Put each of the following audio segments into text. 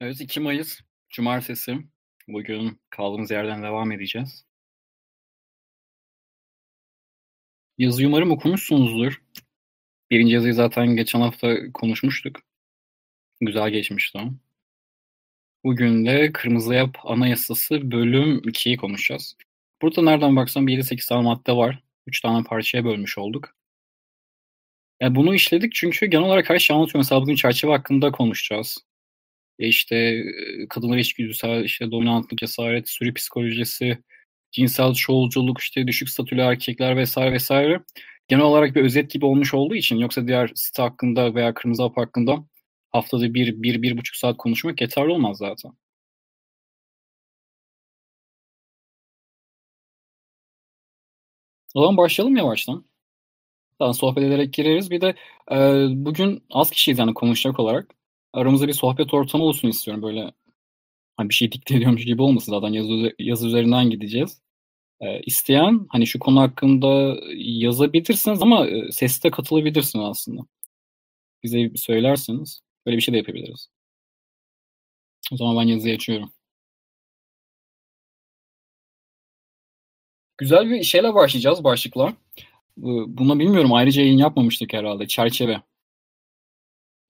Evet 2 Mayıs Cumartesi. Bugün kaldığımız yerden devam edeceğiz. Yazıyı umarım okumuşsunuzdur. Birinci yazıyı zaten geçen hafta konuşmuştuk. Güzel geçmişti o. Bugün de Kırmızı Yap Anayasası bölüm 2'yi konuşacağız. Burada nereden baksam 7-8 tane madde var. 3 tane parçaya bölmüş olduk. Yani bunu işledik çünkü genel olarak her şey anlatıyor. Mesela bugün çerçeve hakkında konuşacağız. E işte kadınlar içgüdüsel, işte dominantlık, cesaret, sürü psikolojisi, cinsel çoğulculuk, işte düşük statülü erkekler vesaire vesaire. Genel olarak bir özet gibi olmuş olduğu için yoksa diğer site hakkında veya Kırmızı Hap hakkında haftada bir, bir, bir buçuk saat konuşmak yeterli olmaz zaten. O zaman başlayalım yavaştan. Daha sohbet ederek gireriz. Bir de e, bugün az kişiyiz yani konuşacak olarak. Aramızda bir sohbet ortamı olsun istiyorum. Böyle hani bir şey dikte ediyormuş gibi olmasın zaten yazı, yazı üzerinden gideceğiz. E, isteyen hani şu konu hakkında yazabilirsiniz ama e, sesle katılabilirsiniz aslında. Bize söylerseniz böyle bir şey de yapabiliriz. O zaman ben yazıyı açıyorum. Güzel bir şeyle başlayacağız başlıkla. Buna bilmiyorum ayrıca yayın yapmamıştık herhalde. Çerçeve.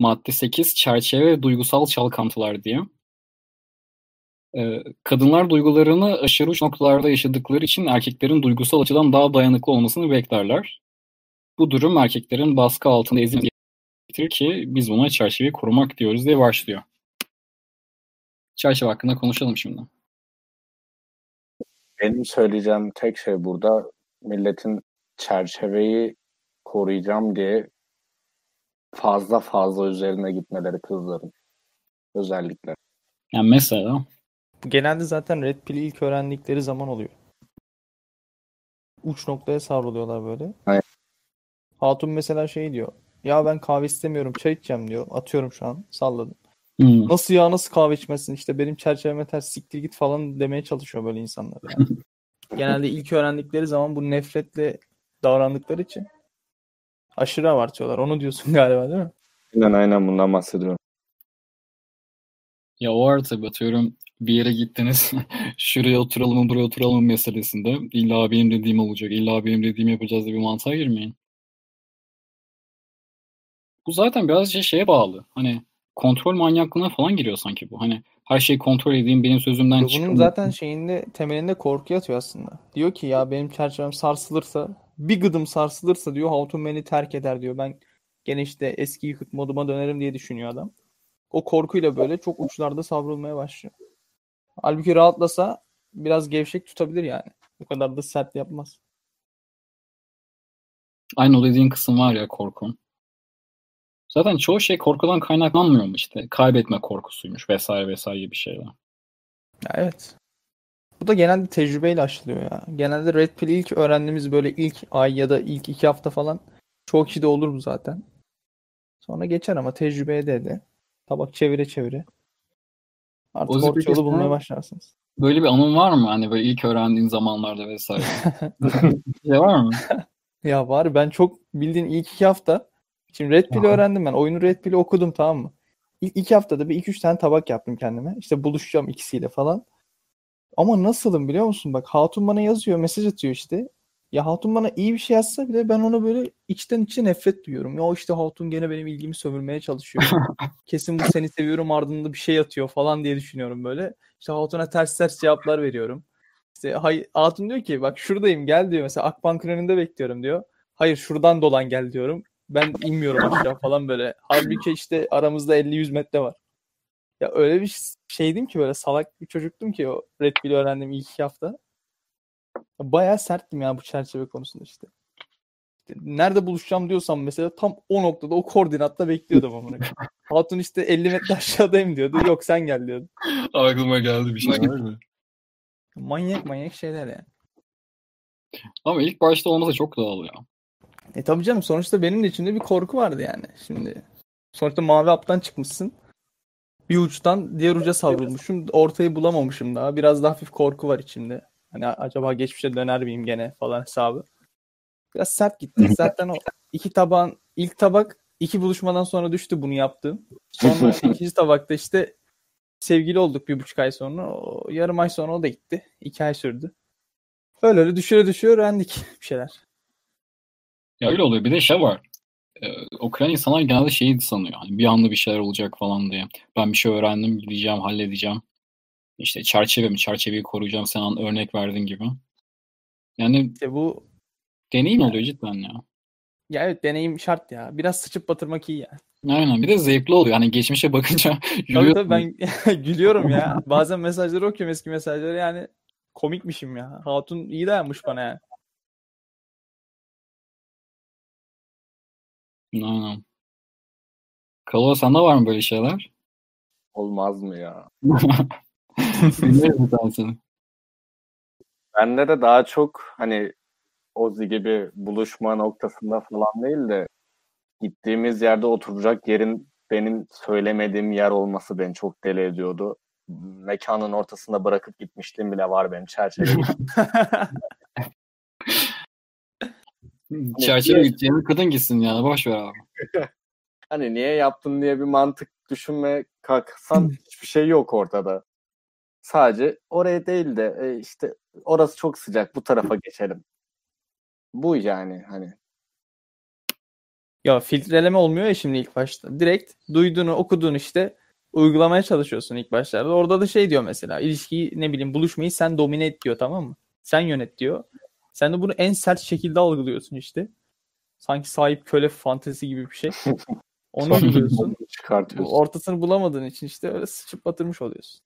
Madde 8 çerçeve ve duygusal çalkantılar diye. Ee, kadınlar duygularını aşırı uç noktalarda yaşadıkları için erkeklerin duygusal açıdan daha dayanıklı olmasını beklerler. Bu durum erkeklerin baskı altında ezilmesi ki biz buna çerçeveyi korumak diyoruz diye başlıyor. Çerçeve hakkında konuşalım şimdi. Benim söyleyeceğim tek şey burada milletin çerçeveyi koruyacağım diye fazla fazla üzerine gitmeleri kızların özellikle. Yani mesela genelde zaten Red Pill'i ilk öğrendikleri zaman oluyor. Uç noktaya savruluyorlar böyle. Aynen. Hatun mesela şey diyor. Ya ben kahve istemiyorum çay içeceğim diyor. Atıyorum şu an salladım. hmm. Nasıl ya nasıl kahve içmesin işte benim çerçeveme ters siktir git falan demeye çalışıyor böyle insanlar. Yani. Genelde ilk öğrendikleri zaman bu nefretle davrandıkları için aşırı abartıyorlar. Onu diyorsun galiba değil mi? Aynen aynen bundan bahsediyorum. Ya o tabii atıyorum bir yere gittiniz şuraya oturalım mı buraya oturalım mı meselesinde illa benim dediğim olacak illa benim dediğimi yapacağız diye bir mantığa girmeyin. Bu zaten biraz şey şeye bağlı. Hani kontrol manyaklığına falan giriyor sanki bu. Hani her şeyi kontrol edeyim benim sözümden çıkın. Bunun zaten şeyinde temelinde korku yatıyor aslında. Diyor ki ya benim çerçevem sarsılırsa bir gıdım sarsılırsa diyor Hatun beni terk eder diyor. Ben gene işte eski yıkık moduma dönerim diye düşünüyor adam. O korkuyla böyle çok uçlarda savrulmaya başlıyor. Halbuki rahatlasa biraz gevşek tutabilir yani. Bu kadar da sert yapmaz. Aynı o dediğin kısım var ya korku. Zaten çoğu şey korkudan kaynaklanmıyor mu işte? Kaybetme korkusuymuş vesaire vesaire gibi şeyler. Evet. Bu da genelde tecrübeyle aşılıyor ya. Genelde Red Pill ilk öğrendiğimiz böyle ilk ay ya da ilk iki hafta falan çok kişi de olur bu zaten. Sonra geçer ama tecrübeye de de. Tabak çevire çevire. Artık o orta yolu bulmaya başlarsınız. Böyle bir anın var mı? Hani böyle ilk öğrendiğin zamanlarda vesaire. şey var mı? ya var. Ben çok bildiğin ilk iki hafta Şimdi Red Pill'i öğrendim ben. Oyunu Red Pill'i okudum tamam mı? İlk iki haftada bir iki üç tane tabak yaptım kendime. İşte buluşacağım ikisiyle falan. Ama nasılım biliyor musun? Bak Hatun bana yazıyor, mesaj atıyor işte. Ya Hatun bana iyi bir şey yazsa bile ben ona böyle içten içe nefret duyuyorum. Ya işte Hatun gene benim ilgimi sömürmeye çalışıyor. Kesin bu seni seviyorum ardında bir şey atıyor falan diye düşünüyorum böyle. İşte Hatun'a ters ters cevaplar veriyorum. İşte hay Hatun diyor ki bak şuradayım gel diyor. Mesela Akbank'ın önünde bekliyorum diyor. Hayır şuradan dolan gel diyorum. Ben inmiyorum aşağı falan böyle. Halbuki işte aramızda 50-100 metre var. Ya öyle bir şeydim ki böyle salak bir çocuktum ki o Red Bull'ü öğrendim ilk iki hafta. Bayağı serttim ya bu çerçeve konusunda işte. işte nerede buluşacağım diyorsam mesela tam o noktada o koordinatta bekliyordum amına. Hatun işte 50 metre aşağıdayım diyordu. Yok sen gel diyordu. Aklıma geldi bir şey var mı? Manyak manyak şeyler yani. Ama ilk başta olmasa çok doğal ya. E tabii canım sonuçta benim de içimde bir korku vardı yani. Şimdi sonuçta mavi haptan çıkmışsın. Bir uçtan diğer uca savrulmuşum. Ortayı bulamamışım daha. Biraz da hafif korku var içimde. Hani acaba geçmişe döner miyim gene falan hesabı. Biraz sert gitti. Zaten o iki tabağın ilk tabak iki buluşmadan sonra düştü bunu yaptığım. Sonra ikinci tabakta işte sevgili olduk bir buçuk ay sonra. O, yarım ay sonra o da gitti. İki ay sürdü. Öyle öyle düşüre düşüre öğrendik bir şeyler. Ya öyle oluyor. Bir de şey var. Okuyan insanlar genelde şeyi sanıyor. Hani bir anda bir şeyler olacak falan diye. Ben bir şey öğrendim, gideceğim, halledeceğim. İşte çerçeve mi? Çerçeveyi koruyacağım. Sen an örnek verdin gibi. Yani İşte bu deneyim oluyor cidden ya. ya evet deneyim şart ya. Biraz sıçıp batırmak iyi ya. Aynen. Bir de zevkli oluyor. Hani geçmişe bakınca yürüyorsun. tabii ben gülüyorum ya. Bazen mesajları okuyorum eski mesajları yani komikmişim ya. Hatun iyi dayanmış bana yani. Aynen. Kalo sende var mı böyle şeyler? Olmaz mı ya? Dinleriz bir tanesini. Bende de daha çok hani Ozi gibi buluşma noktasında falan değil de gittiğimiz yerde oturacak yerin benim söylemediğim yer olması beni çok deli ediyordu. Mekanın ortasında bırakıp gitmişliğim bile var benim çerçeve. Çerçeve gideceğine kadın gitsin yani. Boş ver abi. hani niye yaptın diye bir mantık düşünmeye kalksan hiçbir şey yok ortada. Sadece oraya değil de e, işte orası çok sıcak bu tarafa geçelim. Bu yani hani. Ya filtreleme olmuyor ya şimdi ilk başta. Direkt duyduğunu, okuduğunu işte uygulamaya çalışıyorsun ilk başlarda. Orada da şey diyor mesela ilişkiyi ne bileyim buluşmayı sen domine et diyor tamam mı? Sen yönet diyor. Sen de bunu en sert şekilde algılıyorsun işte. Sanki sahip köle fantezi gibi bir şey. Onu uyguluyorsun. Çıkartıyorsun. Ortasını bulamadığın için işte öyle sıçıp batırmış oluyorsun.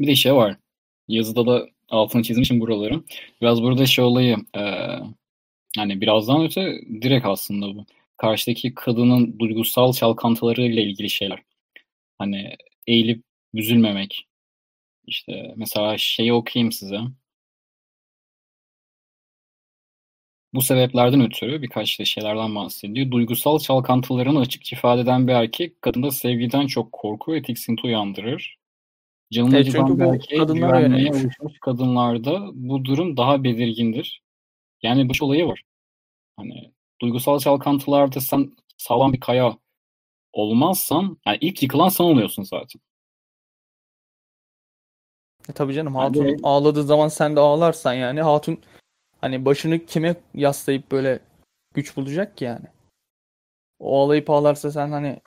Bir de şey var. Yazıda da altını çizmişim buraları. Biraz burada şey olayı eee hani birazdan öte direkt aslında bu. Karşıdaki kadının duygusal çalkantılarıyla ilgili şeyler. Hani eğilip üzülmemek. İşte mesela şeyi okuyayım size. Bu sebeplerden ötürü birkaç da şeylerden bahsediyor. Duygusal çalkantılarını açıkça ifade eden bir erkek kadında sevgiden çok korku ve tiksinti uyandırır. Canını Evet, çünkü bu erkeğe kadınlara güvenmeye alışmış kadınlarda bu durum daha belirgindir. Yani bu olayı var. Hani duygusal çalkantılarda sen sağlam bir kaya olmazsan yani ilk yıkılan sen oluyorsun zaten. E tabii canım Yani hatun de- ağladığı zaman sen de ağlarsan yani hatun hani başını kime yaslayıp böyle güç bulacak ki yani. O ağlayıp ağlarsa sen hani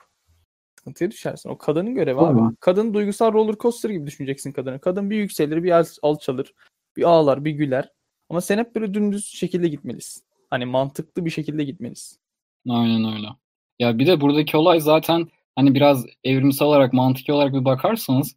sıkıntıya düşersin. O kadının görevi abi. Tabii. Kadın duygusal roller coaster gibi düşüneceksin kadını. Kadın bir yükselir, bir al- alçalır, bir ağlar, bir güler. Ama sen hep böyle dümdüz şekilde gitmelisin. Hani mantıklı bir şekilde gitmelisin. Aynen öyle. Ya bir de buradaki olay zaten hani biraz evrimsel olarak mantıki olarak bir bakarsanız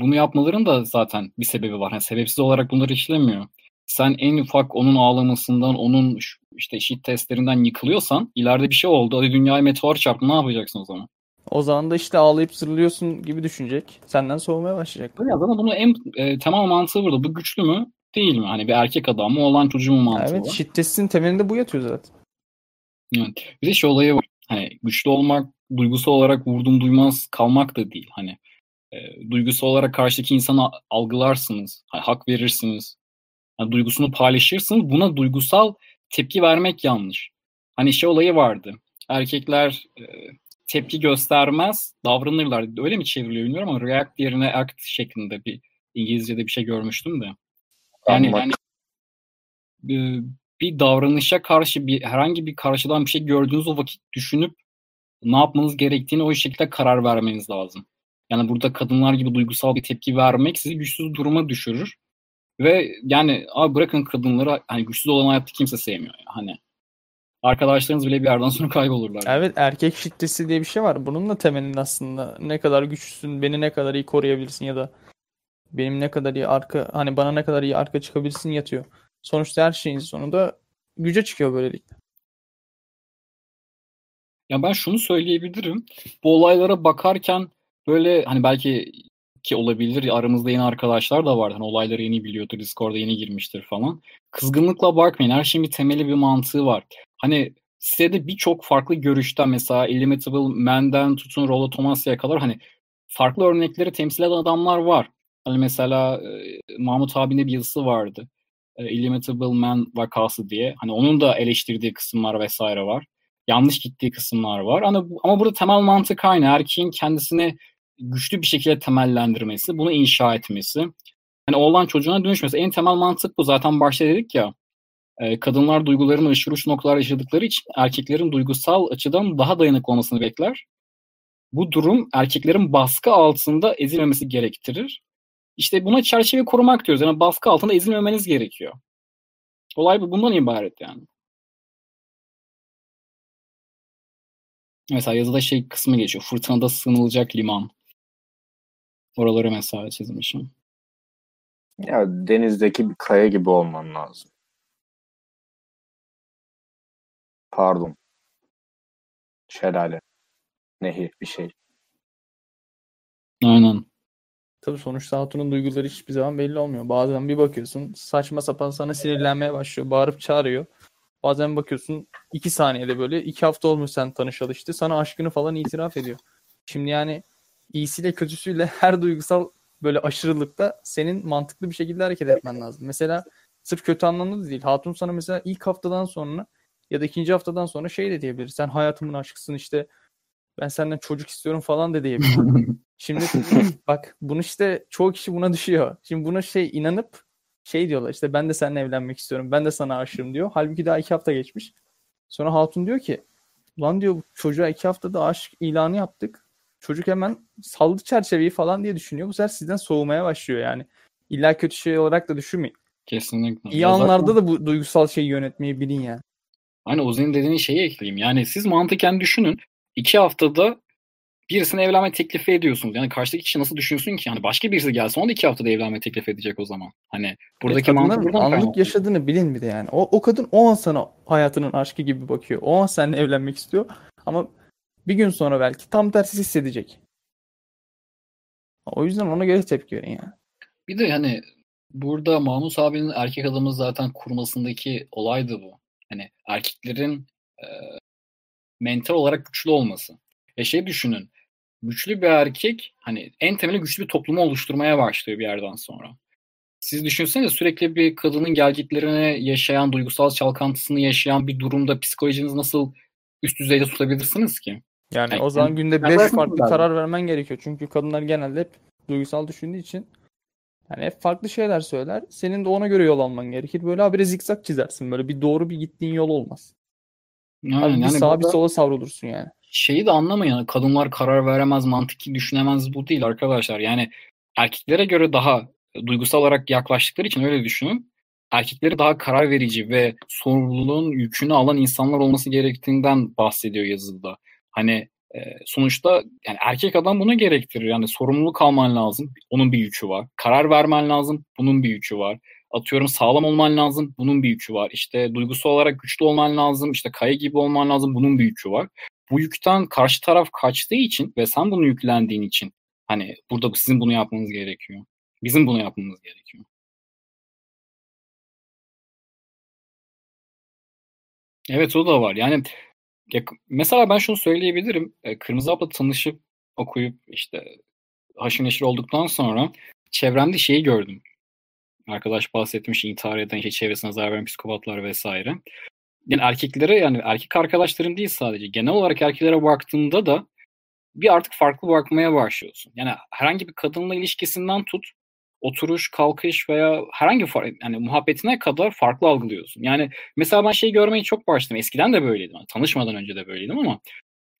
bunu yapmaların da zaten bir sebebi var. Hani sebepsiz olarak bunları işlemiyor. Sen en ufak onun ağlamasından, onun şu- işte shit testlerinden yıkılıyorsan ileride bir şey oldu. Hadi dünyaya meteor çarptı. Ne yapacaksın o zaman? O zaman da işte ağlayıp zırlıyorsun gibi düşünecek. Senden soğumaya başlayacak. Ya zaten bunun en e, temel mantığı burada. Bu güçlü mü? Değil mi? Hani bir erkek adam mı? Olan çocuğu mu mantığı Evet, var. şiddetin temelinde bu yatıyor zaten. Evet. Bir de şey olayı var. Hani güçlü olmak, duygusal olarak vurdum duymaz kalmak da değil. Hani e, duygusal olarak karşıdaki insanı algılarsınız. Hani hak verirsiniz. Hani duygusunu paylaşırsınız. Buna duygusal tepki vermek yanlış. Hani şey olayı vardı. Erkekler e, tepki göstermez, davranırlar. Öyle mi çevriliyor bilmiyorum ama react yerine act şeklinde bir İngilizce'de bir şey görmüştüm de. Yani, Anladım. yani e, bir davranışa karşı bir herhangi bir karşıdan bir şey gördüğünüz o vakit düşünüp ne yapmanız gerektiğini o şekilde karar vermeniz lazım. Yani burada kadınlar gibi duygusal bir tepki vermek sizi güçsüz duruma düşürür. Ve yani abi bırakın kadınları hani güçsüz olan hayatta kimse sevmiyor. ya. Hani arkadaşlarınız bile bir yerden sonra kaybolurlar. Evet erkek şiddeti diye bir şey var. Bunun da temelinde aslında ne kadar güçlüsün, beni ne kadar iyi koruyabilirsin ya da benim ne kadar iyi arka hani bana ne kadar iyi arka çıkabilirsin yatıyor. Sonuçta her şeyin sonunda güce çıkıyor böylelikle. Ya ben şunu söyleyebilirim. Bu olaylara bakarken böyle hani belki ki olabilir aramızda yeni arkadaşlar da var. Hani olayları yeni biliyordur, Discord'a yeni girmiştir falan. Kızgınlıkla bakmayın. Her şeyin bir temeli bir mantığı var. Hani sitede birçok farklı görüşten mesela Illimitable Man'den tutun Rollo Thomas'ya kadar hani farklı örnekleri temsil eden adamlar var. Hani mesela e, Mahmut abinin bir yazısı vardı. E, Illimitable Man vakası diye. Hani onun da eleştirdiği kısımlar vesaire var. yanlış gittiği kısımlar var. Ama, ama burada temel mantık aynı. Erkeğin kendisini güçlü bir şekilde temellendirmesi, bunu inşa etmesi. Hani oğlan çocuğuna dönüşmesi. En temel mantık bu. Zaten başta dedik ya e, kadınlar duygularını aşırı uç noktalar yaşadıkları için erkeklerin duygusal açıdan daha dayanıklı olmasını bekler. Bu durum erkeklerin baskı altında ezilmemesi gerektirir. İşte buna çerçeve korumak diyoruz. Yani baskı altında ezilmemeniz gerekiyor. Olay bu. Bundan ibaret yani. Mesela yazıda şey kısmı geçiyor. Fırtınada sığınılacak liman. Oraları mesela çizmişim. Ya denizdeki bir kaya gibi olman lazım. Pardon. Şelale. Nehir bir şey. Aynen. Tabii sonuçta hatunun duyguları hiçbir zaman belli olmuyor. Bazen bir bakıyorsun saçma sapan sana sinirlenmeye başlıyor. Bağırıp çağırıyor. Bazen bakıyorsun iki saniyede böyle iki hafta olmuş sen tanışalı işte. Sana aşkını falan itiraf ediyor. Şimdi yani iyisiyle kötüsüyle her duygusal böyle aşırılıkta senin mantıklı bir şekilde hareket etmen lazım. Mesela sırf kötü anlamda da değil. Hatun sana mesela ilk haftadan sonra ya da ikinci haftadan sonra şey de diyebilir. Sen hayatımın aşkısın işte ben senden çocuk istiyorum falan da diyebilir. Şimdi bak bunu işte çoğu kişi buna düşüyor. Şimdi buna şey inanıp şey diyorlar işte ben de seninle evlenmek istiyorum. Ben de sana aşığım diyor. Halbuki daha iki hafta geçmiş. Sonra Hatun diyor ki lan diyor çocuğa iki haftada aşk ilanı yaptık. Çocuk hemen saldı çerçeveyi falan diye düşünüyor. Bu sefer sizden soğumaya başlıyor yani. İlla kötü şey olarak da düşünmeyin. Kesinlikle. İyi anlarda da bu duygusal şeyi yönetmeyi bilin yani. Hani Ozi'nin dediğini şeyi ekleyeyim. Yani siz mantıken düşünün. iki haftada birisine evlenme teklifi ediyorsunuz. Yani karşıdaki kişi nasıl düşünsün ki? Hani başka birisi gelse onu da iki haftada evlenme teklif edecek o zaman. Hani buradaki evet, mantık buradan anlık yaşadığını bilin bir de yani. O, o kadın o an sana hayatının aşkı gibi bakıyor. O an seninle evlenmek istiyor. Ama bir gün sonra belki tam tersi hissedecek. O yüzden ona göre tepki verin yani. Bir de hani burada Mahmut abinin erkek adamı zaten kurmasındaki olay da bu. Hani erkeklerin e, mental olarak güçlü olması. E şey düşünün. Güçlü bir erkek hani en temeli güçlü bir toplumu oluşturmaya başlıyor bir yerden sonra. Siz düşünsenize sürekli bir kadının gelgitlerini yaşayan, duygusal çalkantısını yaşayan bir durumda psikolojiniz nasıl üst düzeyde tutabilirsiniz ki? Yani, o zaman günde 5 farklı karar vermen gerekiyor. Çünkü kadınlar genelde hep duygusal düşündüğü için yani hep farklı şeyler söyler. Senin de ona göre yol alman gerekir. Böyle habire zikzak çizersin. Böyle bir doğru bir gittiğin yol olmaz. Yani, Abi bir yani sağa bir sola savrulursun yani. Şeyi de anlamayın. Kadınlar karar veremez, mantıki düşünemez bu değil arkadaşlar. Yani erkeklere göre daha duygusal olarak yaklaştıkları için öyle düşünün. Erkekleri daha karar verici ve sorumluluğun yükünü alan insanlar olması gerektiğinden bahsediyor yazıda. Hani e, sonuçta yani erkek adam bunu gerektirir. Yani sorumluluk alman lazım. Onun bir yükü var. Karar vermen lazım. Bunun bir yükü var. Atıyorum sağlam olman lazım. Bunun bir yükü var. İşte duygusal olarak güçlü olman lazım. İşte kaya gibi olman lazım. Bunun bir yükü var. Bu yükten karşı taraf kaçtığı için ve sen bunu yüklendiğin için hani burada sizin bunu yapmanız gerekiyor. Bizim bunu yapmamız gerekiyor. Evet o da var. Yani ya, mesela ben şunu söyleyebilirim. E, Kırmızı Abla tanışıp okuyup işte haşır neşir olduktan sonra çevremde şeyi gördüm. Arkadaş bahsetmiş intihar eden, işte çevresine zarar veren psikopatlar vesaire. Yani erkeklere yani erkek arkadaşlarım değil sadece. Genel olarak erkeklere baktığımda da bir artık farklı bakmaya başlıyorsun. Yani herhangi bir kadınla ilişkisinden tut, oturuş, kalkış veya herhangi bir yani muhabbetine kadar farklı algılıyorsun. Yani mesela ben şey görmeyi çok başladım. Eskiden de böyleydim. Yani tanışmadan önce de böyleydim ama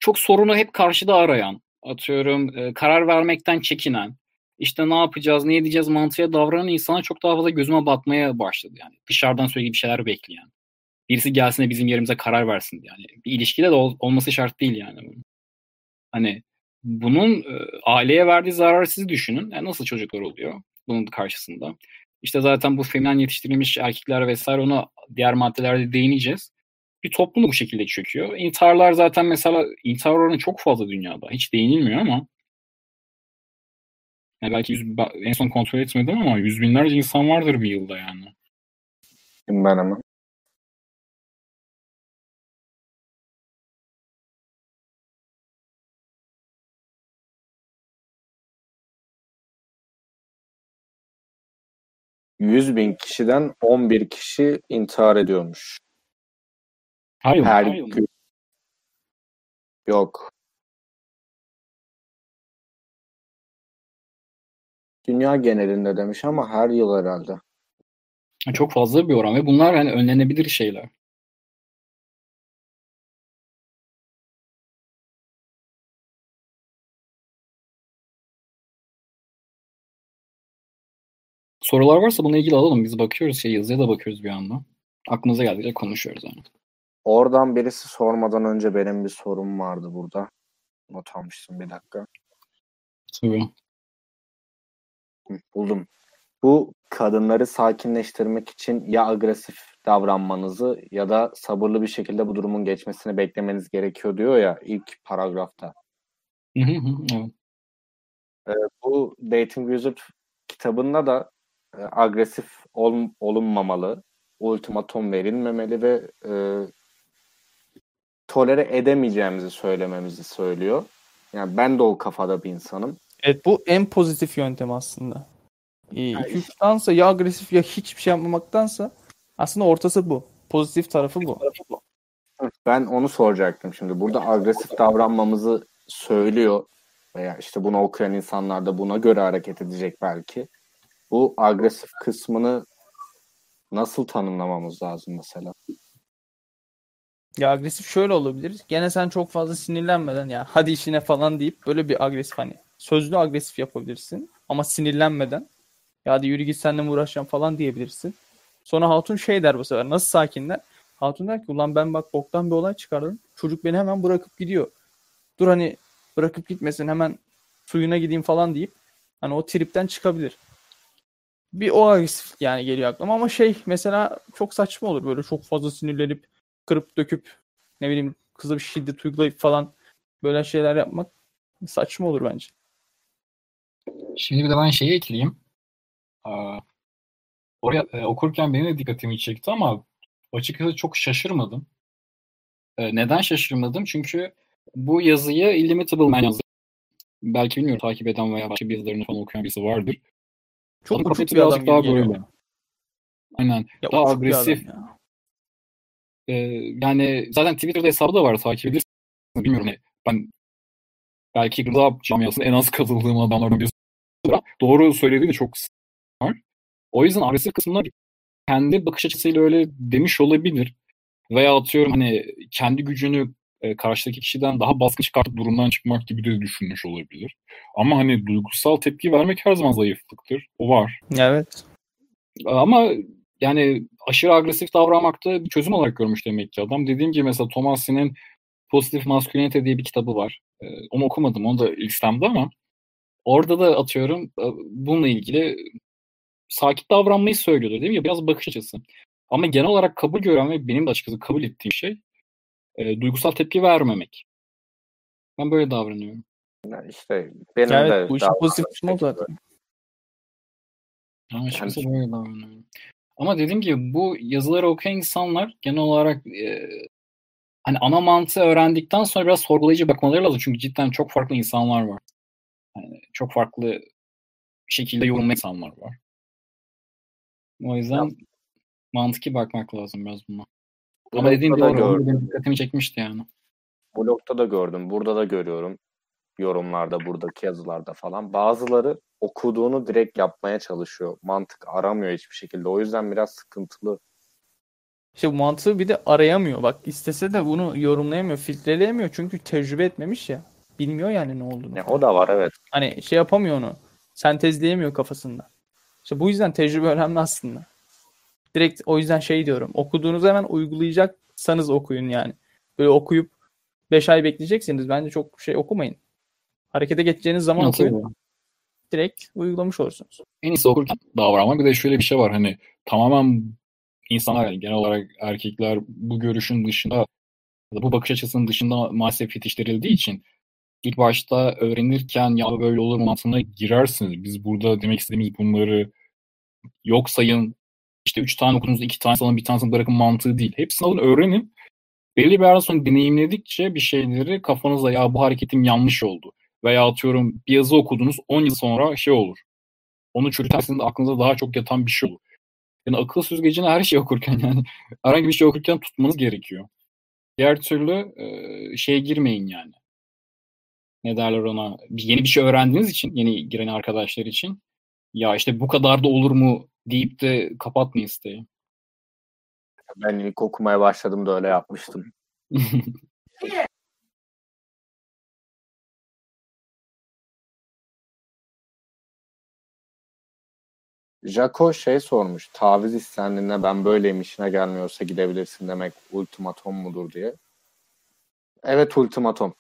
çok sorunu hep karşıda arayan, atıyorum e, karar vermekten çekinen, işte ne yapacağız, ne edeceğiz mantığıyla davranan insana çok daha fazla gözüme batmaya başladı. Yani dışarıdan sürekli bir şeyler bekleyen. Birisi gelsin de bizim yerimize karar versin. Yani bir ilişkide de ol, olması şart değil yani. Hani bunun e, aileye verdiği zararı siz düşünün. Yani nasıl çocuklar oluyor? Bunun karşısında. İşte zaten bu feminen yetiştirilmiş erkekler vesaire ona diğer maddelerde değineceğiz. Bir toplum bu şekilde çöküyor. İntiharlar zaten mesela intihar oranı çok fazla dünyada. Hiç değinilmiyor ama yani belki yüz, en son kontrol etmedim ama yüz binlerce insan vardır bir yılda yani. Ben ama. 100 bin kişiden 11 kişi intihar ediyormuş. Hayır, Her hayır. gün. Yok. Dünya genelinde demiş ama her yıl herhalde. Çok fazla bir oran ve bunlar hani önlenebilir şeyler. Sorular varsa bununla ilgili alalım. Biz bakıyoruz şey yazıya da bakıyoruz bir anda. Aklımıza geldikçe konuşuyoruz yani. Oradan birisi sormadan önce benim bir sorum vardı burada. Not almıştım bir dakika. Tabii. Buldum. Bu kadınları sakinleştirmek için ya agresif davranmanızı ya da sabırlı bir şekilde bu durumun geçmesini beklemeniz gerekiyor diyor ya ilk paragrafta. Evet. Ee, bu Dating Wizard kitabında da e, agresif ol, olunmamalı, ultimatom verilmemeli ve e, tolere edemeyeceğimizi söylememizi söylüyor. Yani ben de o kafada bir insanım. Evet bu en pozitif yöntem aslında. 2-3'tansa ya agresif ya hiçbir şey yapmamaktansa aslında ortası bu. Pozitif tarafı bu. Ben onu soracaktım şimdi. Burada agresif davranmamızı söylüyor veya işte bunu okuyan insanlar da buna göre hareket edecek belki. Bu agresif kısmını nasıl tanımlamamız lazım mesela? Ya agresif şöyle olabilir. Gene sen çok fazla sinirlenmeden ya hadi işine falan deyip böyle bir agresif hani sözlü agresif yapabilirsin ama sinirlenmeden ya hadi yürü git seninle mi uğraşacağım falan diyebilirsin. Sonra Hatun şey der bu sefer nasıl sakinler? Hatun der ki ulan ben bak boktan bir olay çıkardım. Çocuk beni hemen bırakıp gidiyor. Dur hani bırakıp gitmesin hemen suyuna gideyim falan deyip hani o tripten çıkabilir. Bir o agresif yani geliyor aklıma ama şey mesela çok saçma olur böyle çok fazla sinirlenip kırıp döküp ne bileyim kıza bir şiddet uygulayıp falan böyle şeyler yapmak saçma olur bence. Şimdi bir de ben şeyi ekleyeyim. Aa, oraya e, okurken benim de dikkatimi çekti ama açıkçası çok şaşırmadım. E, neden şaşırmadım? Çünkü bu yazıyı Illimitable Man yazdı. Belki bilmiyorum takip eden veya başka yazılarını falan okuyan birisi vardır. Çok uçuk kafası bir adam birazcık gibi daha geliyor. böyle. Aynen. Ya daha agresif. ya. E, yani zaten Twitter'da hesabı da var takip edilirsin. Bilmiyorum ne. Ben belki gıda camiasında en az katıldığım adamlardan birisi. Doğru söylediği de çok var. O yüzden agresif kısmına kendi bakış açısıyla öyle demiş olabilir. Veya atıyorum hani kendi gücünü e, karşıdaki kişiden daha baskın çıkartıp durumdan çıkmak gibi de düşünmüş olabilir. Ama hani duygusal tepki vermek her zaman zayıflıktır. O var. Evet. Ama yani aşırı agresif davranmakta bir çözüm olarak görmüş demek ki adam. Dediğim gibi mesela Thomas'ın Pozitif Maskülinite diye bir kitabı var. Ee, onu okumadım. Onu da listemde ama orada da atıyorum e, bununla ilgili sakin davranmayı söylüyordu değil mi? Biraz bakış açısı. Ama genel olarak kabul gören ve benim de açıkçası kabul ettiğim şey e, duygusal tepki vermemek. Ben böyle davranıyorum. Yani işte benim evet de bu işin pozitif kısmı zaten. Yani açıkçası böyle davranıyorum. Ama dediğim gibi bu yazıları okuyan insanlar genel olarak e, hani ana mantığı öğrendikten sonra biraz sorgulayıcı bakmaları lazım. Çünkü cidden çok farklı insanlar var. Yani çok farklı şekilde yorumlayan insanlar var. O yüzden mantıki bakmak lazım biraz buna. Ama dediğim gibi noktada doğru. gördüm. Dikkatimi çekmişti yani. Blogda da gördüm, burada da görüyorum. Yorumlarda, buradaki yazılarda falan. Bazıları okuduğunu direkt yapmaya çalışıyor. Mantık aramıyor hiçbir şekilde. O yüzden biraz sıkıntılı. İşte bu mantığı bir de arayamıyor. Bak istese de bunu yorumlayamıyor, filtreleyemiyor. Çünkü tecrübe etmemiş ya. Bilmiyor yani ne olduğunu. Ya, o da var evet. Hani şey yapamıyor onu. Sentezleyemiyor kafasında. İşte bu yüzden tecrübe önemli aslında. Direkt o yüzden şey diyorum. Okuduğunuzu hemen uygulayacaksanız okuyun yani. Böyle okuyup 5 ay bekleyeceksiniz. Bence çok şey okumayın. Harekete geçeceğiniz zaman Ya, okuyun. tabii. Direkt uygulamış olursunuz. En iyisi okurken davranma. Bir de şöyle bir şey var hani tamamen insanlar yani genel olarak erkekler bu görüşün dışında bu bakış açısının dışında maalesef yetiştirildiği için ilk başta öğrenirken ya böyle olur mantığına girersiniz. Biz burada demek istediğimiz bunları yok sayın işte üç tane okudunuz iki tane alın bir tanesini bırakın mantığı değil. Hepsini alın öğrenin. Belli bir yerden sonra deneyimledikçe bir şeyleri kafanızda ya bu hareketim yanlış oldu. Veya atıyorum bir yazı okudunuz 10 yıl sonra şey olur. Onu çürütersiniz aklınıza daha çok yatan bir şey olur. Yani akıl süzgecini her şey okurken yani herhangi bir şey okurken tutmanız gerekiyor. Diğer türlü e, şeye girmeyin yani. ne derler ona yeni bir şey öğrendiğiniz için yeni giren arkadaşlar için ya işte bu kadar da olur mu deyip de kapatmayın isteği. Ben ilk okumaya başladım da öyle yapmıştım. Jaco şey sormuş. Taviz istendiğinde ben böyleyim işine gelmiyorsa gidebilirsin demek ultimatom mudur diye. Evet ultimatom.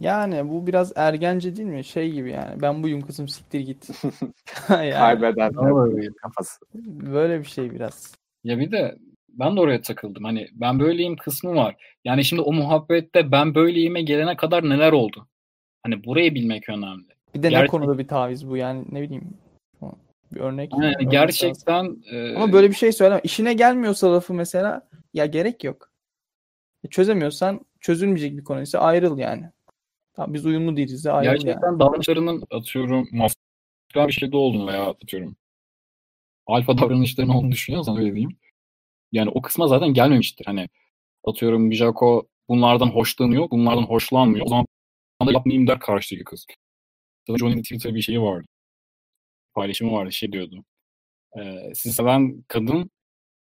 Yani bu biraz ergence değil mi? Şey gibi yani. Ben buyum kızım siktir git. yani, Kaybeden kafası. Böyle bir şey biraz. Ya bir de ben de oraya takıldım. Hani ben böyleyim kısmı var. Yani şimdi o muhabbette ben böyleyime gelene kadar neler oldu? Hani burayı bilmek önemli. Bir de Gerçek... ne konuda bir taviz bu yani ne bileyim. Bir örnek. Yani örnek gerçekten e... ama böyle bir şey söyleme. İşine gelmiyorsa lafı mesela ya gerek yok. E, çözemiyorsan çözülmeyecek bir konu ise ayrıl yani. Tamam, biz uyumlu değiliz de ayrıl Gerçekten yani. davranışlarının atıyorum mafya bir şeyde olduğunu veya atıyorum alfa davranışlarının olduğunu düşünüyorsan öyle diyeyim. Yani o kısma zaten gelmemiştir. Hani atıyorum Mijako bunlardan hoşlanıyor, bunlardan hoşlanmıyor. O zaman da yapmayayım der karşıdaki kız. Johnny'nin Twitter'da bir şeyi vardı. Paylaşımı vardı. Şey diyordu. E, sizi seven kadın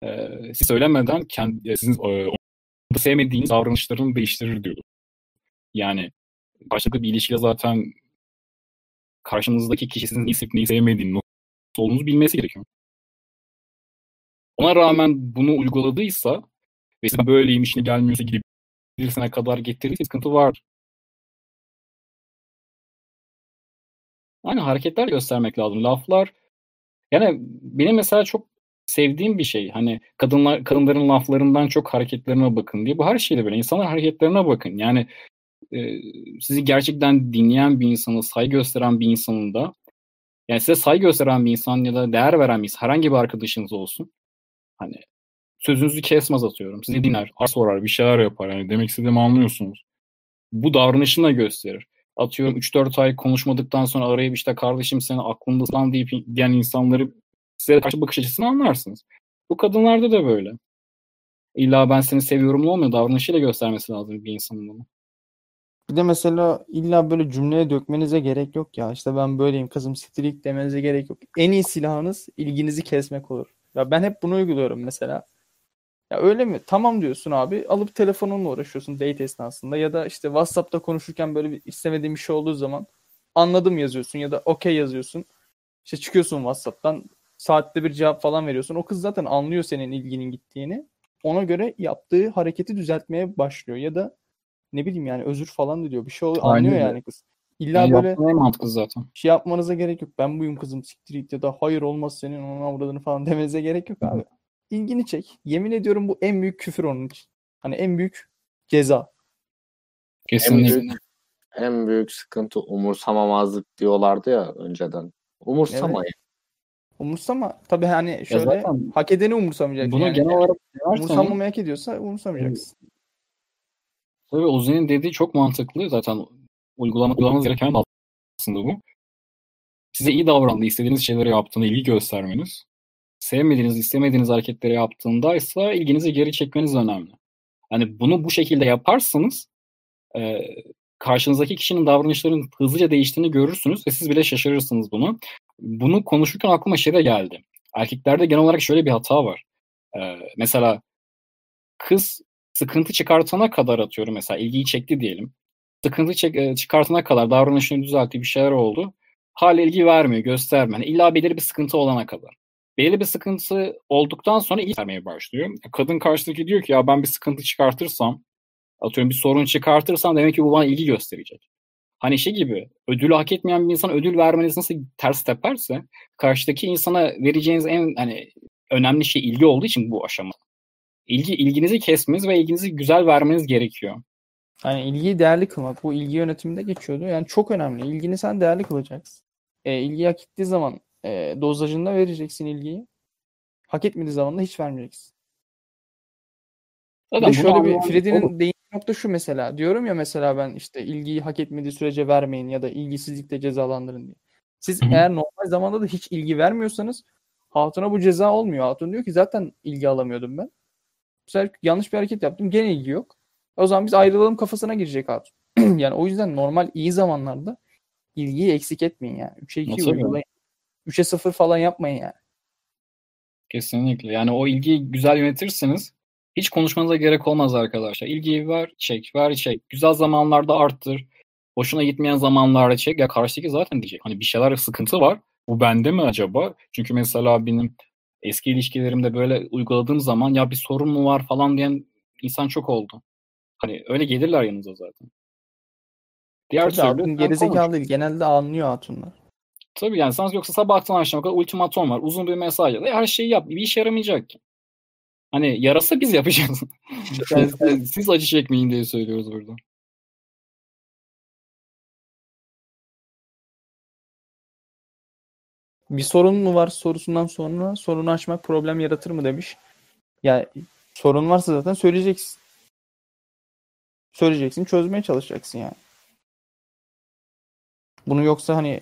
e, siz söylemeden kendi, sizin e, sevmediğiniz davranışlarını değiştirir diyordu. Yani karşılıklı bir ilişkide zaten karşınızdaki kişi sizin neyi sevip neyi sevmediğini nasıl olduğunuzu bilmesi gerekiyor. Ona rağmen bunu uyguladıysa ve sen böyleyim işine gelmiyorsa gidip birisine kadar getirirse sıkıntı var. Aynı hareketler göstermek lazım. Laflar yani benim mesela çok sevdiğim bir şey. Hani kadınlar kadınların laflarından çok hareketlerine bakın diye. Bu her şeyde böyle. İnsanlar hareketlerine bakın. Yani e, sizi gerçekten dinleyen bir insanı, saygı gösteren bir insanın da yani size saygı gösteren bir insan ya da değer veren bir insan, herhangi bir arkadaşınız olsun. Hani sözünüzü kesmez atıyorum. Sizi dinler, sorar, bir şeyler yapar. Yani demek istediğimi anlıyorsunuz. Bu davranışını da gösterir. Atıyorum 3-4 ay konuşmadıktan sonra arayıp işte kardeşim seni aklımda deyip diyen insanları size karşı bakış açısını anlarsınız. Bu kadınlarda da böyle. İlla ben seni seviyorum olmuyor. Davranışıyla göstermesi lazım bir insanın bunu. Bir de mesela illa böyle cümleye dökmenize gerek yok ya. İşte ben böyleyim kızım siktirik demenize gerek yok. En iyi silahınız ilginizi kesmek olur. Ya ben hep bunu uyguluyorum mesela. Ya öyle mi? Tamam diyorsun abi. Alıp telefonunla uğraşıyorsun date esnasında ya da işte WhatsApp'ta konuşurken böyle bir istemediğin bir şey olduğu zaman anladım yazıyorsun ya da okey yazıyorsun. İşte çıkıyorsun WhatsApp'tan saatte bir cevap falan veriyorsun. O kız zaten anlıyor senin ilginin gittiğini. Ona göre yaptığı hareketi düzeltmeye başlıyor ya da ne bileyim yani özür falan diyor. Bir şey oluyor, anlıyor Aynen. yani kız. İlla yani böyle mantıklı zaten. Şey yapmanıza gerek yok. Ben buyum kızım siktir git ya da hayır olmaz senin onun avradını falan demenize gerek yok abi. İlgini çek. Yemin ediyorum bu en büyük küfür onun için. Hani en büyük ceza. Kesinlikle. En büyük, en büyük sıkıntı umursamamazlık diyorlardı ya önceden. Umursamayın. Evet. Umursama. Tabii hani şöyle zaten, hak edeni umursamayacaksın. Bunu yani. genel olarak umursamamayı hak ediyorsa umursamayacaksın. Tabii Ozi'nin dediği çok mantıklı. Zaten uygulamanız gereken aslında bu. Size iyi davrandığı, istediğiniz şeyleri yaptığında ilgi göstermeniz. Sevmediğiniz, istemediğiniz hareketleri yaptığında ise ilginizi geri çekmeniz önemli. Hani bunu bu şekilde yaparsanız e, karşınızdaki kişinin davranışlarının hızlıca değiştiğini görürsünüz ve siz bile şaşırırsınız bunu. Bunu konuşurken aklıma şey de geldi. Erkeklerde genel olarak şöyle bir hata var. Ee, mesela kız sıkıntı çıkartana kadar atıyorum mesela ilgiyi çekti diyelim. Sıkıntı çek, e, çıkartana kadar davranışını düzeltti bir şeyler oldu. Hala ilgi vermiyor, göstermiyor. Yani illa belirli bir sıkıntı olana kadar. Belirli bir sıkıntı olduktan sonra ilgi vermeye başlıyor. Kadın karşıdaki diyor ki ya ben bir sıkıntı çıkartırsam, atıyorum bir sorun çıkartırsam demek ki bu bana ilgi gösterecek. Hani şey gibi ödülü hak etmeyen bir insan ödül vermeniz nasıl ters teperse karşıdaki insana vereceğiniz en hani önemli şey ilgi olduğu için bu aşama ilgi ilginizi kesmeniz ve ilginizi güzel vermeniz gerekiyor. Hani ilgiyi değerli kılmak. Bu ilgi yönetiminde geçiyordu. Yani çok önemli. İlgini sen değerli kılacaksın. E, ilgi hak ettiği zaman e, dozajında vereceksin ilgiyi. Hak etmediği zaman da hiç vermeyeceksin. Zaten şöyle bir Freddy'nin değindiği nokta şu mesela. Diyorum ya mesela ben işte ilgiyi hak etmediği sürece vermeyin ya da ilgisizlikle cezalandırın diye. Siz Hı-hı. eğer normal zamanda da hiç ilgi vermiyorsanız Hatun'a bu ceza olmuyor. Hatun diyor ki zaten ilgi alamıyordum ben. Bu sefer yanlış bir hareket yaptım. Gene ilgi yok. O zaman biz ayrılalım kafasına girecek Hatun. yani o yüzden normal iyi zamanlarda ilgiyi eksik etmeyin yani. 3'e 2 uygulayın. 3'e 0 falan yapmayın yani. Kesinlikle. Yani o ilgiyi güzel yönetirseniz hiç konuşmanıza gerek olmaz arkadaşlar. İlgiyi ver, çek, ver, çek. Güzel zamanlarda arttır. Hoşuna gitmeyen zamanlarda çek. Ya karşıdaki zaten diyecek. Hani bir şeyler sıkıntı var. Bu bende mi acaba? Çünkü mesela benim eski ilişkilerimde böyle uyguladığım zaman ya bir sorun mu var falan diyen insan çok oldu. Hani öyle gelirler yanınıza zaten. Diğer Tabii türlü gerizekalı değil. Genelde anlıyor hatunlar. Tabii yani sen yoksa sabahtan akşama kadar ultimatom var. Uzun bir mesaj ya her şeyi yap. Bir işe yaramayacak ki. Hani yarasa biz yapacağız. siz, siz acı çekmeyin diye söylüyoruz burada. Bir sorun mu var sorusundan sonra sorunu açmak problem yaratır mı demiş. Ya sorun varsa zaten söyleyeceksin. Söyleyeceksin, çözmeye çalışacaksın yani. Bunu yoksa hani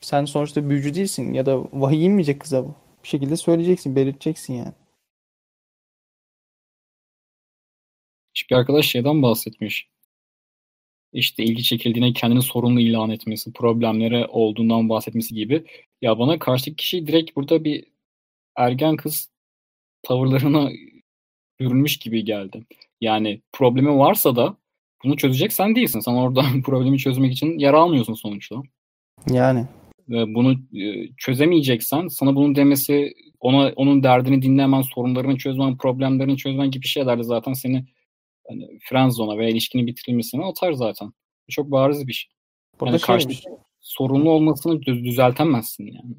sen sonuçta büyücü değilsin ya da vahiy inmeyecek kıza bu. Bir şekilde söyleyeceksin, belirteceksin yani. Bir arkadaş şeyden bahsetmiş. İşte ilgi çekildiğine kendini sorunlu ilan etmesi, problemlere olduğundan bahsetmesi gibi. Ya bana karşıdaki kişi direkt burada bir ergen kız tavırlarına bürünmüş gibi geldi. Yani problemi varsa da bunu çözecek sen değilsin. Sen orada problemi çözmek için yer almıyorsun sonuçta. Yani. Bunu e, çözemeyeceksen sana bunun demesi ona onun derdini dinlemen, sorunlarını çözmen, problemlerini çözmen gibi şeyler de zaten seni hani friendzona veya ilişkinin bitirilmesine atar zaten. Çok bariz bir şey. Burada yani karşı sorunlu olmasını düzeltemezsin yani.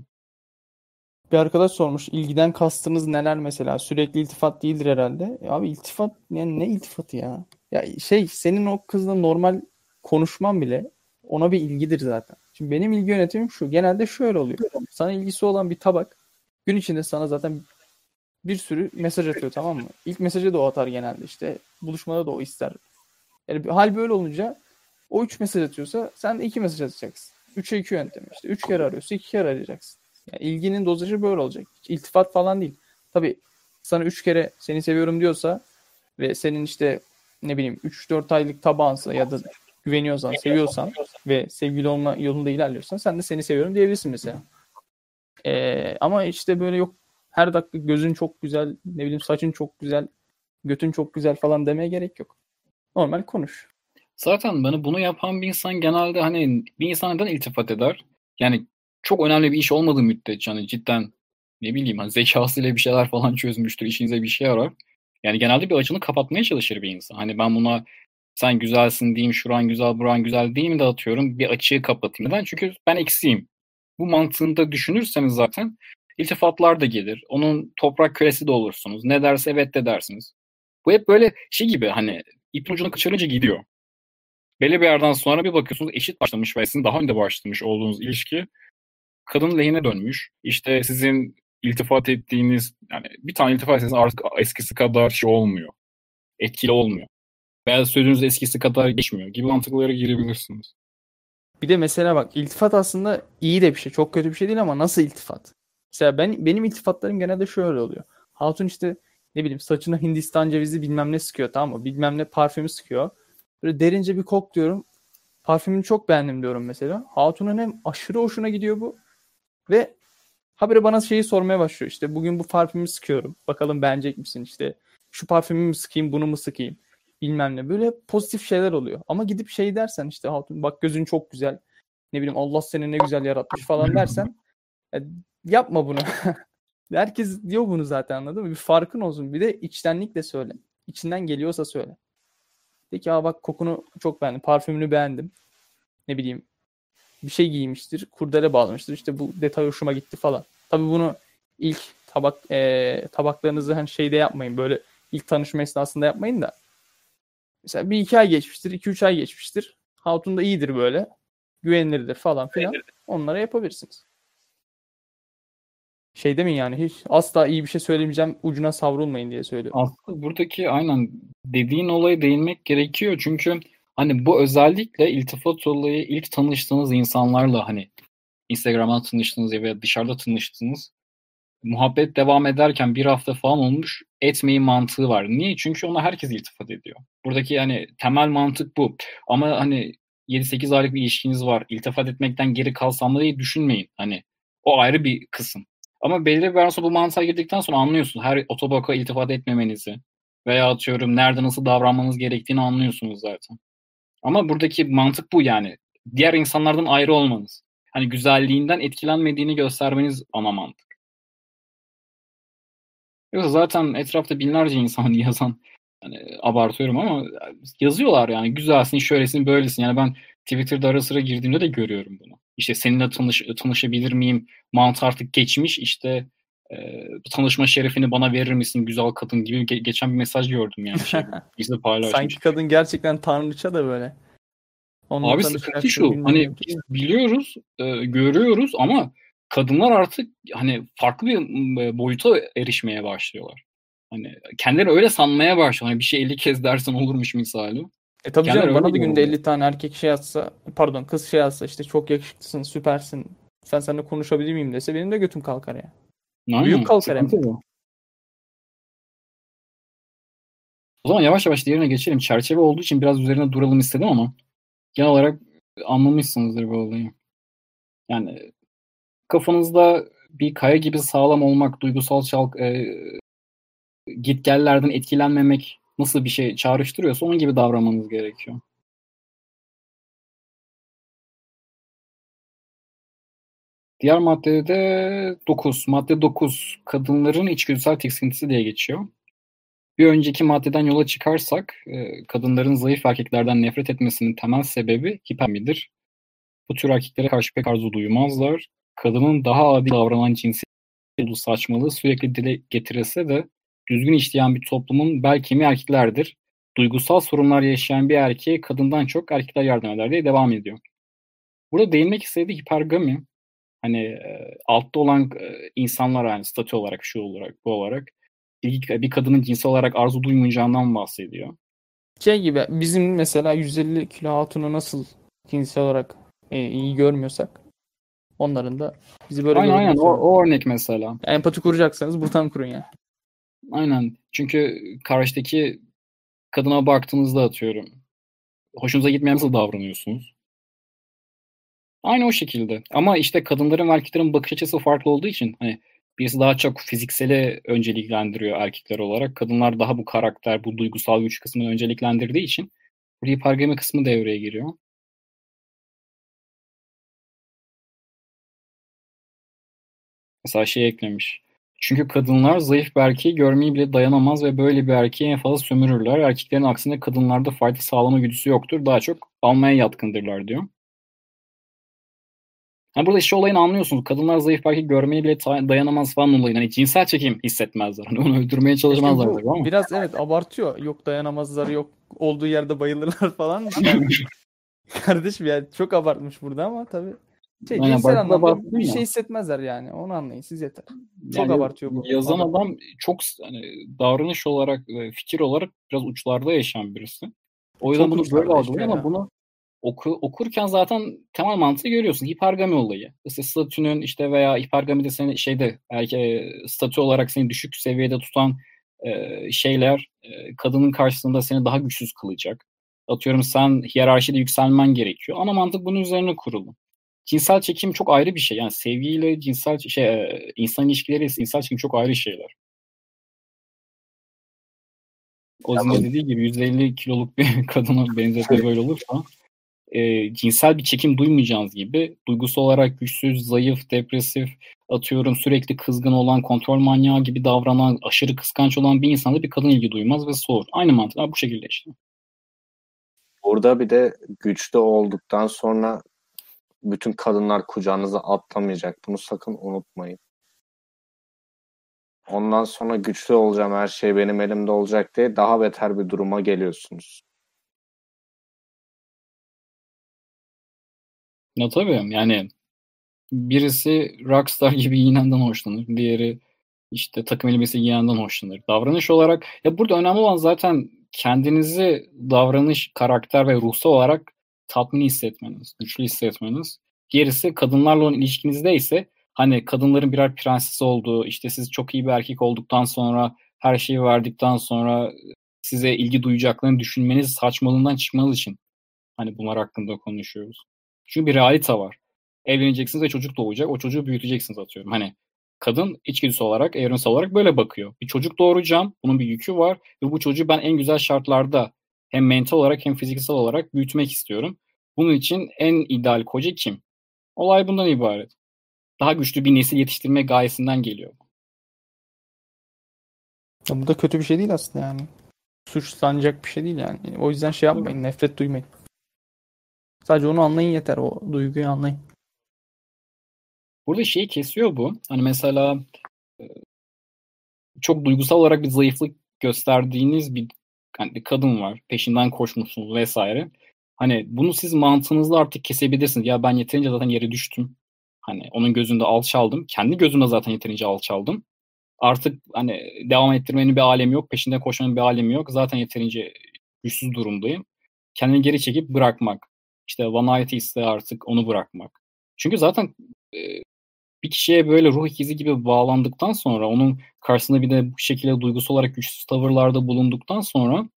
Bir arkadaş sormuş ilgiden kastınız neler mesela sürekli iltifat değildir herhalde. Ya abi iltifat yani ne iltifatı ya? Ya şey senin o kızla normal konuşman bile ona bir ilgidir zaten. Şimdi benim ilgi yönetimim şu. Genelde şöyle oluyor. Sana ilgisi olan bir tabak gün içinde sana zaten bir sürü mesaj atıyor tamam mı? İlk mesajı da o atar genelde işte. Buluşmada da o ister. Yani hal böyle olunca o üç mesaj atıyorsa sen de iki mesaj atacaksın. Üçe iki yöntemi işte. Üç kere arıyorsa iki kere arayacaksın. Yani ilginin dozajı böyle olacak. Hiç iltifat falan değil. Tabii sana üç kere seni seviyorum diyorsa ve senin işte ne bileyim 3-4 aylık tabağınsa ya da güveniyorsan, seviyorsan ve sevgili olma yolunda ilerliyorsan sen de seni seviyorum diyebilirsin mesela. Ee, ama işte böyle yok her dakika gözün çok güzel, ne bileyim saçın çok güzel, götün çok güzel falan demeye gerek yok. Normal konuş. Zaten bana bunu yapan bir insan genelde hani bir insan neden iltifat eder? Yani çok önemli bir iş olmadığı müddetçe hani cidden ne bileyim hani zekasıyla bir şeyler falan çözmüştür, işinize bir şey yarar. Yani genelde bir açını kapatmaya çalışır bir insan. Hani ben buna sen güzelsin diyeyim, şuran güzel, buran güzel diyeyim de atıyorum bir açığı kapatayım. Neden? Çünkü ben eksiğim. Bu mantığında düşünürseniz zaten iltifatlar da gelir. Onun toprak küresi de olursunuz. Ne derse evet de dersiniz. Bu hep böyle şey gibi hani ipin ucunu kaçırınca gidiyor. Belli bir yerden sonra bir bakıyorsunuz eşit başlamış ve sizin daha önde başlamış olduğunuz ilişki kadın lehine dönmüş. İşte sizin iltifat ettiğiniz yani bir tane iltifat ettiğiniz artık eskisi kadar şey olmuyor. Etkili olmuyor. Veya sözünüz eskisi kadar geçmiyor gibi mantıklara girebilirsiniz. Bir de mesela bak iltifat aslında iyi de bir şey. Çok kötü bir şey değil ama nasıl iltifat? Mesela ben benim iltifatlarım genelde şöyle oluyor. Hatun işte ne bileyim saçına Hindistan cevizi bilmem ne sıkıyor tamam mı? Bilmem ne parfümü sıkıyor. Böyle derince bir kok diyorum. Parfümünü çok beğendim diyorum mesela. Hatun'un hem aşırı hoşuna gidiyor bu. Ve habire bana şeyi sormaya başlıyor. İşte bugün bu parfümü sıkıyorum. Bakalım beğenecek misin? İşte şu parfümü mü sıkayım bunu mu sıkayım? Bilmem ne. Böyle pozitif şeyler oluyor. Ama gidip şey dersen işte Hatun bak gözün çok güzel. Ne bileyim Allah seni ne güzel yaratmış falan dersen e, yapma bunu. Herkes diyor bunu zaten anladın mı? Bir farkın olsun. Bir de içtenlikle söyle. İçinden geliyorsa söyle. De ki bak kokunu çok beğendim. Parfümünü beğendim. Ne bileyim bir şey giymiştir. Kurdele bağlamıştır. İşte bu detay hoşuma gitti falan. Tabi bunu ilk tabak e, tabaklarınızı hani şeyde yapmayın. Böyle ilk tanışma esnasında yapmayın da. Mesela bir iki ay geçmiştir. iki üç ay geçmiştir. Hatun da iyidir böyle. Güvenilirdir falan filan. Onlara yapabilirsiniz. Şey demeyin yani hiç asla iyi bir şey söylemeyeceğim ucuna savrulmayın diye söylüyorum. Aslında buradaki aynen dediğin olaya değinmek gerekiyor. Çünkü Hani bu özellikle iltifat olayı ilk tanıştığınız insanlarla hani Instagram'dan tanıştığınız ya veya dışarıda tanıştığınız muhabbet devam ederken bir hafta falan olmuş etmeyi mantığı var. Niye? Çünkü ona herkes iltifat ediyor. Buradaki yani temel mantık bu. Ama hani 7-8 aylık bir ilişkiniz var. İltifat etmekten geri kalsam da diye düşünmeyin. Hani o ayrı bir kısım. Ama belli bir sonra bu mantığa girdikten sonra anlıyorsunuz. Her otobaka iltifat etmemenizi veya atıyorum nerede nasıl davranmanız gerektiğini anlıyorsunuz zaten. Ama buradaki mantık bu yani. Diğer insanlardan ayrı olmanız. Hani güzelliğinden etkilenmediğini göstermeniz ana mantık. Yoksa zaten etrafta binlerce insan yazan yani abartıyorum ama yazıyorlar yani güzelsin, şöylesin, böylesin. Yani ben Twitter'da ara sıra girdiğimde de görüyorum bunu. İşte seninle tanış tanışabilir miyim? Mantı artık geçmiş. İşte e, tanışma şerefini bana verir misin güzel kadın gibi ge- geçen bir mesaj gördüm yani. Şey, birisi paylaşmış. Sanki kadın gerçekten tanrıça da böyle. Onunla Abi sıkıntı şu. Hani biz biliyoruz, e, görüyoruz ama kadınlar artık hani farklı bir boyuta erişmeye başlıyorlar. Hani kendileri öyle sanmaya başlıyor. Hani bir şey 50 kez dersen olurmuş misali. E tabii canım bana da günde 50 tane erkek şey atsa pardon kız şey atsa işte çok yakışıklısın süpersin sen seninle konuşabilir miyim dese benim de götüm kalkar ya. Yani. Büyük kalkar hem. O zaman yavaş yavaş diğerine geçelim. Çerçeve olduğu için biraz üzerine duralım istedim ama genel olarak anlamışsınızdır bu olayı. Yani kafanızda bir kaya gibi sağlam olmak, duygusal çalk, e, gitgellerden etkilenmemek nasıl bir şey çağrıştırıyorsa onun gibi davranmanız gerekiyor. Diğer maddede de 9. Madde 9. Kadınların içgüdüsel tiksintisi diye geçiyor. Bir önceki maddeden yola çıkarsak e, kadınların zayıf erkeklerden nefret etmesinin temel sebebi hipermidir. Bu tür erkeklere karşı pek arzu duymazlar. Kadının daha adil davranan cinsi saçmalığı sürekli dile getirilse de düzgün işleyen bir toplumun bel kemiği erkeklerdir. Duygusal sorunlar yaşayan bir erkeğe kadından çok erkekler yardım eder diye devam ediyor. Burada değinmek istediği hipergami hani e, altta olan e, insanlar yani statü olarak şu olarak bu olarak bir, bir kadının cinsel olarak arzu duymayacağından bahsediyor. Şey gibi bizim mesela 150 kilo hatunu nasıl cinsel olarak e, iyi görmüyorsak onların da bizi böyle Aynen aynen o, o örnek mesela. Yani empati kuracaksanız buradan kurun ya. Aynen. Çünkü karşıdaki kadına baktığınızda atıyorum. Hoşunuza gitmeyen nasıl davranıyorsunuz? Aynı o şekilde. Ama işte kadınların ve erkeklerin bakış açısı farklı olduğu için hani birisi daha çok fizikseli önceliklendiriyor erkekler olarak. Kadınlar daha bu karakter, bu duygusal güç kısmını önceliklendirdiği için burada hipergami kısmı devreye giriyor. Mesela şey eklemiş. Çünkü kadınlar zayıf bir erkeği görmeyi bile dayanamaz ve böyle bir erkeği en fazla sömürürler. Erkeklerin aksine kadınlarda fayda sağlama güdüsü yoktur. Daha çok almaya yatkındırlar diyor. Yani burada işte olayını anlıyorsunuz. Kadınlar zayıf erkek görmeyi bile dayanamaz falan olayın. Hani cinsel çekim hissetmezler. Hani onu öldürmeye çalışmazlar ama. Biraz evet abartıyor. Yok dayanamazlar yok olduğu yerde bayılırlar falan. Yani, kardeşim yani çok abartmış burada ama tabii. Şey, yani cinsel anlamda bir ya. şey hissetmezler yani. Onu anlayın siz yeter. Çok yani abartıyor bu. Yazan adam, adam çok hani, davranış olarak fikir olarak biraz uçlarda yaşayan birisi. O yüzden çok bunu böyle algılıyor ama bunu oku, okurken zaten temel mantığı görüyorsun. Hipergami olayı. İşte statünün işte veya hipergamide seni şeyde erke, statü olarak seni düşük seviyede tutan e, şeyler e, kadının karşısında seni daha güçsüz kılacak. Atıyorum sen hiyerarşide yükselmen gerekiyor. Ana mantık bunun üzerine kurulu. Cinsel çekim çok ayrı bir şey. Yani sevgiyle cinsel şey insan ilişkileri cinsel çekim çok ayrı şeyler. O zaman dediği gibi 150 kiloluk bir kadına benzetme böyle olursa e, cinsel bir çekim duymayacağınız gibi duygusal olarak güçsüz, zayıf, depresif, atıyorum sürekli kızgın olan, kontrol manyağı gibi davranan, aşırı kıskanç olan bir insanda bir kadın ilgi duymaz ve soğur. Aynı mantıklar bu şekilde işte. Burada bir de güçlü olduktan sonra bütün kadınlar kucağınıza atlamayacak. Bunu sakın unutmayın. Ondan sonra güçlü olacağım, her şey benim elimde olacak diye daha beter bir duruma geliyorsunuz. Ya tabii yani birisi rockstar gibi giyinenden hoşlanır. Diğeri işte takım elbise giyenden hoşlanır. Davranış olarak ya burada önemli olan zaten kendinizi davranış, karakter ve ruhsal olarak tatmin hissetmeniz, güçlü hissetmeniz. Gerisi kadınlarla olan ilişkinizde ise Hani kadınların birer prenses olduğu, işte siz çok iyi bir erkek olduktan sonra, her şeyi verdikten sonra size ilgi duyacaklarını düşünmeniz saçmalığından çıkmanız için hani bunlar hakkında konuşuyoruz. Çünkü bir realite var. Evleneceksiniz ve çocuk doğacak. O çocuğu büyüteceksiniz atıyorum. Hani kadın içgüdüsü olarak, evrensel olarak böyle bakıyor. Bir çocuk doğuracağım. Bunun bir yükü var. Ve bu çocuğu ben en güzel şartlarda hem mental olarak hem fiziksel olarak büyütmek istiyorum. Bunun için en ideal koca kim? Olay bundan ibaret. Daha güçlü bir nesil yetiştirme gayesinden geliyor. Ya bu da kötü bir şey değil aslında yani. Suçlanacak bir şey değil yani. O yüzden şey yapmayın, nefret duymayın. Sadece onu anlayın yeter. O duyguyu anlayın. Burada şeyi kesiyor bu. Hani mesela e, çok duygusal olarak bir zayıflık gösterdiğiniz bir, bir kadın var. Peşinden koşmuşsunuz vesaire. Hani bunu siz mantığınızla artık kesebilirsiniz. Ya ben yeterince zaten yere düştüm. Hani onun gözünde alçaldım. Kendi gözümde zaten yeterince alçaldım. Artık hani devam ettirmenin bir alemi yok. Peşinden koşmanın bir alemi yok. Zaten yeterince güçsüz durumdayım. Kendini geri çekip bırakmak. İşte vanity ise artık onu bırakmak. Çünkü zaten bir kişiye böyle ruh ikizi gibi bağlandıktan sonra onun karşısında bir de bu şekilde duygusal olarak güçsüz tavırlarda bulunduktan sonra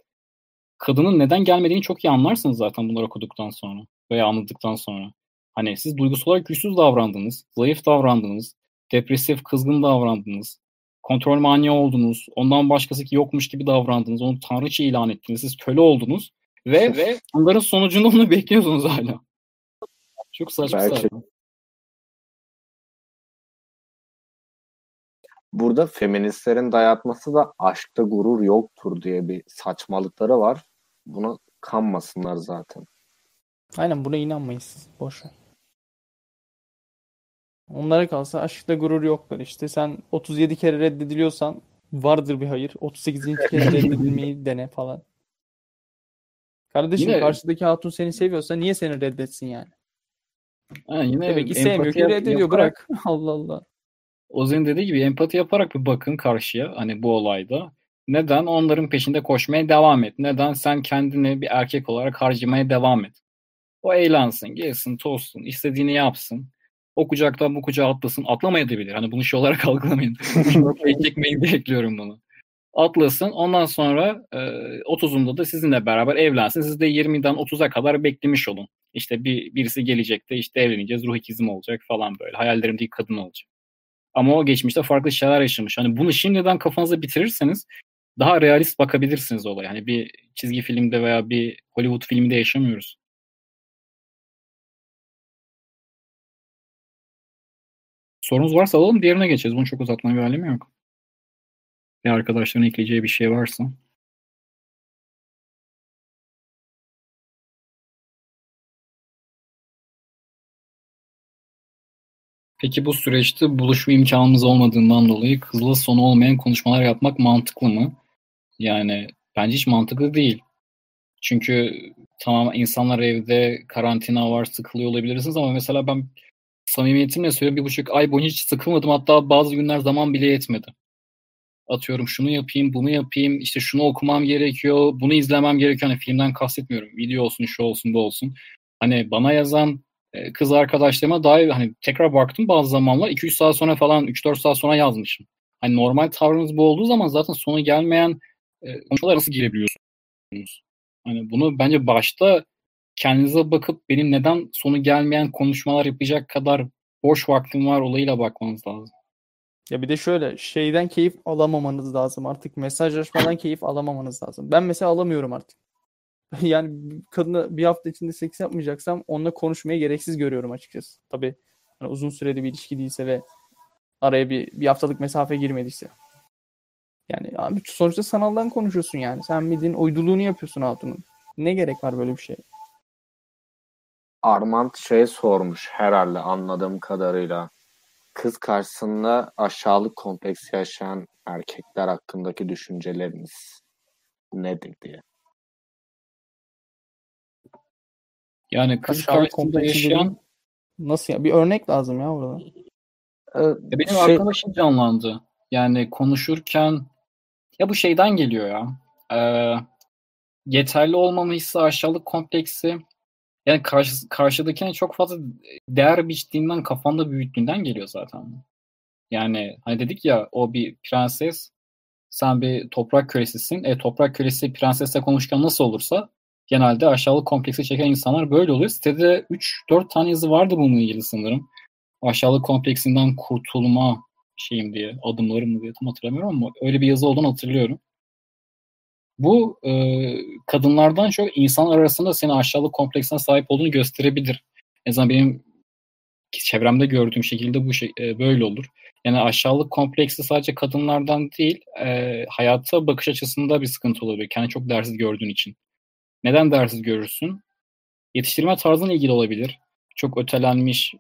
kadının neden gelmediğini çok iyi anlarsınız zaten bunları okuduktan sonra veya anladıktan sonra. Hani siz duygusal olarak güçsüz davrandınız, zayıf davrandınız, depresif, kızgın davrandınız, kontrol manya oldunuz, ondan başkası ki yokmuş gibi davrandınız, onu tanrıça ilan ettiniz, siz köle oldunuz ve ve bunların sonucunda onu bekliyorsunuz hala. Çok saçma Belki. sapan. Burada feministlerin dayatması da aşkta gurur yoktur diye bir saçmalıkları var. Buna kanmasınlar zaten. Aynen buna inanmayız. Boş ver. Onlara kalsa aşkta gurur yoktur. İşte sen 37 kere reddediliyorsan vardır bir hayır. 38. kere reddedilmeyi dene falan. Kardeşim yine... karşıdaki hatun seni seviyorsa niye seni reddetsin yani? Ha, yine Demek ki sevmiyor ki reddediyor. Yaparak, bırak. Allah Allah. Ozan dediği gibi empati yaparak bir bakın karşıya hani bu olayda. Neden onların peşinde koşmaya devam et? Neden sen kendini bir erkek olarak harcamaya devam et? O eğlensin, gelsin, tozsun, istediğini yapsın. O kucaktan bu kucağa atlasın. Atlamayabilir. Hani bunu şey olarak algılamayın. Çekmeyin bekliyorum bunu. Atlasın. Ondan sonra e, 30'unda da sizinle beraber evlensin. Siz de 20'den 30'a kadar beklemiş olun. İşte bir birisi gelecek de işte evleneceğiz. Ruh ikizim olacak falan böyle. Hayallerimdeki kadın olacak. Ama o geçmişte farklı şeyler yaşamış. Hani bunu şimdiden kafanızda bitirirseniz daha realist bakabilirsiniz olaya. Yani bir çizgi filmde veya bir Hollywood filminde yaşamıyoruz. Sorunuz varsa alalım diğerine geçeceğiz. Bunu çok uzatmaya bir alemi yok. Bir arkadaşların ekleyeceği bir şey varsa. Peki bu süreçte buluşma imkanımız olmadığından dolayı hızlı sonu olmayan konuşmalar yapmak mantıklı mı? Yani bence hiç mantıklı değil. Çünkü tamam insanlar evde karantina var sıkılıyor olabilirsiniz ama mesela ben samimiyetimle söylüyorum bir buçuk ay boyunca hiç sıkılmadım. Hatta bazı günler zaman bile yetmedi. Atıyorum şunu yapayım, bunu yapayım, işte şunu okumam gerekiyor, bunu izlemem gerekiyor. Hani filmden kastetmiyorum. Video olsun, şu olsun, bu olsun. Hani bana yazan e, kız arkadaşlarıma dair hani tekrar baktım bazı zamanlar 2-3 saat sonra falan 3-4 saat sonra yazmışım. Hani normal tavrınız bu olduğu zaman zaten sonu gelmeyen e, konuşmalara nasıl girebiliyorsunuz? Hani bunu bence başta kendinize bakıp benim neden sonu gelmeyen konuşmalar yapacak kadar boş vaktim var olayıyla bakmanız lazım. Ya bir de şöyle şeyden keyif alamamanız lazım artık mesajlaşmadan keyif alamamanız lazım. Ben mesela alamıyorum artık. yani kadına bir hafta içinde seks yapmayacaksam onunla konuşmaya gereksiz görüyorum açıkçası. Tabii hani uzun süreli bir ilişki değilse ve araya bir, bir haftalık mesafe girmediyse. Yani abi sonuçta sanaldan konuşuyorsun yani. Sen bildiğin uyduluğunu yapıyorsun hatunun. Ne gerek var böyle bir şey? Armand şey sormuş herhalde anladığım kadarıyla. Kız karşısında aşağılık kompleks yaşayan erkekler hakkındaki düşünceleriniz nedir diye. Yani kız karşısında yaşayan nasıl ya? Bir örnek lazım ya burada. Ee, benim şey... arkadaşım canlandı. Yani konuşurken ya bu şeyden geliyor ya. Ee, yeterli olmama hissi, aşağılık kompleksi Yani karşı, karşıdakine çok fazla değer biçtiğinden kafanda büyüttüğünden geliyor zaten. Yani hani dedik ya o bir prenses sen bir toprak kölesisin. E toprak kölesi prensesle konuşurken nasıl olursa genelde aşağılık kompleksi çeken insanlar böyle oluyor. Sitede 3-4 tane yazı vardı bununla ilgili sanırım. Aşağılık kompleksinden kurtulma şeyim diye, adımlarım mı diye tam hatırlamıyorum ama öyle bir yazı olduğunu hatırlıyorum. Bu e, kadınlardan çok insan arasında senin aşağılık kompleksine sahip olduğunu gösterebilir. En azından benim çevremde gördüğüm şekilde bu şey e, böyle olur. Yani aşağılık kompleksi sadece kadınlardan değil, e, hayata bakış açısında bir sıkıntı olabilir. Kendi çok dersiz gördüğün için. Neden dersiz görürsün? Yetiştirme tarzına ilgili olabilir. Çok ötelenmiş,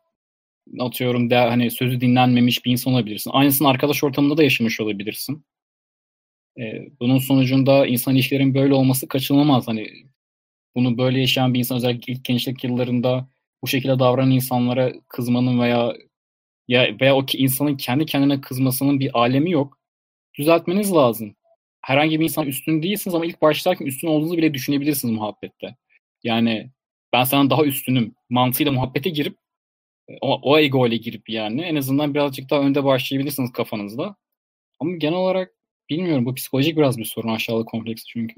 atıyorum de, hani sözü dinlenmemiş bir insan olabilirsin. Aynısını arkadaş ortamında da yaşamış olabilirsin. E, bunun sonucunda insan ilişkilerin böyle olması kaçınılmaz. Hani bunu böyle yaşayan bir insan özellikle ilk gençlik yıllarında bu şekilde davranan insanlara kızmanın veya ya veya o ki insanın kendi kendine kızmasının bir alemi yok. Düzeltmeniz lazım. Herhangi bir insan üstün değilsiniz ama ilk başlarken üstün olduğunuzu bile düşünebilirsiniz muhabbette. Yani ben sana daha üstünüm mantığıyla muhabbete girip o, o ego ile girip yani en azından birazcık daha önde başlayabilirsiniz kafanızda. Ama genel olarak bilmiyorum bu psikolojik biraz bir sorun aşağılık kompleksi çünkü.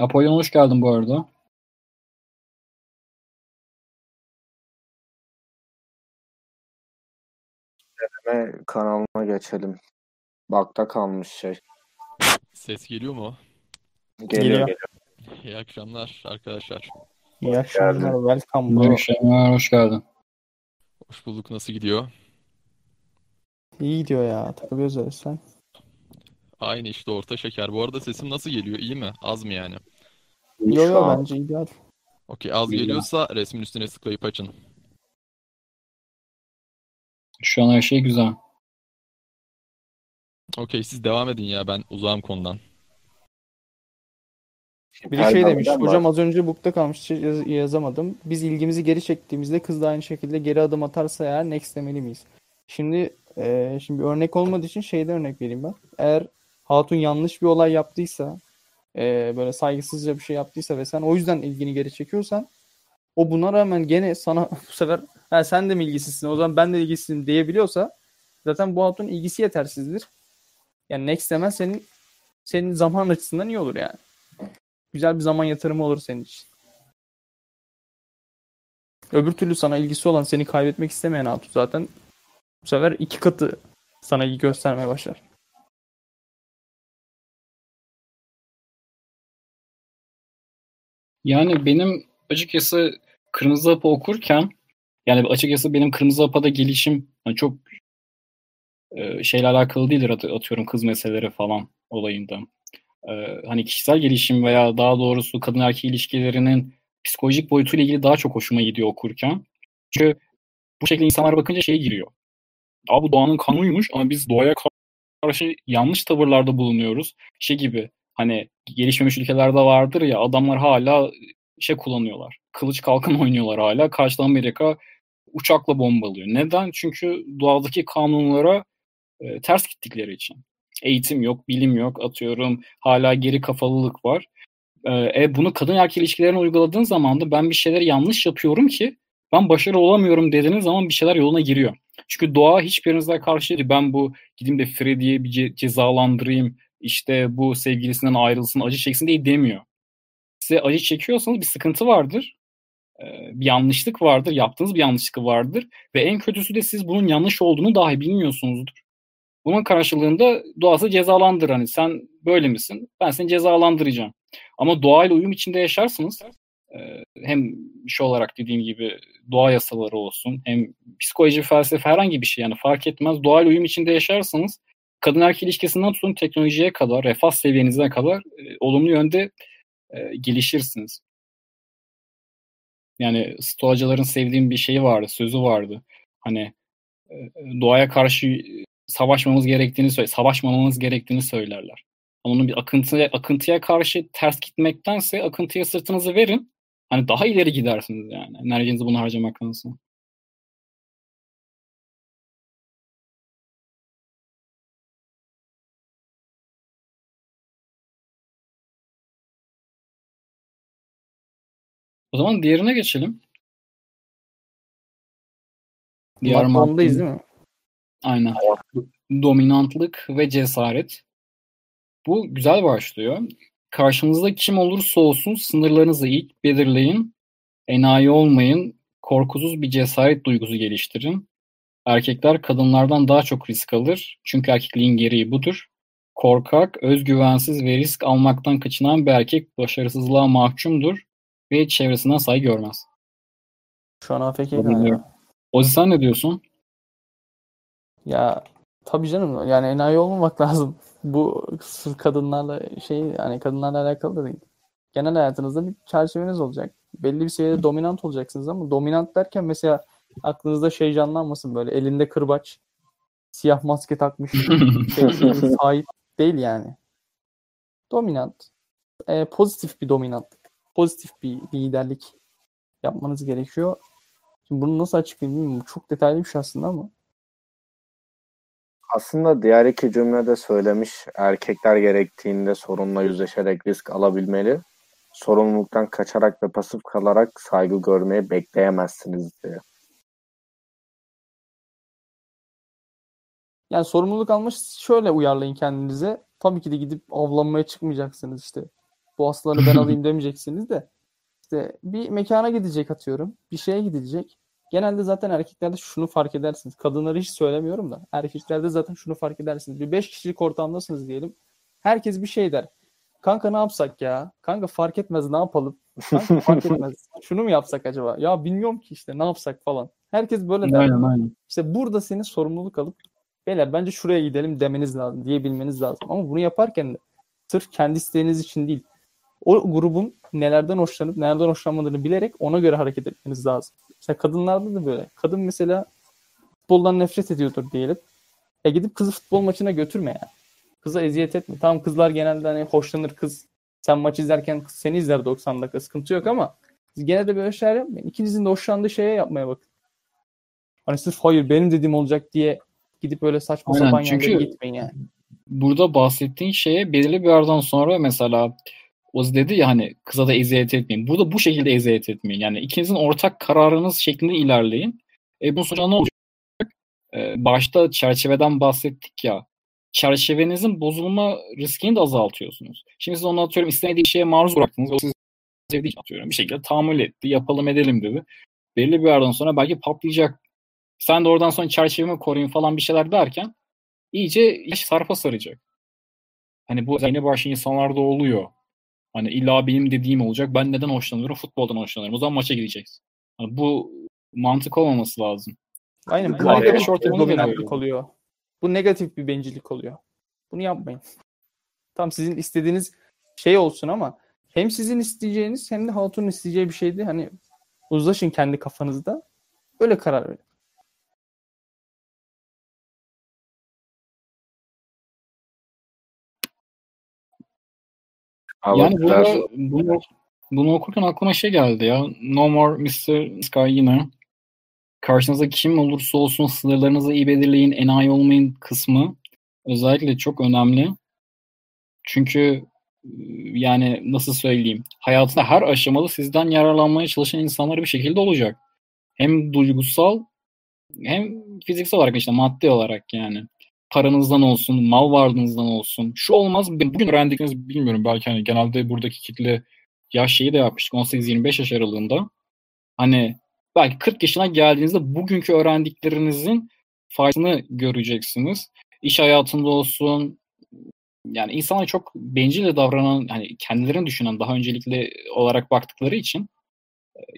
Apollon hoş geldin bu arada. Deneme kanalına geçelim. Bakta kalmış şey. Ses geliyor mu? Geliyor Geliyor. geliyor. İyi akşamlar arkadaşlar. İyi akşamlar. Welcome bro. İyi akşamlar, hoş geldin. Hoş bulduk. Nasıl gidiyor? İyi gidiyor ya. Takılıyoruz öyle sen. Aynı işte orta şeker. Bu arada sesim nasıl geliyor? İyi mi? Az mı yani? Yo Şu yo an bence ideal. Okey az İyi ya. geliyorsa resmin üstüne tıklayıp açın. Şu an her şey güzel. Okey siz devam edin ya ben uzağım konudan. Biri şey demiş. Perdaneden Hocam var. az önce book'ta kalmış. Yaz- yazamadım. Biz ilgimizi geri çektiğimizde kız da aynı şekilde geri adım atarsa eğer next demeli miyiz? Şimdi e, şimdi bir örnek olmadığı için şeyden örnek vereyim ben. Eğer Hatun yanlış bir olay yaptıysa e, böyle saygısızca bir şey yaptıysa ve sen o yüzden ilgini geri çekiyorsan o buna rağmen gene sana bu sefer ha, sen de mi ilgisizsin o zaman ben de ilgisizim diyebiliyorsa zaten bu Hatun ilgisi yetersizdir. Yani next demen senin senin zaman açısından iyi olur yani. Güzel bir zaman yatırımı olur senin için. Öbür türlü sana ilgisi olan seni kaybetmek istemeyen Hatun zaten bu sefer iki katı sana ilgi göstermeye başlar. Yani benim açıkçası Kırmızı Hap'ı okurken yani açıkçası benim Kırmızı Hap'a da gelişim yani çok e, şeyle alakalı değildir at- atıyorum kız meseleleri falan olayında. E, hani kişisel gelişim veya daha doğrusu kadın erkek ilişkilerinin psikolojik boyutuyla ilgili daha çok hoşuma gidiyor okurken. Çünkü bu şekilde insanlar bakınca şey giriyor. Abi bu doğanın kanunuymuş ama biz doğaya karşı yanlış tavırlarda bulunuyoruz. Şey gibi hani gelişmemiş ülkelerde vardır ya adamlar hala şey kullanıyorlar. Kılıç kalkan oynuyorlar hala. Karşıdan Amerika uçakla bombalıyor. Neden? Çünkü doğadaki kanunlara e, ters gittikleri için. Eğitim yok, bilim yok atıyorum. Hala geri kafalılık var. E, e, bunu kadın erkek ilişkilerine uyguladığın zaman da ben bir şeyleri yanlış yapıyorum ki ben başarılı olamıyorum dediğiniz zaman bir şeyler yoluna giriyor. Çünkü doğa hiçbirinize karşı değil. Ben bu gideyim de Freddy'yi bir ce- cezalandırayım. işte bu sevgilisinden ayrılsın, acı çeksin diye demiyor. Size acı çekiyorsanız bir sıkıntı vardır. Ee, bir yanlışlık vardır. Yaptığınız bir yanlışlık vardır. Ve en kötüsü de siz bunun yanlış olduğunu dahi bilmiyorsunuzdur. Bunun karşılığında doğası cezalandır. Hani sen böyle misin? Ben seni cezalandıracağım. Ama doğayla uyum içinde yaşarsınız. Ee, hem şey olarak dediğim gibi doğa yasaları olsun hem psikoloji, felsefe herhangi bir şey yani fark etmez. Doğayla uyum içinde yaşarsanız kadın erkek ilişkisinden tutun teknolojiye kadar, refah seviyenize kadar e, olumlu yönde gelişirsiniz. Yani stoacıların sevdiğim bir şeyi vardı, sözü vardı. Hani doğaya karşı savaşmamız gerektiğini söyle, savaşmamamız gerektiğini söylerler. Onun bir akıntıya, akıntıya karşı ters gitmektense akıntıya sırtınızı verin. Hani daha ileri gidersiniz yani. Enerjinizi bunu harcamaktansa. O zaman diğerine geçelim. Diğer Madde ondayız madde- değil mi? Aynen. Dominantlık ve cesaret. Bu güzel başlıyor. Karşınızda kim olursa olsun sınırlarınızı ilk belirleyin. Enayi olmayın. Korkusuz bir cesaret duygusu geliştirin. Erkekler kadınlardan daha çok risk alır. Çünkü erkekliğin gereği budur. Korkak, özgüvensiz ve risk almaktan kaçınan bir erkek başarısızlığa mahkumdur ve çevresinden saygı görmez. Şu an AFK galiba. Ozi sen ne diyorsun? Ya tabii canım yani enayi olmamak lazım. Bu kadınlarla şey yani kadınlarla alakalı da değil. Genel hayatınızda bir çerçeveniz olacak. Belli bir seviyede dominant olacaksınız ama dominant derken mesela aklınızda şey canlanmasın böyle elinde kırbaç, siyah maske takmış şey, sahip değil yani. Dominant. e, pozitif bir dominantlık. Pozitif bir liderlik yapmanız gerekiyor. Şimdi bunu nasıl açıklayayım bilmiyorum. Çok detaylı bir şey aslında ama. Aslında diğer iki cümlede söylemiş erkekler gerektiğinde sorunla yüzleşerek risk alabilmeli. Sorumluluktan kaçarak ve pasif kalarak saygı görmeyi bekleyemezsiniz diye. Yani sorumluluk almış şöyle uyarlayın kendinize. Tabii ki de gidip avlanmaya çıkmayacaksınız işte. Bu aslanı ben alayım demeyeceksiniz de. İşte bir mekana gidecek atıyorum. Bir şeye gidilecek. Genelde zaten erkeklerde şunu fark edersiniz. Kadınları hiç söylemiyorum da. Erkeklerde zaten şunu fark edersiniz. Bir beş kişilik ortamdasınız diyelim. Herkes bir şey der. Kanka ne yapsak ya? Kanka fark etmez ne yapalım? Kanka fark etmez. Şunu mu yapsak acaba? Ya bilmiyorum ki işte ne yapsak falan. Herkes böyle der. Aynen aynen. İşte burada senin sorumluluk alıp beyler bence şuraya gidelim demeniz lazım, diyebilmeniz lazım. Ama bunu yaparken de sırf kendi isteğiniz için değil, o grubun nelerden hoşlanıp nelerden hoşlanmadığını bilerek ona göre hareket etmeniz lazım. Mesela kadınlarda da böyle. Kadın mesela futboldan nefret ediyordur diyelim. E gidip kızı futbol maçına götürme yani. Kıza eziyet etme. Tamam kızlar genelde hani hoşlanır kız. Sen maç izlerken kız seni izler 90 dakika sıkıntı yok ama siz gene de böyle şeyler yapmayın. İkinizin de hoşlandığı şeye yapmaya bakın. Hani sırf hayır benim dediğim olacak diye gidip öyle saçma Aynen, sapan çünkü- yerlere gitmeyin yani. Burada bahsettiğin şeye belirli bir yerden sonra mesela Oz dedi ya hani kıza da eziyet etmeyin. Burada bu şekilde eziyet etmeyin. Yani ikinizin ortak kararınız şeklinde ilerleyin. E bunun sonucu ne olacak? E, başta çerçeveden bahsettik ya. Çerçevenizin bozulma riskini de azaltıyorsunuz. Şimdi siz onu atıyorum istemediği şeye maruz bıraktınız. O siz sevdiği için atıyorum. Bir şekilde tahammül etti. Yapalım edelim dedi. Belli bir yerden sonra belki patlayacak. Sen de oradan sonra çerçevemi koruyun falan bir şeyler derken iyice iş sarpa saracak. Hani bu yeni başlı insanlarda oluyor. Hani illa benim dediğim olacak. Ben neden hoşlanıyorum? Futboldan hoşlanıyorum. O zaman maça gideceksin. Hani bu mantık olmaması lazım. Aynen. Bu bir ortamını dominantlık oluyor. Bu negatif bir bencillik oluyor. Bunu yapmayın. Tam sizin istediğiniz şey olsun ama hem sizin isteyeceğiniz hem de hatunun isteyeceği bir şeydi. Hani uzlaşın kendi kafanızda. Öyle karar verin. Yani burada bunu, bunu okurken aklıma şey geldi ya. No more Mr. Sky yine. Karşınızda kim olursa olsun sınırlarınızı iyi belirleyin, enayi olmayın kısmı özellikle çok önemli. Çünkü yani nasıl söyleyeyim hayatında her aşamada sizden yararlanmaya çalışan insanlar bir şekilde olacak. Hem duygusal hem fiziksel olarak işte maddi olarak yani. Paranızdan olsun, mal varlığınızdan olsun. Şu olmaz. Bugün öğrendikleriniz bilmiyorum. Belki hani genelde buradaki kitle yaş şeyi de yapmıştık. 18-25 yaş aralığında. Hani belki 40 yaşına geldiğinizde bugünkü öğrendiklerinizin faydasını göreceksiniz. İş hayatında olsun, yani insanlar çok bencil davranan, hani kendilerini düşünen, daha öncelikli olarak baktıkları için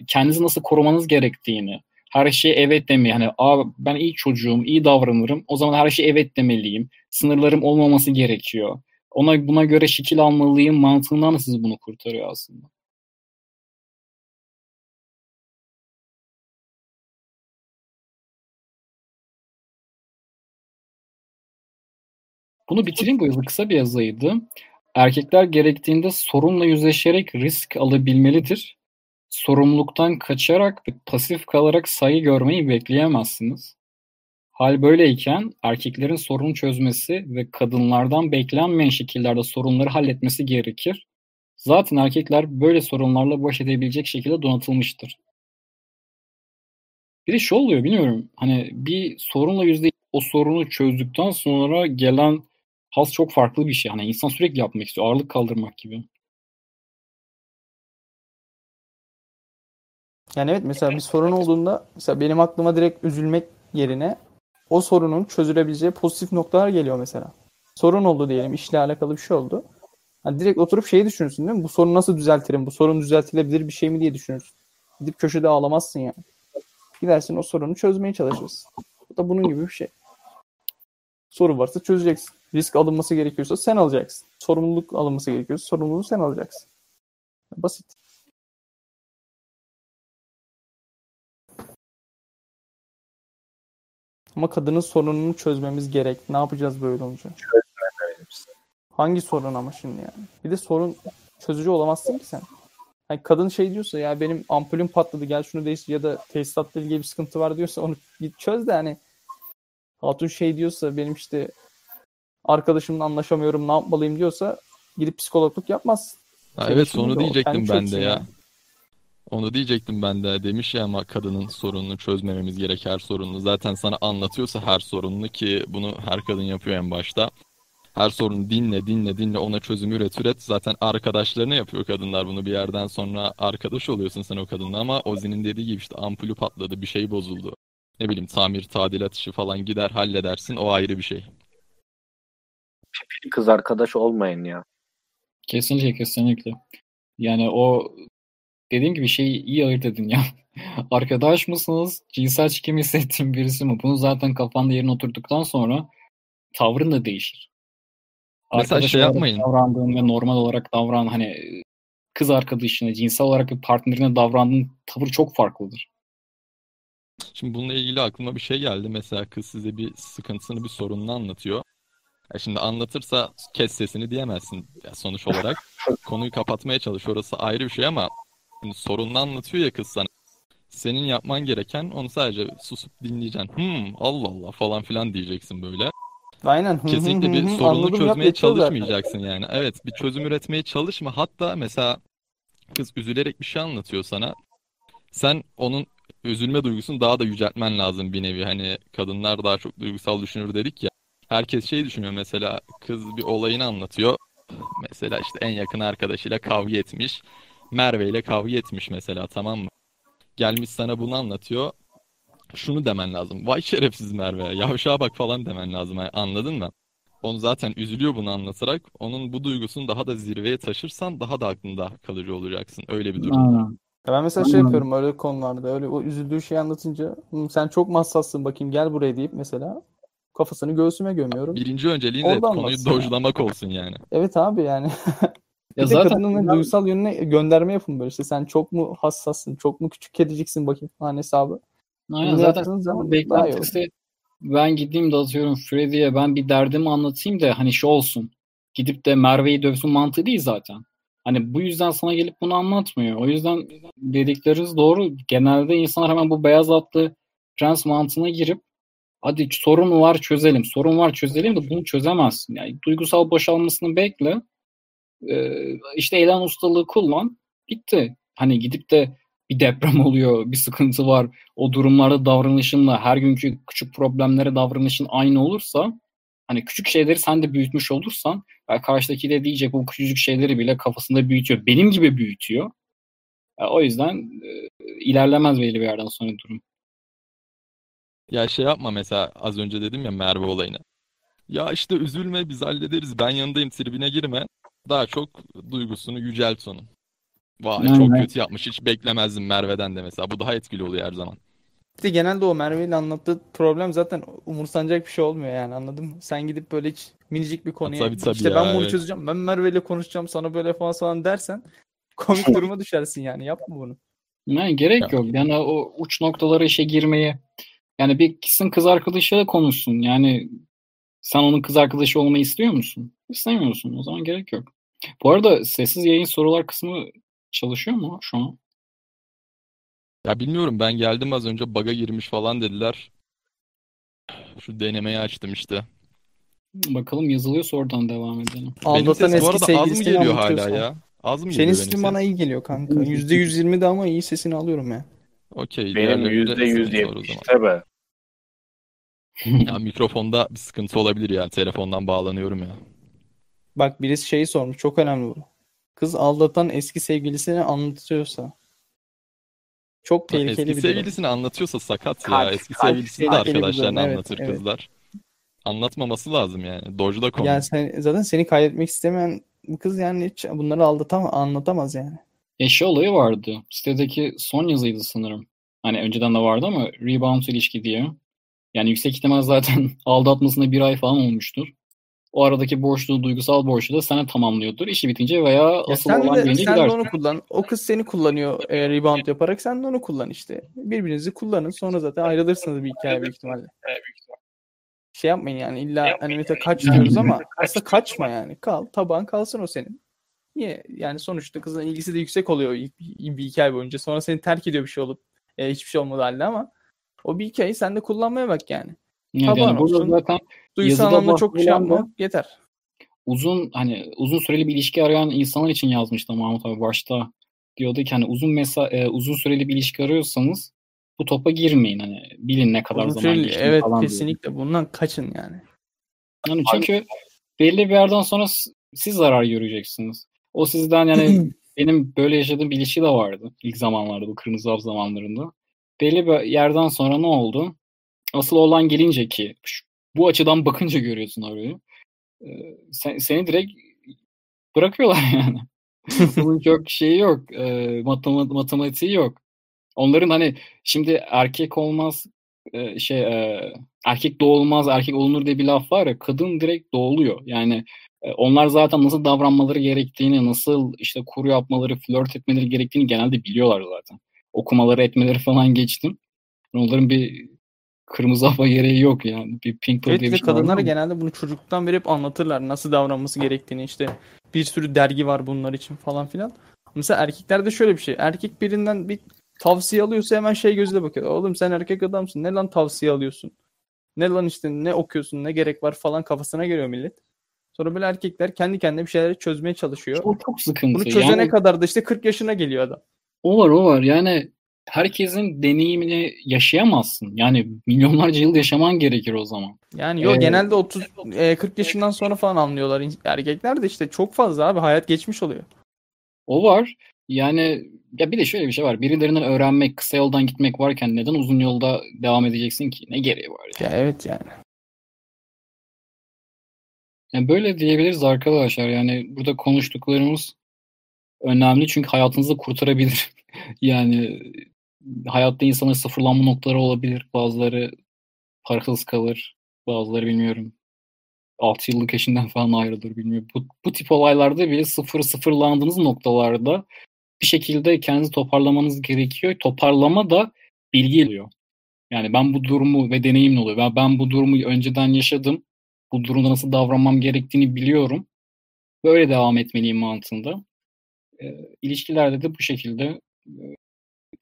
kendinizi nasıl korumanız gerektiğini, her şeye evet demeyi, hani Aa, ben iyi çocuğum, iyi davranırım, o zaman her şeye evet demeliyim, sınırlarım olmaması gerekiyor, ona buna göre şekil almalıyım mantığından sizi bunu kurtarıyor aslında. Bunu bitireyim bu yazı kısa bir yazıydı. Erkekler gerektiğinde sorunla yüzleşerek risk alabilmelidir. Sorumluluktan kaçarak ve pasif kalarak saygı görmeyi bekleyemezsiniz. Hal böyleyken erkeklerin sorunu çözmesi ve kadınlardan beklenmeyen şekillerde sorunları halletmesi gerekir. Zaten erkekler böyle sorunlarla baş edebilecek şekilde donatılmıştır. Bir de şu oluyor bilmiyorum. Hani bir sorunla yüzde o sorunu çözdükten sonra gelen haz çok farklı bir şey. Hani insan sürekli yapmak istiyor. Ağırlık kaldırmak gibi. Yani evet mesela bir sorun olduğunda mesela benim aklıma direkt üzülmek yerine o sorunun çözülebileceği pozitif noktalar geliyor mesela. Sorun oldu diyelim işle alakalı bir şey oldu. Hani direkt oturup şeyi düşünürsün değil mi? Bu sorunu nasıl düzeltirim? Bu sorun düzeltilebilir bir şey mi diye düşünürsün. Gidip köşede ağlamazsın yani. Gidersin o sorunu çözmeye çalışırsın. Bu da bunun gibi bir şey. Sorun varsa çözeceksin. Risk alınması gerekiyorsa sen alacaksın. Sorumluluk alınması gerekiyorsa sorumluluğu sen alacaksın. Basit. Ama kadının sorununu çözmemiz gerek. Ne yapacağız böyle olunca? Hangi sorun ama şimdi yani? Bir de sorun çözücü olamazsın ki sen. Yani kadın şey diyorsa ya benim ampulüm patladı gel şunu değiştir ya da tesisatla ilgili bir sıkıntı var diyorsa onu git çöz de hani hatun şey diyorsa benim işte arkadaşımla anlaşamıyorum ne yapmalıyım diyorsa gidip psikologluk yapmaz. Ha, evet onu diyecektim ben de ya. yani. Onu diyecektim ben de. Demiş ya ama kadının sorununu çözmememiz gerek her sorununu. Zaten sana anlatıyorsa her sorununu ki bunu her kadın yapıyor en başta. Her sorunu dinle dinle dinle ona çözüm üret üret. Zaten arkadaşlarına yapıyor kadınlar bunu bir yerden sonra arkadaş oluyorsun sen o kadınla ama Ozi'nin dediği gibi işte ampulü patladı bir şey bozuldu. Ne bileyim tamir tadilat işi falan gider halledersin o ayrı bir şey. Pipili kız arkadaş olmayın ya. Kesinlikle kesinlikle. Yani o dediğim gibi şeyi iyi ayırt edin ya. Arkadaş mısınız? Cinsel çekim hissettiğin birisi mi? Bunu zaten kafanda yerine oturduktan sonra tavrın da değişir. Mesela Arkadaş şey yapmayın. davrandığın ve normal olarak davran hani kız arkadaşına, cinsel olarak bir partnerine davrandığın tavır çok farklıdır. Şimdi bununla ilgili aklıma bir şey geldi. Mesela kız size bir sıkıntısını, bir sorununu anlatıyor. Ya şimdi anlatırsa kes sesini diyemezsin ya sonuç olarak. Konuyu kapatmaya çalış. Orası ayrı bir şey ama sorununu anlatıyor ya kız sana. Senin yapman gereken onu sadece susup dinleyeceksin. Hmm, Allah Allah falan filan diyeceksin böyle. Aynen. Kesinlikle bir sorunu Anladım, yap, çözmeye zaten. çalışmayacaksın yani. Evet, bir çözüm üretmeye çalışma. Hatta mesela kız üzülerek bir şey anlatıyor sana. Sen onun üzülme duygusunu daha da yüceltmen lazım bir nevi. Hani kadınlar daha çok duygusal düşünür dedik ya. Herkes şey düşünüyor mesela kız bir olayını anlatıyor. Mesela işte en yakın arkadaşıyla kavga etmiş. Merve ile kavga etmiş mesela tamam mı? Gelmiş sana bunu anlatıyor. Şunu demen lazım. Vay şerefsiz Merve, yavşağa bak falan demen lazım. Yani anladın mı? Onu zaten üzülüyor bunu anlatarak. Onun bu duygusunu daha da zirveye taşırsan daha da aklında kalıcı olacaksın. Öyle bir durum. Aynen. Ya ben mesela şey Aynen. yapıyorum öyle konularda. Öyle o üzüldüğü şeyi anlatınca "Hı, sen çok mu hassassın bakayım gel buraya deyip mesela kafasını göğsüme gömüyorum. Birinci önceliğin de Oradan konuyu dojlamak olsun yani. Evet abi yani. Ya Bir de zaten kadının duygusal yönüne gönderme yapın böyle işte sen çok mu hassassın, çok mu küçük kediciksin bakayım falan hesabı. Aynen Bunu zaten zaman beklentisi ben gideyim de atıyorum Freddy'ye ben bir derdimi anlatayım da hani şu olsun. Gidip de Merve'yi dövsün mantığı değil zaten. Hani bu yüzden sana gelip bunu anlatmıyor. O yüzden dedikleriniz doğru. Genelde insanlar hemen bu beyaz atlı prens mantığına girip hadi sorun var çözelim. Sorun var çözelim de bunu çözemezsin. Yani duygusal boşalmasını bekle. Ee, işte eylem ustalığı kullan. Bitti. Hani gidip de bir deprem oluyor, bir sıkıntı var. O durumlarda davranışınla her günkü küçük problemlere davranışın aynı olursa hani küçük şeyleri sen de büyütmüş olursan karşıdaki de diyecek bu küçücük şeyleri bile kafasında büyütüyor. Benim gibi büyütüyor. O yüzden e, ilerlemez belli bir yerden sonra durum. Ya şey yapma mesela az önce dedim ya Merve olayını. Ya işte üzülme biz hallederiz ben yanındayım tribine girme. Daha çok duygusunu yücelt onun. Vay çok Aynen. kötü yapmış hiç beklemezdim Merve'den de mesela. Bu daha etkili oluyor her zaman. İşte genelde o Merve'nin anlattığı problem zaten umursanacak bir şey olmuyor yani anladın mı? Sen gidip böyle hiç minicik bir konuya tabii tabii işte ya, ben bunu evet. çözeceğim, ben Merve'yle konuşacağım sana böyle falan falan dersen komik duruma düşersin yani yapma bunu. Yani gerek yok. Yani o uç noktalara işe girmeye yani bir gitsin kız arkadaşıyla konuşsun. Yani sen onun kız arkadaşı olmayı istiyor musun? İstemiyorsun. O zaman gerek yok. Bu arada sessiz yayın sorular kısmı çalışıyor mu şu an? Ya bilmiyorum ben geldim az önce bug'a girmiş falan dediler. Şu denemeyi açtım işte. Bakalım yazılıyorsa oradan devam edelim. Benim Aldatan ses bu eski arada az mı sevgilisini geliyor hala ya? Az mı Senin geliyor sesin benim bana ses? iyi geliyor kanka. %120 de ama iyi sesini alıyorum ya. Okey. Benim diğerlerinde yüzde yüz sıkıntı var o zaman. yetmişte be. Ya mikrofonda bir sıkıntı olabilir yani. Telefondan bağlanıyorum ya. Bak birisi şeyi sormuş. Çok önemli bu. Kız aldatan eski sevgilisini anlatıyorsa. Çok tehlikeli Eski bir durum. sevgilisini anlatıyorsa sakat ya. Kalp- Eski kalp sevgilisini de tehlikeli bir durum, arkadaşlarına evet, anlatır evet. kızlar. Anlatmaması lazım yani. Dojda konu. Yani sen, zaten seni kaybetmek istemeyen bu kız yani hiç bunları aldatamaz, anlatamaz yani. Ya şey olayı vardı. Sitedeki son yazıydı sanırım. Hani önceden de vardı ama rebound ilişki diye. Yani yüksek ihtimal zaten aldatmasına bir ay falan olmuştur. O aradaki boşluğu, duygusal boşluğu da sana tamamlıyordur. İşi bitince veya Ya asıl sen olan de, gelince sen de onu kullan. O kız seni kullanıyor e, rebound yaparak. Sen de onu kullan işte. Birbirinizi kullanın. Sonra zaten ayrılırsınız bir hikaye büyük ihtimalle. Şey yapmayın yani illa hani mesela kaç diyoruz ama aslında kaçma yani. Kal. Taban kalsın o senin. Niye? Yani sonuçta kızın ilgisi de yüksek oluyor ilk bir, bir hikaye boyunca. Sonra seni terk ediyor bir şey olup e, hiçbir şey olmadı halde ama o bir hikayeyi sen de kullanmaya bak yani. Evet, Taban yani olsun. zaten anlamda çok şey yapma. Yeter. uzun hani uzun süreli bir ilişki arayan insanlar için yazmıştı Mahmut abi başta. Diyordu ki hani uzun mesa e, uzun süreli bir ilişki arıyorsanız bu topa girmeyin hani bilin ne kadar Uzun zaman süreli- geçtiğini evet falan diyordu. kesinlikle bundan kaçın yani. Yani çünkü belli bir yerden sonra siz zarar göreceksiniz. O sizden yani benim böyle yaşadığım bir ilişki de vardı ilk zamanlarda bu kırmızı hap zamanlarında. Belli bir yerden sonra ne oldu? Asıl olan gelince ki bu açıdan bakınca görüyorsun orayı. Sen, seni direkt bırakıyorlar yani. Bunun çok şeyi yok. E, matema- matematiği yok. Onların hani şimdi erkek olmaz e, şey e, erkek doğulmaz erkek olunur diye bir laf var ya kadın direkt doğuluyor. Yani e, onlar zaten nasıl davranmaları gerektiğini, nasıl işte kuru yapmaları, flört etmeleri gerektiğini genelde biliyorlar zaten. Okumaları, etmeleri falan geçtim. Onların bir kırmızı hava gereği yok yani. Bir pink pill Evet diye bir şey kadınlara genelde bunu çocukluktan beri hep anlatırlar. Nasıl davranması gerektiğini işte. Bir sürü dergi var bunlar için falan filan. Mesela erkeklerde şöyle bir şey. Erkek birinden bir tavsiye alıyorsa hemen şey gözüyle bakıyor. Oğlum sen erkek adamsın. Ne lan tavsiye alıyorsun? Ne lan işte ne okuyorsun ne gerek var falan kafasına geliyor millet. Sonra böyle erkekler kendi kendine bir şeyleri çözmeye çalışıyor. O çok sıkıntı. Bunu çözene Yani- kadar da işte 40 yaşına geliyor adam. O var o var yani herkesin deneyimini yaşayamazsın. Yani milyonlarca yıl yaşaman gerekir o zaman. Yani yok Ee, genelde 30 e, 40 yaşından sonra falan anlıyorlar. Erkekler de işte çok fazla abi hayat geçmiş oluyor. O var. Yani ya bir de şöyle bir şey var. Birilerinden öğrenmek, kısa yoldan gitmek varken neden uzun yolda devam edeceksin ki? Ne gereği var? Ya evet yani. Yani böyle diyebiliriz arkadaşlar. Yani burada konuştuklarımız önemli çünkü hayatınızı kurtarabilir. yani hayatta insanın sıfırlanma noktaları olabilir. Bazıları parasız kalır. Bazıları bilmiyorum. 6 yıllık eşinden falan ayrılır bilmiyorum. Bu, bu tip olaylarda bile sıfır sıfırlandığınız noktalarda bir şekilde kendinizi toparlamanız gerekiyor. Toparlama da bilgi oluyor. Yani ben bu durumu ve deneyimle oluyor. Ben, ben bu durumu önceden yaşadım. Bu durumda nasıl davranmam gerektiğini biliyorum. Böyle devam etmeliyim mantığında. E, ilişkilerde de bu şekilde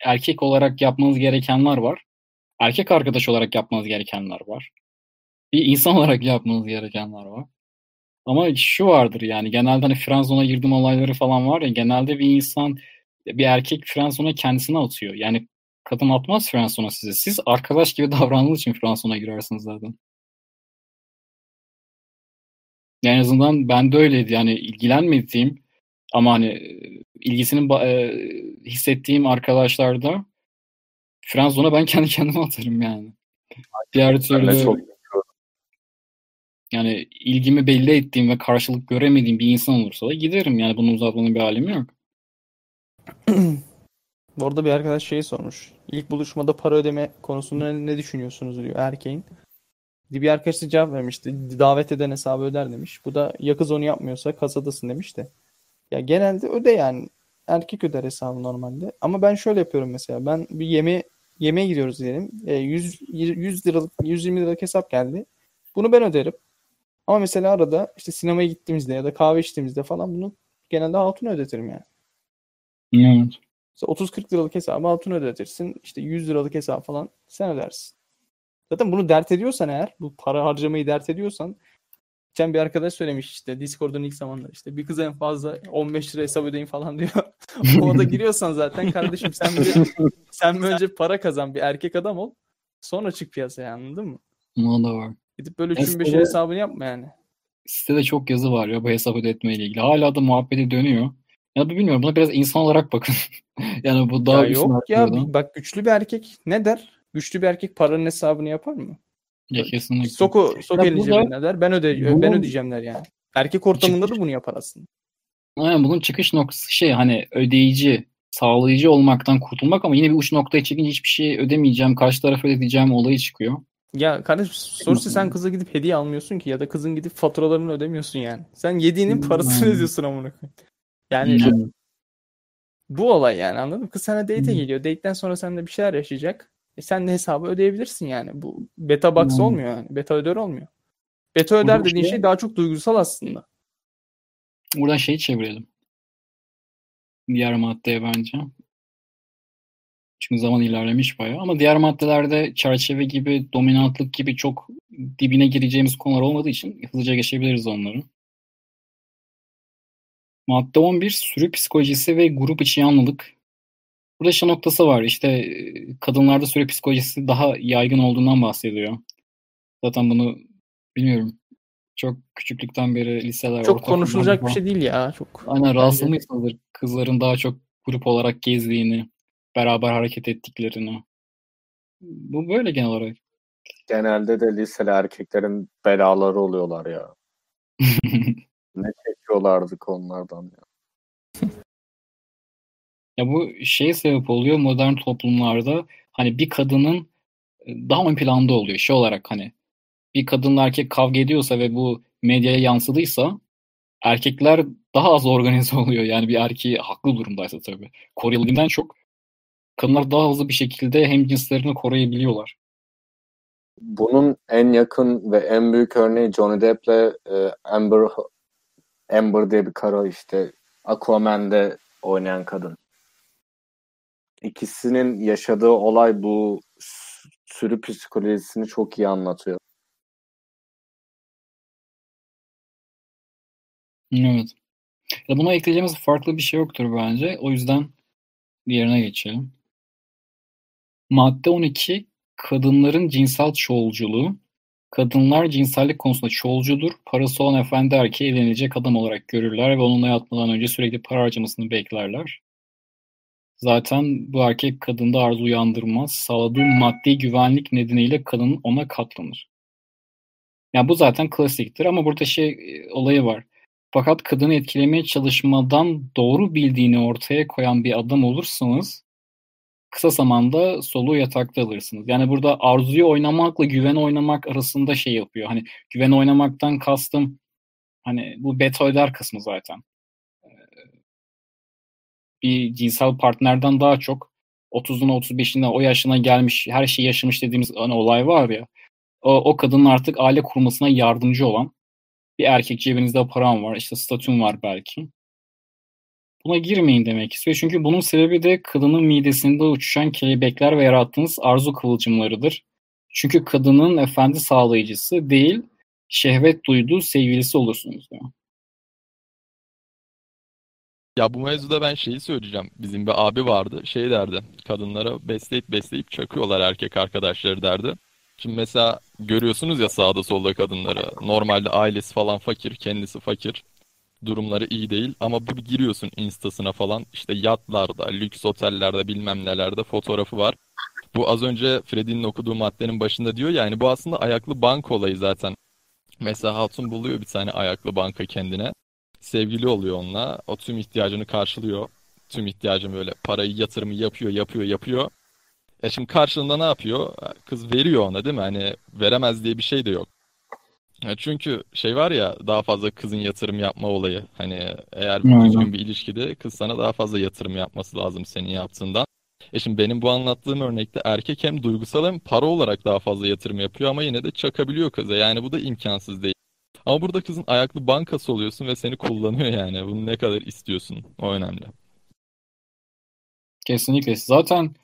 erkek olarak yapmanız gerekenler var. Erkek arkadaş olarak yapmanız gerekenler var. Bir insan olarak yapmanız gerekenler var. Ama şu vardır yani genelde hani frenzona girdim olayları falan var ya genelde bir insan bir erkek frenzona kendisini atıyor. Yani kadın atmaz frenzona size. Siz arkadaş gibi davrandığınız için frenzona girersiniz zaten. Yani en azından ben de öyleydi. Yani ilgilenmediğim ama hani e, ilgisini ba- e, hissettiğim arkadaşlarda frenzona ben kendi kendime atarım yani. Diğer türlü çok yani ilgimi belli ettiğim ve karşılık göremediğim bir insan olursa da giderim. Yani bunun uzatmanın bir alemi yok. Bu arada bir arkadaş şeyi sormuş. İlk buluşmada para ödeme konusunda ne, ne düşünüyorsunuz diyor erkeğin. Bir arkadaş da cevap vermişti. Davet eden hesabı öder demiş. Bu da ya kız onu yapmıyorsa kasadasın demiş de. Ya genelde öde yani. Erkek öder hesabı normalde. Ama ben şöyle yapıyorum mesela. Ben bir yeme yemeğe gidiyoruz diyelim. E, 100, 100 liralık 120 liralık hesap geldi. Bunu ben öderim. Ama mesela arada işte sinemaya gittiğimizde ya da kahve içtiğimizde falan bunu genelde hatun ödetirim yani. Evet. İşte 30-40 liralık hesabı altın ödetirsin. İşte 100 liralık hesap falan sen ödersin. Zaten bunu dert ediyorsan eğer, bu para harcamayı dert ediyorsan Geçen bir arkadaş söylemiş işte Discord'un ilk zamanlar işte bir kıza en fazla 15 lira hesap ödeyin falan diyor. o da giriyorsan zaten kardeşim sen bir, sen bir önce para kazan bir erkek adam ol. Sonra çık piyasaya anladın mı? O da var. Gidip böyle 3 Mesela- 5 hesabını yapma yani. Sitede çok yazı var ya bu hesap ödetmeyle ilgili. Hala da muhabbeti dönüyor. Ya bu bilmiyorum buna biraz insan olarak bakın. yani bu daha Ya yok ya bir- bak güçlü bir erkek ne der? Güçlü bir erkek paranın hesabını yapar mı? Ya kesinlikle. Soku sok Ya elini cebine der. Ben öde Bunun- ben ödeyeceğim der yani. Erkek ortamında Çıkış- da bunu yapar aslında. Aynen bunun çıkış noktası şey hani ödeyici, sağlayıcı olmaktan kurtulmak ama yine bir uç noktaya çekince hiçbir şey ödemeyeceğim, karşı tarafa ödeyeceğim olayı çıkıyor. Ya kardeşim sonuçta sen kıza gidip hediye almıyorsun ki ya da kızın gidip faturalarını ödemiyorsun yani. Sen yediğinin parasını Hmm. ödüyorsun amına koyayım. Yani Yani, bu olay yani anladın mı? Kız sana date'e Hmm. geliyor. Date'den sonra seninle bir şeyler yaşayacak. E sen de hesabı ödeyebilirsin yani. Bu beta box Hmm. olmuyor yani. Beta öder olmuyor. Beta öder Bu dediğin şey- şey daha çok duygusal aslında. buradan şeyi çevirelim. Diğer maddeye bence. Çünkü zaman ilerlemiş bayağı. Ama diğer maddelerde çerçeve gibi, dominantlık gibi çok dibine gireceğimiz konular olmadığı için hızlıca geçebiliriz onları. Madde 11 sürü psikolojisi ve grup içi yanlılık. Burada şey noktası var. İşte kadınlarda sürü psikolojisi daha yaygın olduğundan bahsediyor. Zaten bunu bilmiyorum. Çok küçüklükten beri liseler, Çok konuşulacak bir falan- şey değil ya. Çok. Aynen rahatsız Bence- mıysınızdır? Kızların daha çok grup olarak gezdiğini, beraber hareket ettiklerini. Bu böyle genel olarak. Genelde de liseli erkeklerin belaları oluyorlar ya. Ne çekiyorlardı konulardan ya. Ya bu şey sebep oluyor modern toplumlarda hani bir kadının e, daha ön planda oluyor şey olarak hani bir kadınla erkek kavga ediyorsa ve bu medyaya yansıdıysa erkekler daha az organize oluyor. Yani bir erkeği haklı durumdaysa tabii. Koruyabildiğinden çok kadınlar daha hızlı bir şekilde hem cinslerini koruyabiliyorlar. Bunun en yakın ve en büyük örneği Johnny Depp'le e, Amber Amber diye bir kara işte Aquaman'de oynayan kadın. İkisinin yaşadığı olay bu sürü psikolojisini çok iyi anlatıyor. Evet. Ya buna ekleyeceğimiz farklı bir şey yoktur bence. O yüzden diğerine geçelim. Madde 12 kadınların cinsel çoğulculuğu. Kadınlar cinsellik konusunda çoğulcudur. Parası olan efendi erkeği evlenilecek adam olarak görürler ve onunla yatmadan önce sürekli para harcamasını beklerler. Zaten bu erkek kadında arzu uyandırmaz. Sağladığı maddi güvenlik nedeniyle kadın ona katlanır. Yani bu zaten klasiktir ama burada şey e, olayı var. Fakat kadını etkilemeye çalışmadan doğru bildiğini ortaya koyan bir adam olursanız kısa zamanda soluğu yatakta alırsınız. Yani burada arzuyu oynamakla güven oynamak arasında şey yapıyor. Hani güven oynamaktan kastım hani bu beta öder kısmı zaten. Bir cinsel partnerden daha çok 30'una 35'ine o yaşına gelmiş her şeyi yaşamış dediğimiz hani olay var ya o, o kadının artık aile kurmasına yardımcı olan bir erkek cebinizde param var işte statün var belki. Buna girmeyin demek istiyor. Çünkü bunun sebebi de kadının midesinde uçuşan kelebekler ve yarattığınız arzu kıvılcımlarıdır. Çünkü kadının efendi sağlayıcısı değil, şehvet duyduğu sevgilisi olursunuz diyor. Ya bu mevzuda ben şeyi söyleyeceğim. Bizim bir abi vardı. Şey derdi. Kadınlara besleyip besleyip çakıyorlar erkek arkadaşları derdi. Şimdi mesela görüyorsunuz ya sağda solda kadınları. Normalde ailesi falan fakir, kendisi fakir. Durumları iyi değil ama bir giriyorsun instasına falan işte yatlarda, lüks otellerde bilmem nelerde fotoğrafı var. Bu az önce Freddy'nin okuduğu maddenin başında diyor yani bu aslında ayaklı banka olayı zaten. Mesela Hatun buluyor bir tane ayaklı banka kendine. Sevgili oluyor onunla. O tüm ihtiyacını karşılıyor. Tüm ihtiyacını böyle parayı yatırımı yapıyor, yapıyor, yapıyor. E şimdi karşılığında ne yapıyor? Kız veriyor ona değil mi? Hani veremez diye bir şey de yok. Ya çünkü şey var ya daha fazla kızın yatırım yapma olayı. Hani eğer Aynen. düzgün bir ilişkide kız sana daha fazla yatırım yapması lazım senin yaptığından. E şimdi benim bu anlattığım örnekte erkek hem duygusal hem para olarak daha fazla yatırım yapıyor ama yine de çakabiliyor kıza. Yani bu da imkansız değil. Ama burada kızın ayaklı bankası oluyorsun ve seni kullanıyor yani. Bunu ne kadar istiyorsun? O önemli. Kesinlikle. Zaten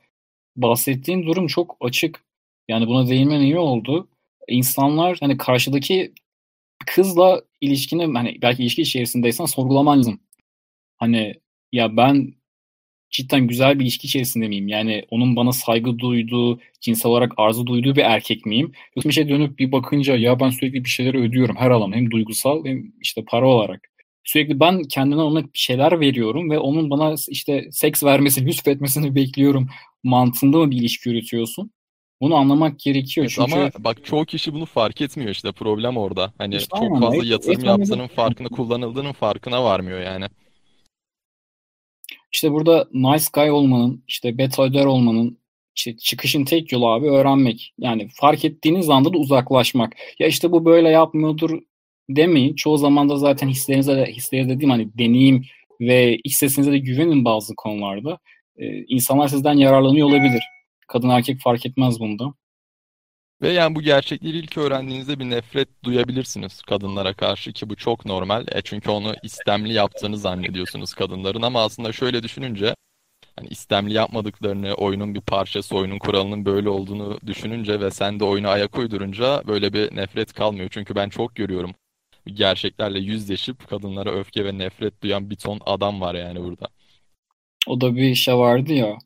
bahsettiğin durum çok açık. Yani buna değinmen iyi oldu. İnsanlar hani karşıdaki kızla ilişkini hani belki ilişki içerisindeysen sorgulaman lazım. Hani ya ben cidden güzel bir ilişki içerisinde miyim? Yani onun bana saygı duyduğu, cinsel olarak arzu duyduğu bir erkek miyim? Yoksa bir şey dönüp bir bakınca ya ben sürekli bir şeyleri ödüyorum her alanda. Hem duygusal hem işte para olarak. Sürekli ben kendime ona bir şeyler veriyorum ve onun bana işte seks vermesini, lütfetmesini bekliyorum mantığında mı bir ilişki yürütüyorsun? Bunu anlamak gerekiyor. Evet, Çünkü ama bak çoğu kişi bunu fark etmiyor işte problem orada. Hani İşte çok fazla et- yatırım yaptığının farkına, kullanıldığının farkına varmıyor yani. İşte burada nice guy olmanın, işte beta olmanın, işte çıkışın tek yolu abi öğrenmek. Yani fark ettiğiniz anda da uzaklaşmak. Ya işte bu böyle yapmıyordur demeyin. Çoğu zaman da zaten hislerinize de, hisleri dediğim hani deneyim ve iç sesinize de güvenin bazı konularda. Ee, insanlar sizden yararlanıyor olabilir. Kadın erkek fark etmez bunda. Ve yani bu gerçekleri ilk öğrendiğinizde bir nefret duyabilirsiniz kadınlara karşı ki bu çok normal. E çünkü onu istemli yaptığını zannediyorsunuz kadınların ama aslında şöyle düşününce hani istemli yapmadıklarını, oyunun bir parçası, oyunun kuralının böyle olduğunu düşününce ve sen de oyuna ayak uydurunca böyle bir nefret kalmıyor. Çünkü ben çok görüyorum. Gerçeklerle yüzleşip kadınlara öfke ve nefret duyan bir ton adam var yani burada. O da bir şey vardı ya.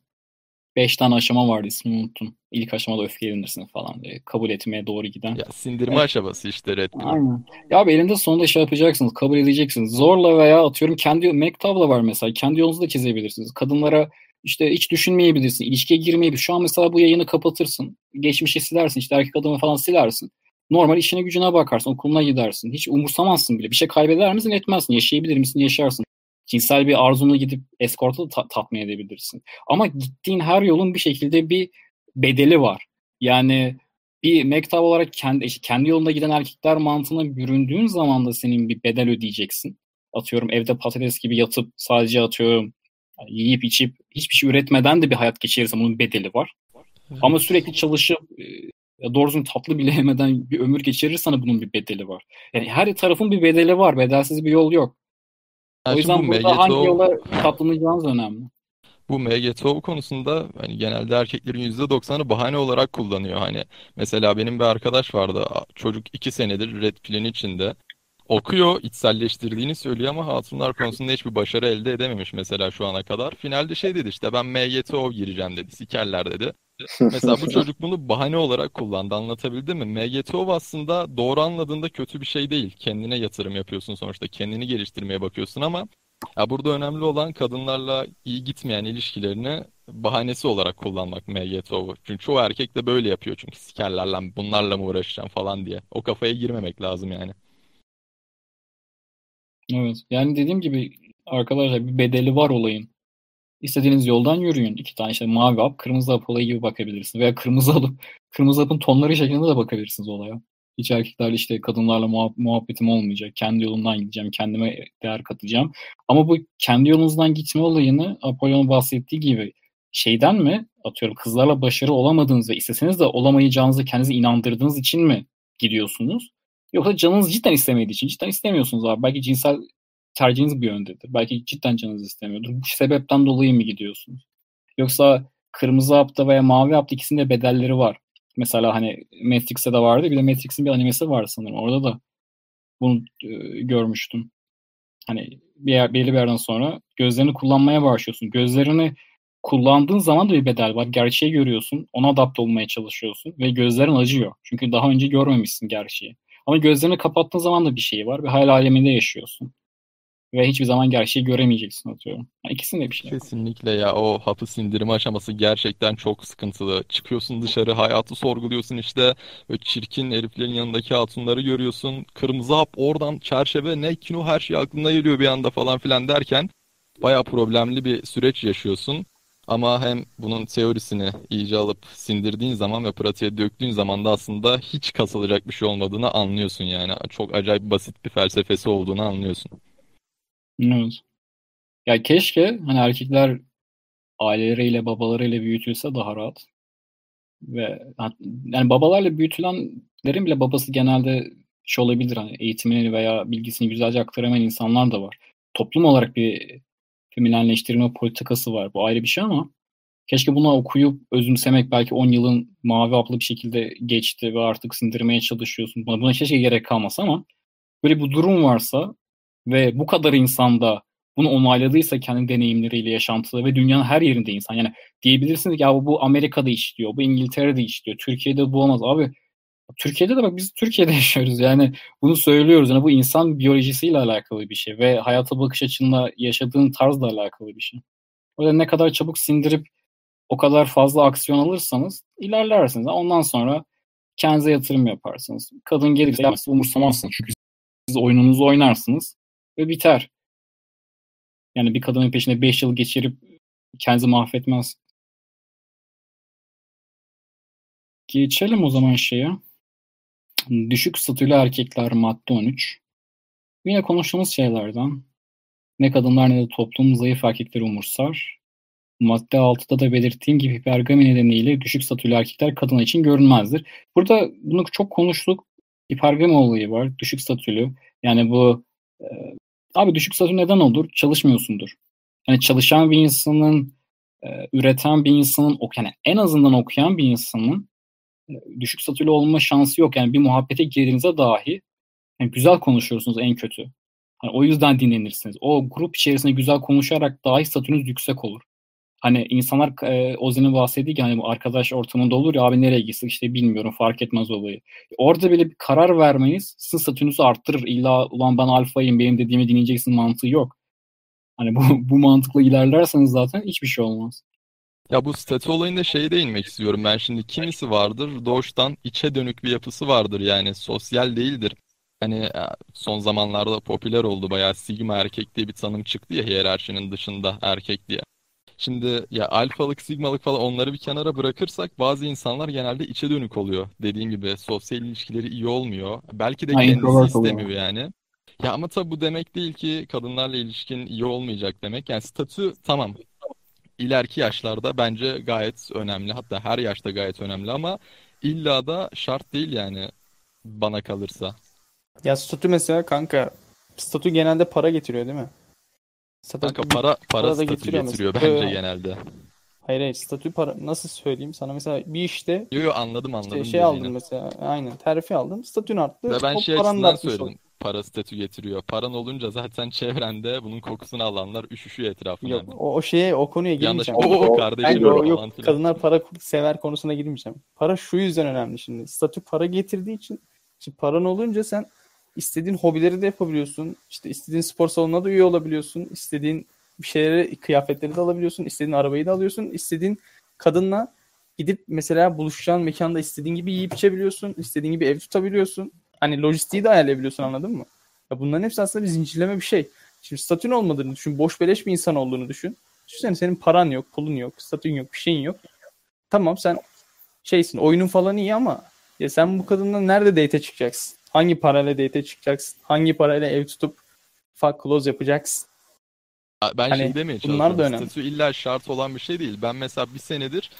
Beş tane aşama vardı ismini unuttum. İlk aşamada öfkelenirsin falan diye. Kabul etmeye doğru giden. Ya sindirme Evet. aşaması işte Red Pill'in. Aynen. Ya abi elinde sonunda şey yapacaksınız. Kabul edeceksiniz. Zorla veya atıyorum kendi mektupla var mesela. Kendi yolunuzu da çizebilirsiniz. Kadınlara işte hiç düşünmeyebilirsin. İlişkiye girmeyebilirsin. Şu an mesela bu yayını kapatırsın. Geçmişi silersin. işte erkek adamı falan silersin. Normal işine gücüne bakarsın. Okuluna gidersin. Hiç umursamazsın bile. Bir şey kaybeder misin? Etmezsin. Yaşayabilir misin? Yaşarsın. Cinsel bir arzunu gidip eskorta da ta- tatmin edebilirsin. Ama gittiğin her yolun bir şekilde bir bedeli var. Yani bir mektab olarak kendi işte kendi yolunda giden erkekler mantığına büründüğün zaman da senin bir bedel ödeyeceksin. Atıyorum evde patates gibi yatıp sadece atıyorum yiyip içip hiçbir şey üretmeden de bir hayat geçirirsen bunun bedeli var. Ama sürekli çalışıp e, ya doğru düzgün tatlı bile yemeden bir ömür geçirirsen bunun bir bedeli var. Yani her tarafın bir bedeli var. Bedelsiz bir yol yok. Yani O yüzden bu burada hangi MGTO yola katlanacağınız önemli. Bu MGTO konusunda hani genelde erkeklerin %90'ı bahane olarak kullanıyor. Hani mesela benim bir arkadaş vardı. Çocuk iki senedir Red Pill'in içinde. Okuyor, içselleştirdiğini söylüyor ama hatunlar konusunda hiçbir başarı elde edememiş mesela şu ana kadar. Finalde şey dedi işte ben MGTO gireceğim dedi. Sikerler dedi. Mesela bu çocuk bunu bahane olarak kullandı. Anlatabildim mi? MGTO aslında doğru anladığında kötü bir şey değil. Kendine yatırım yapıyorsun sonuçta. Kendini geliştirmeye bakıyorsun ama ya burada önemli olan kadınlarla iyi gitmeyen ilişkilerini bahanesi olarak kullanmak MGTO'yu. Çünkü çoğu erkek de böyle yapıyor çünkü sikerlerle bunlarla mı uğraşacağım falan diye. O kafaya girmemek lazım yani. Evet. Yani dediğim gibi arkadaşlar bir bedeli var olayın. İstediğiniz yoldan yürüyün. İki tane işte mavi hap, kırmızı hap olayı gibi bakabilirsiniz. Veya kırmızı alıp kırmızı hapın tonları şeklinde de bakabilirsiniz olaya. Hiç erkeklerle işte kadınlarla muhab- muhabbetim olmayacak. Kendi yolumdan gideceğim. Kendime değer katacağım. Ama bu kendi yolunuzdan gitme olayını Apollon'un bahsettiği gibi şeyden mi atıyorum kızlarla başarı olamadığınız ve isteseniz de olamayacağınızı kendinize inandırdığınız için mi gidiyorsunuz? Yoksa canınız cidden istemediği için cidden istemiyorsunuz abi. Belki cinsel tercihiniz bir yöndedir. Belki cidden canınız istemiyordur. Bu sebepten dolayı mı gidiyorsunuz? Yoksa kırmızı hapta veya mavi hapta ikisinde bedelleri var. Mesela hani Matrix'te de vardı. Bir de Matrix'in bir animesi var sanırım. Orada da bunu e, görmüştüm. Hani bir yer, belli bir yerden sonra gözlerini kullanmaya başlıyorsun. Gözlerini kullandığın zaman da bir bedel var. Gerçeği görüyorsun. Ona adapte olmaya çalışıyorsun. Ve gözlerin acıyor. Çünkü daha önce görmemişsin gerçeği. Ama gözlerini kapattığın zaman da bir şey var. Ve hayal aleminde yaşıyorsun. Ve hiçbir zaman gerçeği göremeyeceksin atıyorum. Yani ikisinde bir şey. Kesinlikle ya o hapı sindirme aşaması gerçekten çok sıkıntılı. Çıkıyorsun dışarı hayatı sorguluyorsun işte böyle çirkin heriflerin yanındaki hatunları görüyorsun. Kırmızı hap oradan çerçeve ne kino her şey aklına geliyor bir anda falan filan derken bayağı problemli bir süreç yaşıyorsun. Ama hem bunun teorisini iyice alıp sindirdiğin zaman ve pratiğe döktüğün zaman da aslında hiç kasılacak bir şey olmadığını anlıyorsun yani. Çok acayip basit bir felsefesi olduğunu anlıyorsun. Evet. Ya keşke hani erkekler aileleriyle babalarıyla büyütülse daha rahat. Ve yani babalarla büyütülenlerin bile babası genelde şey olabilir hani eğitimini veya bilgisini güzelce aktaramayan insanlar da var. Toplum olarak bir feminenleştirme politikası var. Bu ayrı bir şey ama keşke buna okuyup özümsemek belki 10 yılın mavi haplı bir şekilde geçti ve artık sindirmeye çalışıyorsun. Buna, buna keşke gerek kalmasa ama böyle bir durum varsa ve bu kadar insanda bunu onayladıysa kendi deneyimleriyle, yaşantılı ve dünyanın her yerinde insan. Yani diyebilirsiniz ki ya bu Amerika'da işliyor, bu İngiltere'de işliyor, Türkiye'de bu olmaz. Abi Türkiye'de de bak biz Türkiye'de yaşıyoruz yani bunu söylüyoruz. Yani bu insan biyolojisiyle alakalı bir şey ve hayata bakış açınla yaşadığın tarzla alakalı bir şey. O yüzden ne kadar çabuk sindirip o kadar fazla aksiyon alırsanız ilerlersiniz. Ondan sonra kendinize yatırım yaparsınız. Kadın gelirse umursamazsınız. Çünkü siz oyununuzu oynarsınız ve biter. Yani bir kadının peşinde 5 yıl geçirip kendinizi mahvetmez. Geçelim o zaman şeye. Düşük statülü erkekler madde 13. Yine konuştuğumuz şeylerden. Ne kadınlar ne de toplum zayıf erkekleri umursar. Madde 6'da da belirttiğim gibi hipergami nedeniyle düşük statülü erkekler kadın için görünmezdir. Burada bunu çok konuştuk. Hipergami olayı var. Düşük statülü. Yani bu abi düşük statü neden olur? Çalışmıyorsundur. Yani çalışan bir insanın e, üreten bir insanın yani en azından okuyan bir insanın e, düşük statülü olma şansı yok. Yani bir muhabbete girdiğinizde dahi yani güzel konuşuyorsunuz en kötü. Yani o yüzden dinlenirsiniz. O grup içerisinde güzel konuşarak dahi statünüz yüksek olur. Hani insanlar e, Ozi'nin bahsettiği gibi hani bu arkadaş ortamında olur ya abi nereye gitsek işte bilmiyorum fark etmez olayı. Orada bile bir karar vermeniz sizin statünüzü arttırır. İlla ulan ben alfayım benim dediğimi dinleyeceksin mantığı yok. Hani bu, bu mantıkla ilerlerseniz zaten hiçbir şey olmaz. Ya bu statü olayında şeye değinmek istiyorum ben şimdi. Kimisi vardır doğuştan içe dönük bir yapısı vardır yani sosyal değildir. Hani e, son zamanlarda popüler oldu bayağı sigma erkek diye bir tanım çıktı ya hiyerarşinin dışında erkek diye. Şimdi ya alfalık, sigmalık falan onları bir kenara bırakırsak bazı insanlar genelde içe dönük oluyor. Dediğim gibi sosyal ilişkileri iyi olmuyor. Belki de Aynen, kendisi doğru, istemiyor yani. Ya ama tabii bu demek değil ki kadınlarla ilişkin iyi olmayacak demek. Yani statü tamam. İleriki yaşlarda bence gayet önemli. Hatta her yaşta gayet önemli ama illa da şart değil yani bana kalırsa. Ya statü mesela kanka statü genelde para getiriyor değil mi? Statü Kanka para para da statü getiriyor getiriyor mesela. bence Ee, genelde. Hayır hayır statü para nasıl söyleyeyim sana mesela bir işte Yo yo anladım işte anladım şey dediğini. mesela aynen terfi aldın statün arttı Ve ben şey paran da açısından artmış oldu. söyledim. Para statü getiriyor. Paran olunca zaten çevrende bunun kokusunu alanlar üşüşüyor etrafına Yok hemen. o, o şeye o konuya anda girmeyeceğim. o, o O- kardeşim falan yok filan. kadınlar para sever konusuna girmeyeceğim. Para şu yüzden önemli şimdi. Statü para getirdiği için şimdi paran olunca sen istediğin hobileri de yapabiliyorsun. İşte istediğin spor salonuna da üye olabiliyorsun. İstediğin bir şeyleri, kıyafetleri de alabiliyorsun. İstediğin arabayı da alıyorsun. İstediğin kadınla gidip mesela buluşacağın mekanda istediğin gibi yiyip içebiliyorsun. İstediğin gibi ev tutabiliyorsun. Hani lojistiği de ayarlayabiliyorsun anladın mı? Ya bunların hepsi aslında bir zincirleme bir şey. Şimdi statün olmadığını düşün. Boş beleş bir insan olduğunu düşün. Düşünsene senin paran yok, pulun yok, statün yok, bir şeyin yok. Tamam sen şeysin, oyunun falan iyi ama ya sen bu kadınla nerede date çıkacaksın? Hangi parayla date çıkacaksın? Hangi parayla ev tutup fuck close yapacaksın? Ya Ben Hani şey demeye bunlar da çalışıyorum. önemli. Statü illa şart olan bir şey değil. Ben mesela bir senedir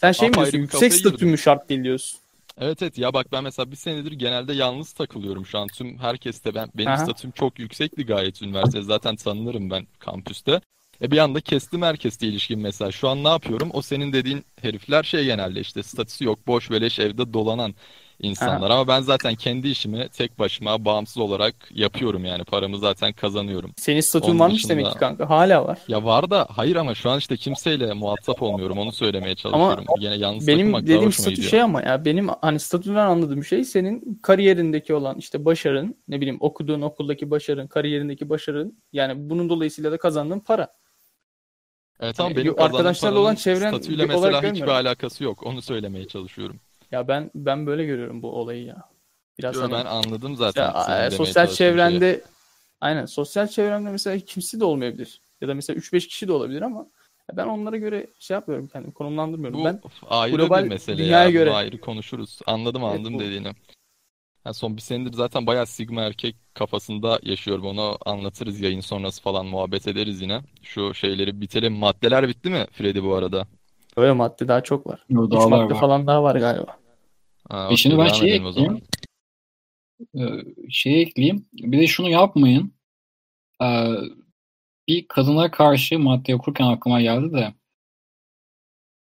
Sen şey mi diyorsun? Yüksek statü mü şart değil diyorsun? Evet evet ya bak ben mesela bir senedir genelde yalnız takılıyorum şu an. Tüm herkes de ben benim Aha. statüm çok yüksekti gayet üniversitede. Zaten tanınırım ben kampüste. E bir anda kestim herkesle ilişkim mesela. Şu an ne yapıyorum? O senin dediğin herifler şey genelde işte statüsü yok, boş beleş evde dolanan insanlar. Ama ben zaten kendi işimi tek başıma bağımsız olarak yapıyorum yani. Paramı zaten kazanıyorum. Senin statün Onun varmış dışında- demek ki kanka. Hala var. Ya var da hayır ama şu an işte kimseyle muhatap olmuyorum. Onu söylemeye çalışıyorum. Yine yalnız Benim dediğim statü gidiyor. şey ama ya benim hani statüden anladığım şey senin kariyerindeki olan işte başarın, ne bileyim okuduğun okuldaki başarın, kariyerindeki başarın yani bunun dolayısıyla da kazandığın para. Evet ama Yani benim arkadaşlarla olan çevren statüyle olarak mesela hiçbir görmüyorum. alakası yok. Onu söylemeye çalışıyorum. Ya ben ben böyle görüyorum bu olayı ya. Biraz Yo, hani ben anladım zaten Ya, e, sosyal çalıştığın şeyi. çevrende aynen sosyal çevremde mesela kimse de olmayabilir. Ya da mesela 3-5 kişi de olabilir ama ben onlara göre şey yapıyorum kendimi konumlandırmıyorum. Bu ben ayrı global bir mesele dünyaya ya. göre- Bunu ayrı konuşuruz. Anladım Evet, anladım bu- dediğini. Ya son bir senedir zaten bayağı sigma erkek kafasında yaşıyorum. Onu anlatırız yayın sonrası falan muhabbet ederiz yine. Şu şeyleri bitelim. Maddeler bitti mi Freddy bu arada? Öyle madde daha çok var. Yo, 3 dağlar madde var. falan daha var galiba. Ha, şimdi okey, ben zaman. ekleyeyim. Ee, şey ekleyeyim. Bir de şunu yapmayın. Ee, bir kadına karşı madde okurken aklıma geldi de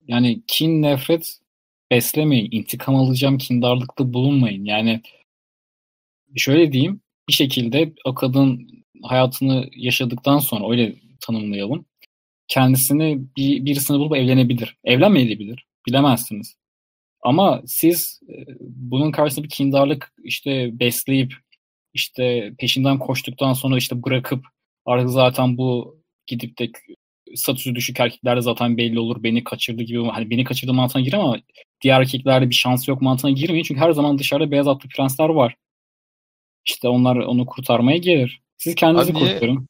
yani kin, nefret beslemeyin. İntikam alacağım kindarlıkta bulunmayın. Yani şöyle diyeyim. bir şekilde o kadın hayatını yaşadıktan sonra öyle tanımlayalım. Kendisini bir, birisini bulup evlenebilir. Evlenmeyebilir. Bilemezsiniz. Ama siz e, bunun karşısında bir kindarlık işte besleyip işte peşinden koştuktan sonra işte bırakıp artık zaten bu gidip de statüsü düşük erkeklerde zaten belli olur beni kaçırdı gibi hani beni kaçırdı mantığına gir ama diğer erkeklerde bir şansı yok mantığına girmeyin çünkü her zaman dışarıda beyaz atlı prensler var. İşte onlar onu kurtarmaya gelir. Siz kendinizi Abi kurtarın.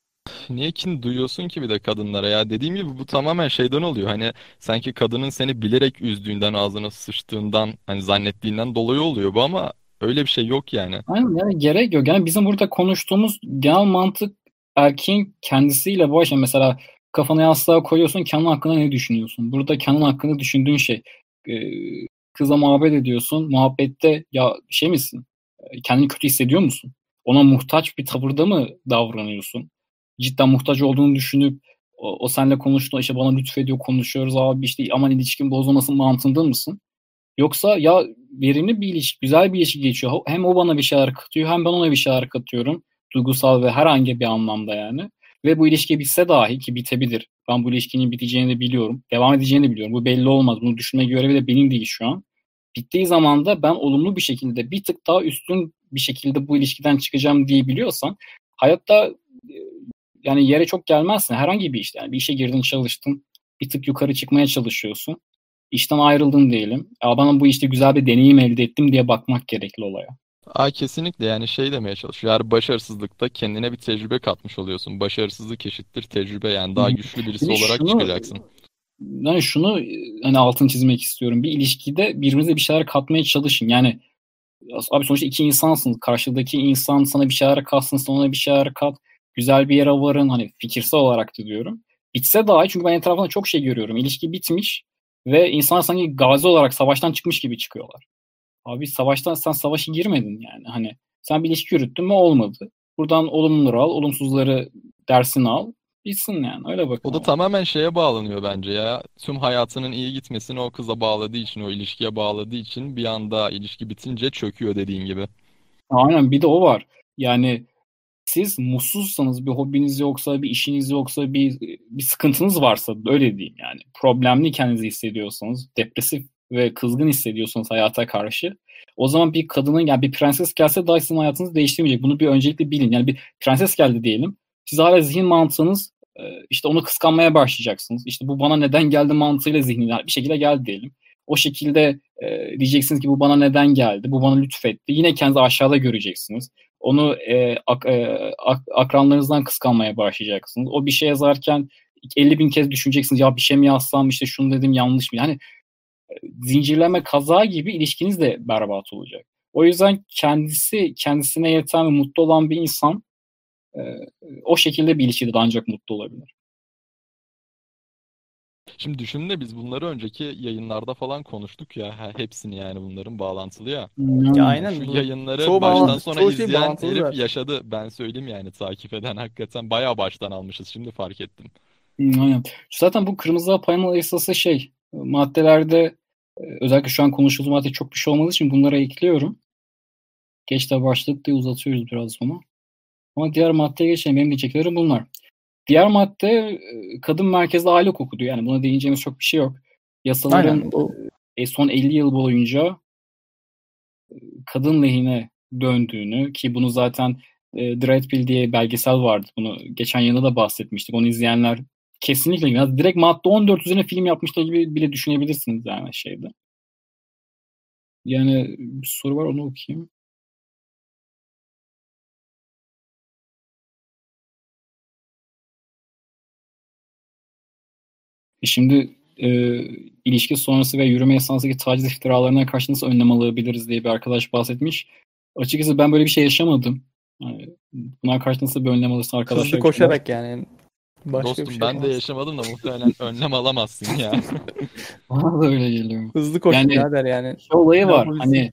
Niye kin duyuyorsun ki bir de kadınlara ya? Dediğim gibi bu tamamen şeyden oluyor. Hani sanki kadının seni bilerek üzdüğünden, ağzına sıçtığından, hani zannettiğinden dolayı oluyor bu ama öyle bir şey yok yani. Aynen yani gerek yok. Yani bizim burada konuştuğumuz genel mantık erkeğin kendisiyle baş. Yani mesela kafana yastığa koyuyorsun kendin hakkında ne düşünüyorsun? Burada kendin hakkında düşündüğün şey. Ee, kıza muhabbet ediyorsun. Muhabbette ya şey misin? Kendini kötü hissediyor musun? Ona muhtaç bir tavırda mı davranıyorsun? Cidden muhtaç olduğunu düşünüp o, o seninle konuştuğunda işte bana lütfediyor konuşuyoruz abi işte aman ilişkin bozulmasın mantığında mısın? Yoksa ya verimli bir ilişki, güzel bir ilişki geçiyor. Hem o bana bir şeyler katıyor hem ben ona bir şeyler katıyorum. Duygusal ve herhangi bir anlamda yani. Ve bu ilişki bitse dahi ki bitebilir. Ben bu ilişkinin biteceğini de biliyorum. Devam edeceğini de biliyorum. Bu belli olmaz. Bunu düşünme görevi de benim değil şu an. Bittiği zaman da ben olumlu bir şekilde bir tık daha üstün bir şekilde bu ilişkiden çıkacağım diye biliyorsan hayatta yani yere çok gelmezsin. Herhangi bir işte yani bir işe girdin çalıştın bir tık yukarı çıkmaya çalışıyorsun. İşten ayrıldın diyelim. Ya bana bu işte güzel bir deneyim elde ettim diye bakmak gerekli olaya. Aa, kesinlikle yani şey demeye çalışıyor. Eğer başarısızlıkta kendine bir tecrübe katmış oluyorsun. Başarısızlık eşittir tecrübe yani daha güçlü birisi Bir de olarak şunu- çıkacaksın. Yani şunu e, hani altını çizmek istiyorum. Bir ilişkide birbirinize bir şeyler katmaya çalışın. Yani abi sonuçta iki insansınız. Karşıdaki insan sana bir şeyler katsın, sana ona bir şeyler kat. Güzel bir yere varın. Hani fikirsel olarak da diyorum. Bitse dahi çünkü ben etrafında çok şey görüyorum. İlişki bitmiş ve insanlar sanki gazi olarak savaştan çıkmış gibi çıkıyorlar. Abi savaştan sen savaşa girmedin yani. Hani sen bir ilişki yürüttün mü olmadı. Buradan olumluları al, olumsuzları dersini al. Bitsin yani. Öyle bakın. O da tamamen şeye bağlanıyor bence ya. Tüm hayatının iyi gitmesini o kıza bağladığı için, o ilişkiye bağladığı için bir anda ilişki bitince çöküyor dediğin gibi. Aynen bir de o var. Yani siz mutsuzsanız bir hobiniz yoksa, bir işiniz yoksa, bir bir sıkıntınız varsa öyle diyeyim yani. Problemli kendinizi hissediyorsanız, depresif ve kızgın hissediyorsanız hayata karşı o zaman bir kadının yani bir prenses gelse dahi sizin hayatınızı değiştirmeyecek. Bunu bir öncelikle bilin. Yani bir prenses geldi diyelim. Siz hala zihin mantığınız e, işte onu kıskanmaya başlayacaksınız. İşte bu bana neden geldi mantığıyla zihnine bir şekilde geldi diyelim. O şekilde e, diyeceksiniz ki bu bana neden geldi, bu bana lütfetti. Yine kendinizi aşağıda göreceksiniz. Onu e, ak, e, ak, akranlarınızdan kıskanmaya başlayacaksınız. O bir şey yazarken 50 bin kez düşüneceksiniz. Ya bir şey mi yazsam işte şunu dedim yanlış mı? Yani e, zincirleme kaza gibi ilişkiniz de berbat olacak. O yüzden kendisi kendisine yeten ve mutlu olan bir insan e, o şekilde bir ilişkide de ancak mutlu olabilir. Şimdi düşün de biz bunları önceki yayınlarda falan konuştuk ya. Ha, Hepsini yani bunların bağlantılı ya. Ya aynen Şu bu- yayınları çoğu baştan bağlantı- sona çoğu şey izleyen bağlantılı herif zaten. yaşadı. Ben söyleyeyim yani takip eden hakikaten bayağı baştan almışız. Şimdi fark ettim. Hı, Aynen. Zaten bu kırmızı panel esası şey maddelerde e, özellikle şu an konuştuğumuz madde çok bir şey olmadığı için bunlara ekliyorum. Geç de başladık diye uzatıyoruz biraz sonra. Ama diğer maddeye geçelim. Benim diyeceklerim bunlar. Diğer madde kadın merkezli aile hukuku diyor. Yani buna değineceğimiz çok bir şey yok. Yasaların Aynen. O, e, son 50 yıl boyunca kadın lehine döndüğünü ki bunu zaten e, Red Pill diye belgesel vardı. Bunu geçen yılda da bahsetmiştik. Onu izleyenler kesinlikle yani direkt madde 14 üzerine film yapmışlar gibi bile düşünebilirsiniz yani şeyde. Yani bir soru var onu okuyayım. E Şimdi e, ilişki sonrası ve yürüme esnasındaki taciz iftiralarına karşı nasıl önlem alabiliriz diye bir arkadaş bahsetmiş. Açıkçası ben böyle bir şey yaşamadım. Yani buna karşı nasıl bir önlem alırsın arkadaşlar? hızlı koşarak yani. Başka Dostum bir şey ben de yapamaz. yaşamadım da muhtemelen önlem alamazsın ya. Bana da öyle geliyor. Hızlı koş Yani- birader yani. Şey olayı var. Hani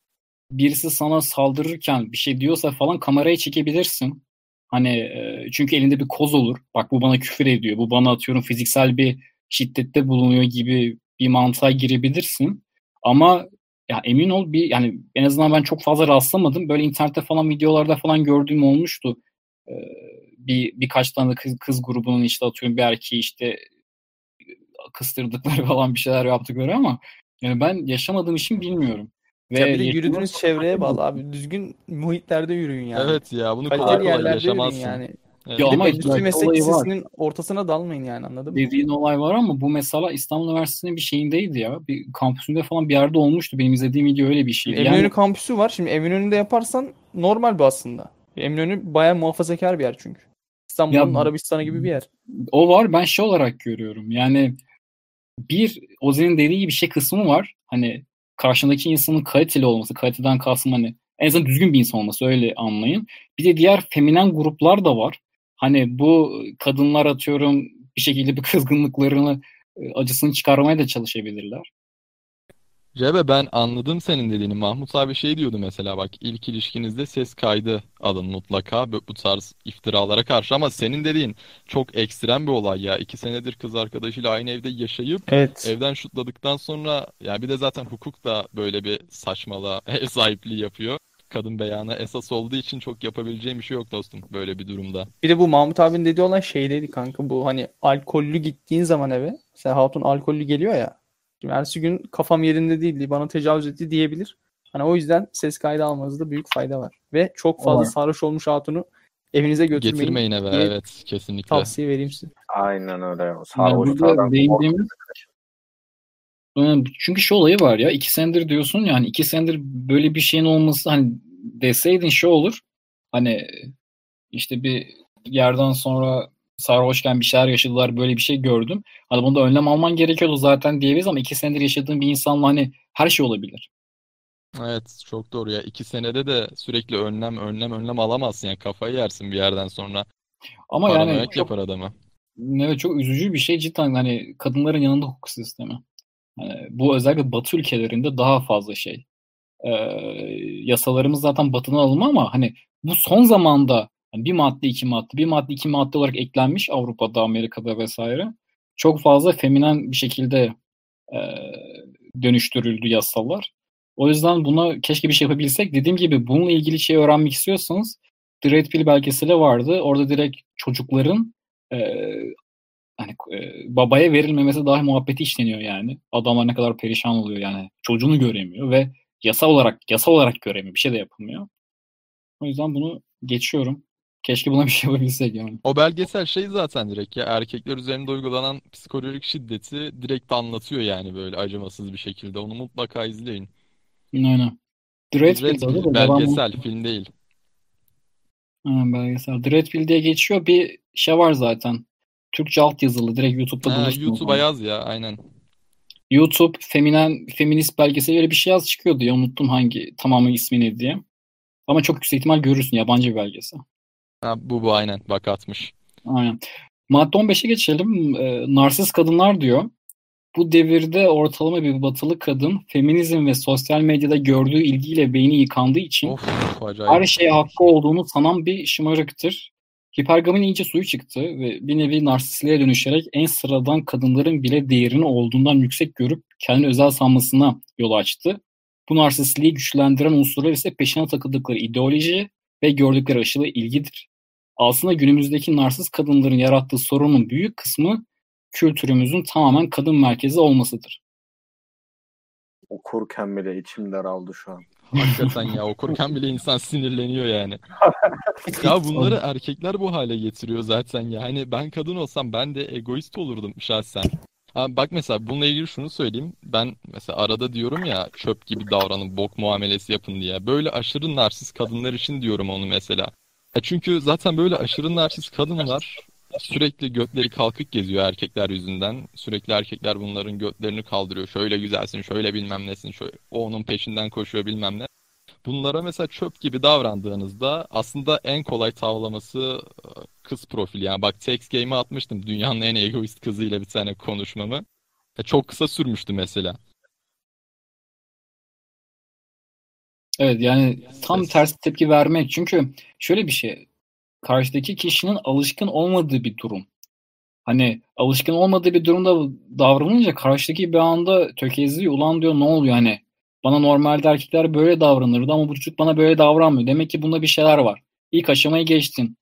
birisi sana saldırırken bir şey diyorsa falan kameraya çekebilirsin. Hani e, çünkü elinde bir koz olur. Bak bu bana küfür ediyor. Bu bana atıyorum fiziksel bir şiddette bulunuyor gibi bir mantığa girebilirsin. Ama ya emin ol bir yani en azından ben çok fazla rastlamadım. Böyle internette falan videolarda falan gördüğüm olmuştu. Ee, bir birkaç tane kız, kız grubunun işte atıyorum bir erkeği işte kıstırdıkları falan bir şeyler yaptıkları ama yani ben yaşamadığım için bilmiyorum. Ve ya bir de yürüdüğünüz çevreye bağlı abi. Düzgün muhitlerde yürüyün yani. Evet ya bunu Kaliteli kolay kolay yerlerde yaşamazsın. yürüyün Ya Bir ama endüstri meslek lisesinin ortasına dalmayın yani anladın mı? Dediğin olay var ama bu mesela İstanbul Üniversitesi'nin bir şeyindeydi ya. Bir kampüsünde falan bir yerde olmuştu. Benim izlediğim video öyle bir şeydi. Eminönü Yani, kampüsü var. Şimdi Eminönü'nde yaparsan normal bu aslında. Eminönü bayağı muhafazakar bir yer çünkü. İstanbul'un Arabistan'ı gibi bir yer. o var. Ben şey olarak görüyorum. Yani bir Ozi'nin dediği gibi şey kısmı var. Hani karşındaki insanın kaliteli olması. Kaliteden kastım hani en azından düzgün bir insan olması öyle anlayın. Bir de diğer feminen gruplar da var. Hani bu kadınlar atıyorum bir şekilde bir kızgınlıklarını e, acısını çıkarmaya da çalışabilirler. Cebe ben anladım senin dediğini. Mahmut abi şey diyordu mesela bak ilk ilişkinizde ses kaydı alın mutlaka bu bu tarz iftiralara karşı ama senin dediğin çok ekstrem bir olay ya. İki senedir kız arkadaşıyla aynı evde yaşayıp Evet. evden şutladıktan sonra ya bir de zaten hukuk da böyle bir saçmalığa ev sahipliği yapıyor. Kadın beyanı esas olduğu için çok yapabileceğim bir şey yok dostum böyle bir durumda. Bir de bu Mahmut abinin dediği olan şeydeydi kanka. Bu hani alkollü gittiğin zaman eve. Mesela hatun alkollü geliyor ya. Şimdi ertesi gün kafam yerinde değildi. Bana tecavüz etti diyebilir. Hani o yüzden ses kaydı almanızda büyük fayda var. Ve çok fazla Var. sarhoş olmuş hatunu evinize götürmeyin Getirmeyin eve evet kesinlikle. tavsiye vereyim size. Aynen öyle. Yani Sarhoşlardan burada değindiğimiz Yani çünkü şu olayı var ya iki senedir diyorsun ya hani iki senedir böyle bir şeyin olması hani deseydin şu olur hani işte bir yerden sonra sarhoşken bir şeyler yaşadılar böyle bir şey gördüm. Hani bunda önlem alman gerekiyordu zaten diyebiliriz ama iki senedir yaşadığın bir insanla hani her şey olabilir. Evet çok doğru ya. İki senede de sürekli önlem önlem önlem alamazsın yani kafayı yersin bir yerden sonra. Ama yani Paranoyak çok, yapar adamı. evet, çok üzücü bir şey cidden hani kadınların yanında hukuk sistemi. Yani bu özellikle Batı ülkelerinde daha fazla şey. Ee, yasalarımız zaten Batı'dan alınma ama hani bu son zamanda hani bir madde iki madde bir madde iki madde olarak eklenmiş Avrupa'da Amerika'da vesaire çok fazla feminen bir şekilde e, dönüştürüldü yasalar. O yüzden buna keşke bir şey yapabilsek. Dediğim gibi bununla ilgili şey öğrenmek istiyorsanız The Red Pill belgeseli vardı. Orada direkt çocukların e, hani e, babaya verilmemesi dahi muhabbeti işleniyor yani. Adamlar ne kadar perişan oluyor yani. Çocuğunu göremiyor ve yasa olarak yasa olarak göremiyor. Bir şey de yapılmıyor. O yüzden bunu geçiyorum. Keşke buna bir şey yapabilsek yani. O belgesel şey zaten direkt ya erkekler üzerinde uygulanan psikolojik şiddeti direkt anlatıyor yani böyle acımasız bir şekilde. Onu mutlaka izleyin. Aynen. The Red Red Pill Pill, belgesel, film değil. Ha, belgesel. The Red Pill diye geçiyor. Bir şey var zaten. Türkçe alt yazılı. Direkt YouTube'da Ha, bulursunuz YouTube'a yaz ya aynen. YouTube feminen feminist belgeseli öyle bir şey yaz çıkıyordu ya unuttum hangi tamamı ismini diye. Ama çok yüksek ihtimal görürsün yabancı bir belgesel. Ha, bu bu aynen bak atmış. Aynen. Madde 15'e geçelim. Ee, narsist kadınlar diyor. Bu devirde ortalama bir batılı kadın feminizm ve sosyal medyada gördüğü ilgiyle beyni yıkandığı için Of her şeye hakkı olduğunu sanan bir şımarıktır. Hipergamin iyice suyu çıktı ve bir nevi narsistliğe dönüşerek en sıradan kadınların bile değerini olduğundan yüksek görüp kendini özel sanmasına yol açtı. Bu narsistliği güçlendiren unsurlar ise peşine takıldıkları ideoloji ve gördükleri aşırı ilgidir. Aslında günümüzdeki narsist kadınların yarattığı sorunun büyük kısmı kültürümüzün tamamen kadın merkezi olmasıdır. Okurken bile içim daraldı şu an. Hakikaten ya okurken bile insan sinirleniyor yani. Ya bunları erkekler bu hale getiriyor zaten ya. Hani ben kadın olsam ben de egoist olurdum şahsen. Ha, bak mesela bununla ilgili şunu söyleyeyim. Ben mesela arada diyorum ya çöp gibi davranın, bok muamelesi yapın diye. Böyle aşırı narsist kadınlar için diyorum onu mesela. Ya çünkü zaten böyle aşırı narsist kadınlar sürekli götleri kalkık geziyor erkekler yüzünden. Sürekli erkekler bunların götlerini kaldırıyor. Şöyle güzelsin, şöyle bilmem nesin, şöyle o onun peşinden koşuyor bilmem ne. Bunlara mesela çöp gibi davrandığınızda aslında en kolay tavlaması e, kız profili. Yani bak Text Game'e atmıştım dünyanın en egoist kızıyla bir tane konuşmamı. E, Çok kısa sürmüştü mesela. Evet yani tam Ses. tersi tepki vermek. Çünkü şöyle bir şey. Karşıdaki kişinin alışkın olmadığı bir durum. Hani alışkın olmadığı bir durumda davranınca karşıdaki bir anda tökezliyor. Ulan diyor ne oluyor hani Bana normalde erkekler böyle davranırdı ama bu çocuk bana böyle davranmıyor. Demek ki bunda bir şeyler var. İlk aşamayı geçtin.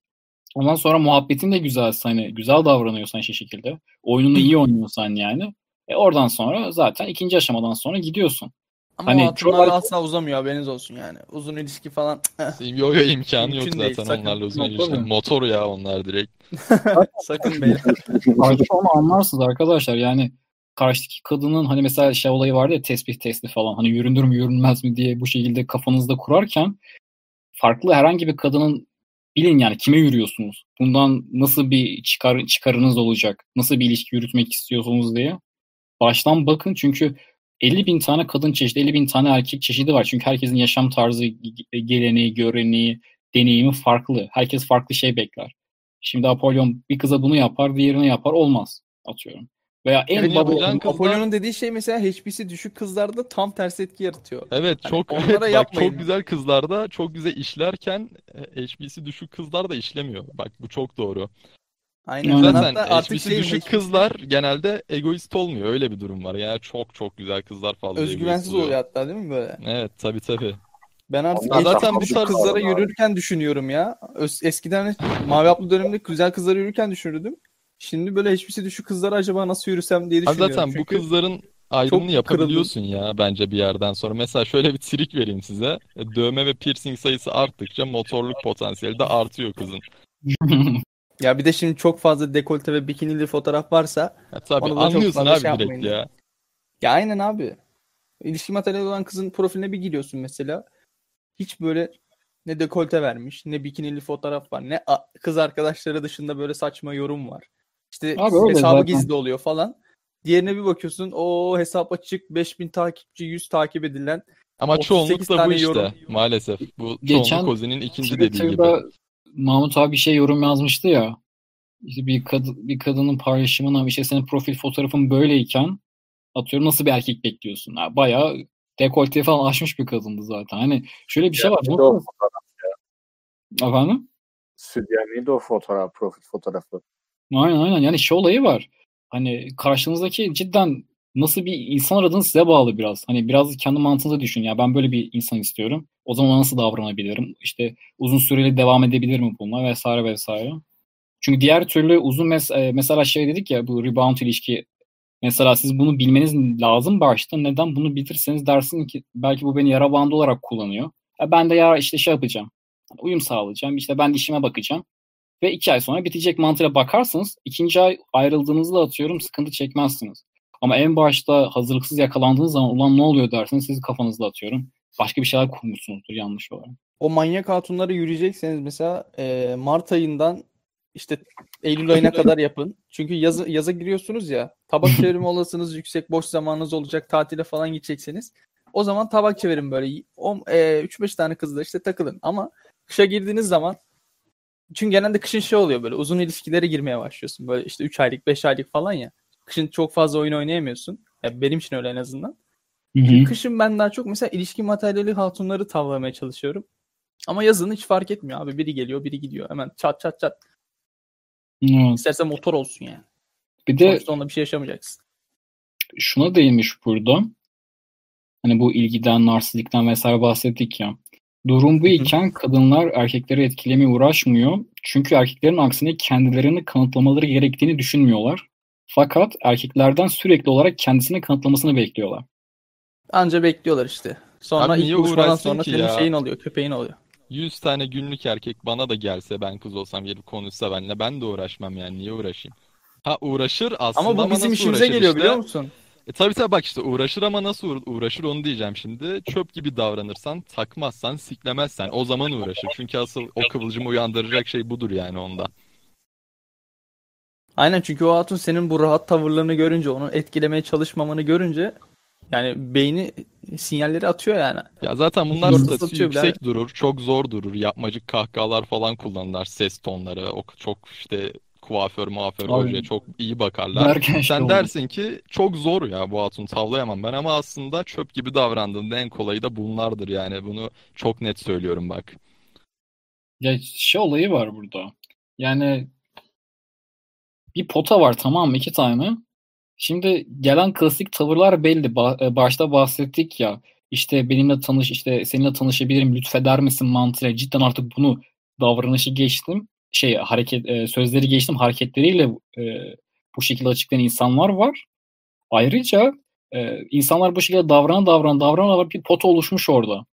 Ondan sonra muhabbetin de güzel. Hani güzel davranıyorsan şey şekilde. Oyununu iyi oynuyorsan yani. E oradan sonra zaten ikinci aşamadan sonra gidiyorsun. Ama hani o hatunlar çok... asla uzamıyor haberiniz olsun yani. Uzun ilişki falan. Yo yo imkanı yok zaten değil, onlarla uzun ilişki. Motor ya onlar direkt. sakın beyler. Artık onu anlarsınız arkadaşlar yani karşıdaki kadının hani mesela şey olayı vardı ya tesbih testi falan hani yürünür mü yürünmez mi diye bu şekilde kafanızda kurarken farklı herhangi bir kadının bilin yani kime yürüyorsunuz? Bundan nasıl bir çıkar çıkarınız olacak? Nasıl bir ilişki yürütmek istiyorsunuz diye. Baştan bakın çünkü 50 bin tane kadın çeşidi, 50 bin tane erkek çeşidi var. Çünkü herkesin yaşam tarzı, geleneği, göreneği, deneyimi farklı. Herkes farklı şey bekler. Şimdi Apollon bir kıza bunu yapar, diğerini yapar. Olmaz atıyorum. Veya en yani baba kızlar... Apollon'un dediği şey mesela HP'si düşük kızlarda tam tersi etki yaratıyor. Evet hani çok evet, bak, çok güzel kızlarda çok güzel işlerken HP'si düşük kızlar da işlemiyor. Bak bu çok doğru. Aynen. Zaten HP'si şey, düşük HP'si... kızlar genelde egoist olmuyor. Öyle bir durum var. Yani çok çok güzel kızlar fazla Özgüvensiz oluyor hatta değil mi böyle? Evet tabii tabii. Ben artık zaten bu tarz kızlara yürürken düşünüyorum ya. Eskiden mavi aplı döneminde güzel kızlara yürürken düşünürdüm. Şimdi böyle hiçbirisi düşük kızlara acaba nasıl yürüsem diye düşünüyorum. zaten bu kızların ayrımını yapabiliyorsun kırıldım. ya bence bir yerden sonra. Mesela şöyle bir trik vereyim size. E, dövme ve piercing sayısı arttıkça motorluk potansiyeli de artıyor kızın. ya bir de şimdi çok fazla dekolte ve bikinili fotoğraf varsa ya tabii anlıyorsun abi şey direkt ya. Ya aynen abi. İlişki materyali olan kızın profiline bir giriyorsun mesela. Hiç böyle ne dekolte vermiş, ne bikinili fotoğraf var, ne kız arkadaşları dışında böyle saçma yorum var. İşte Abi hesabı zaten. gizli oluyor falan. Diğerine bir bakıyorsun o hesap açık 5000 takipçi 100 takip edilen ama çoğunluk da bu işte yorum. maalesef. Bu Geçen çoğunluk Ozi'nin ikinci dediği gibi. Mahmut abi bir şey yorum yazmıştı ya. İşte bir kadın bir kadının paylaşımına işte senin profil fotoğrafın böyleyken atıyorum nasıl bir erkek bekliyorsun? Yani bayağı dekolte falan açmış bir kadındı zaten. Hani şöyle bir şey var. O ya. Efendim? Südyenliydi o fotoğraf, profil fotoğrafı. Aynen aynen. Yani şey olayı var. Hani karşınızdaki cidden nasıl bir insan aradığınız size bağlı biraz. Hani biraz kendi mantığınıza düşün. Ya ben böyle bir insan istiyorum. O zaman nasıl davranabilirim? İşte uzun süreli devam edebilir mi bununla vesaire vesaire. Çünkü diğer türlü uzun mes- e, mesela şey dedik ya bu rebound ilişki mesela siz bunu bilmeniz lazım başta. Neden bunu bilirseniz dersin ki belki bu beni yara bandı olarak kullanıyor. Ya ben de ya işte şey yapacağım. Uyum sağlayacağım. İşte ben de işime bakacağım ve iki ay sonra bitecek mantığıyla bakarsanız ikinci ay ayrıldığınızda atıyorum sıkıntı çekmezsiniz. Ama en başta hazırlıksız yakalandığınız zaman ulan ne oluyor derseniz siz kafanızda atıyorum. Başka bir şeyler kurmuşsunuzdur yanlış olarak. O manyak hatunları yürüyecekseniz mesela e, Mart ayından işte Eylül ayına kadar yapın. Çünkü yaz, yaza giriyorsunuz ya. Tabak çevirme olasınız yüksek. Boş zamanınız olacak. Tatile falan gidecekseniz. O zaman tabak çevirin böyle. e, 3-5 tane kızla işte takılın. Ama kışa girdiğiniz zaman çünkü genelde kışın şey oluyor böyle uzun ilişkilere girmeye başlıyorsun. Böyle işte 3 aylık 5 aylık falan ya. Kışın çok fazla oyun oynayamıyorsun. Ya benim için öyle en azından. Hı-hı. Kışın ben daha çok mesela ilişki materyali hatunları tavlamaya çalışıyorum. Ama yazın hiç fark etmiyor abi. Biri geliyor biri gidiyor. Hemen çat çat çat. Evet. İsterse motor olsun yani. Bir de Sonuçta onunla bir şey yaşamayacaksın. Şuna değinmiş burada. Hani bu ilgiden, narsizlikten vesaire bahsettik ya. Durum bu iken kadınlar erkekleri etkilemeye uğraşmıyor. Çünkü erkeklerin aksine kendilerini kanıtlamaları gerektiğini düşünmüyorlar. Fakat erkeklerden sürekli olarak kendisini kanıtlamasını bekliyorlar. Anca bekliyorlar işte. Sonra Abi ilk buluşmadan sonra senin ya? şeyin oluyor, köpeğin oluyor. 100 tane günlük erkek bana da gelse ben kız olsam gelip konuşsa benimle ben de uğraşmam yani niye uğraşayım? Ha uğraşır aslında ama bu bizim işimize geliyor işte. biliyor musun? E tabii tabii bak işte uğraşır ama nasıl uğraşır onu diyeceğim şimdi. Çöp gibi davranırsan, takmazsan, siklemezsen o zaman uğraşır. Çünkü asıl o kıvılcımı uyandıracak şey budur yani onda. Aynen çünkü o hatun senin bu rahat tavırlarını görünce, onu etkilemeye çalışmamanı görünce yani beyni sinyalleri atıyor yani. Ya zaten bunlar statüsü yüksek durur, çok zor durur. Yapmacık kahkahalar falan kullanırlar, ses tonları. O çok işte kuaför muaför hocaya çok iyi bakarlar. Derken Sen şey dersin ki çok zor ya bu hatun tavlayamam ben ama aslında çöp gibi davrandığında en kolayı da bunlardır yani bunu çok net söylüyorum bak. Ya şey olayı var burada. Yani bir pota var tamam mı iki tane. Şimdi gelen klasik tavırlar belli. E, başta bahsettik ya. işte benimle tanış işte seninle tanışabilirim lütfeder misin mantığıyla cidden artık bunu davranışı geçtim şey hareket e, sözleri geçtim hareketleriyle e, bu şekilde açıklayan insanlar var. Ayrıca insanlar bu şekilde davranan davranan davranan bir pota oluşmuş orada.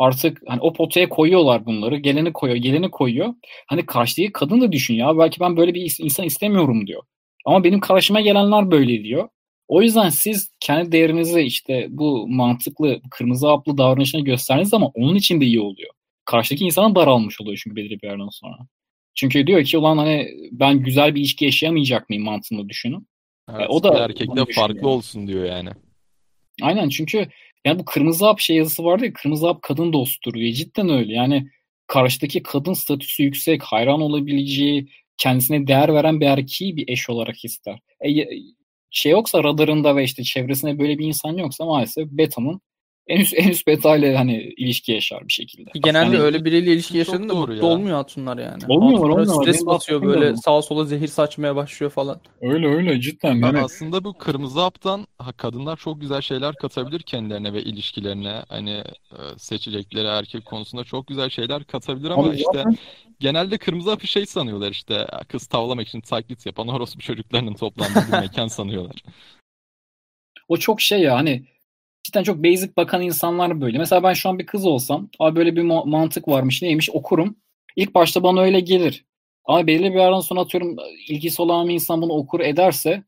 Artık hani o potaya koyuyorlar bunları. Geleni koyuyor, geleni koyuyor. Hani karşıdaki kadın da düşün ya belki ben böyle bir insan istemiyorum diyor. Ama benim karşıma gelenler böyle diyor. O yüzden siz kendi değerinizi işte bu mantıklı kırmızı haplı davranışına gösterdiğiniz zaman onun için de iyi oluyor. Karşıdaki insana daralmış oluyor çünkü belirli bir yerden sonra. Çünkü diyor ki ulan hani ben güzel bir ilişki yaşayamayacak mıyım mantığında düşünün. Evet, o da erkekte farklı olsun diyor yani. Aynen çünkü yani bu kırmızı hap şey yazısı vardı ya kırmızı hap kadın dostudur diye cidden öyle. Yani karşıdaki kadın statüsü yüksek, hayran olabileceği, kendisine değer veren bir erkeği bir eş olarak ister. E, şey yoksa radarında ve işte çevresinde böyle bir insan yoksa maalesef betanın en üst, en üst beta ile hani ilişki yaşar bir şekilde. Genelde yani, öyle biriyle ilişki yaşadığında mutlu ya. olmuyor hatunlar yani. Olmuyor olmuyor. Stres basıyor böyle sağa sola zehir saçmaya başlıyor falan. Öyle öyle cidden. Yani aslında bu kırmızı haptan kadınlar çok güzel şeyler katabilir kendilerine ve ilişkilerine. Hani e, seçecekleri erkek konusunda çok güzel şeyler katabilir ama Abi işte zaten... genelde kırmızı hapı şey sanıyorlar işte kız tavlamak için taklit yapan orospu çocuklarının toplandığı bir mekan sanıyorlar. O çok şey ya hani cidden çok basic bakan insanlar böyle. Mesela ben şu an bir kız olsam, abi böyle bir mantık varmış neymiş okurum. İlk başta bana öyle gelir. Ama belirli bir yerden sonra atıyorum ilgisi olan bir insan bunu okur ederse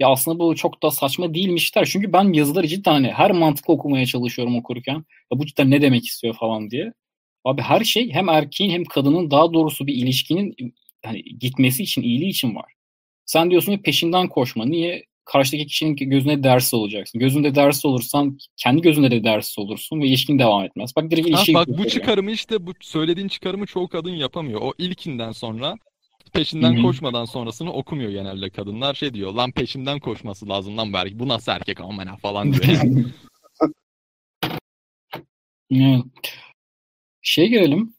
ya aslında bu çok da saçma değilmiş der. Çünkü ben yazıları cidden hani her mantıklı okumaya çalışıyorum okurken. Ya bu cidden ne demek istiyor falan diye. Abi her şey hem erkeğin hem kadının daha doğrusu bir ilişkinin hani gitmesi için, iyiliği için var. Sen diyorsun ki peşinden koşma. Niye? Karşıdaki kişinin gözüne ders olacaksın. Gözünde ders olursan kendi gözünde de ders olursun ve ilişkin devam etmez. Bak direkt ilişki Bak bu çıkarımı işte bu söylediğin çıkarımı çoğu kadın yapamıyor. O ilkinden sonra peşinden Hı-hı. koşmadan sonrasını okumuyor genelde kadınlar. Şey diyor lan peşinden koşması lazım lan belki. Bu nasıl erkek amına falan diyor evet. Şey gelelim.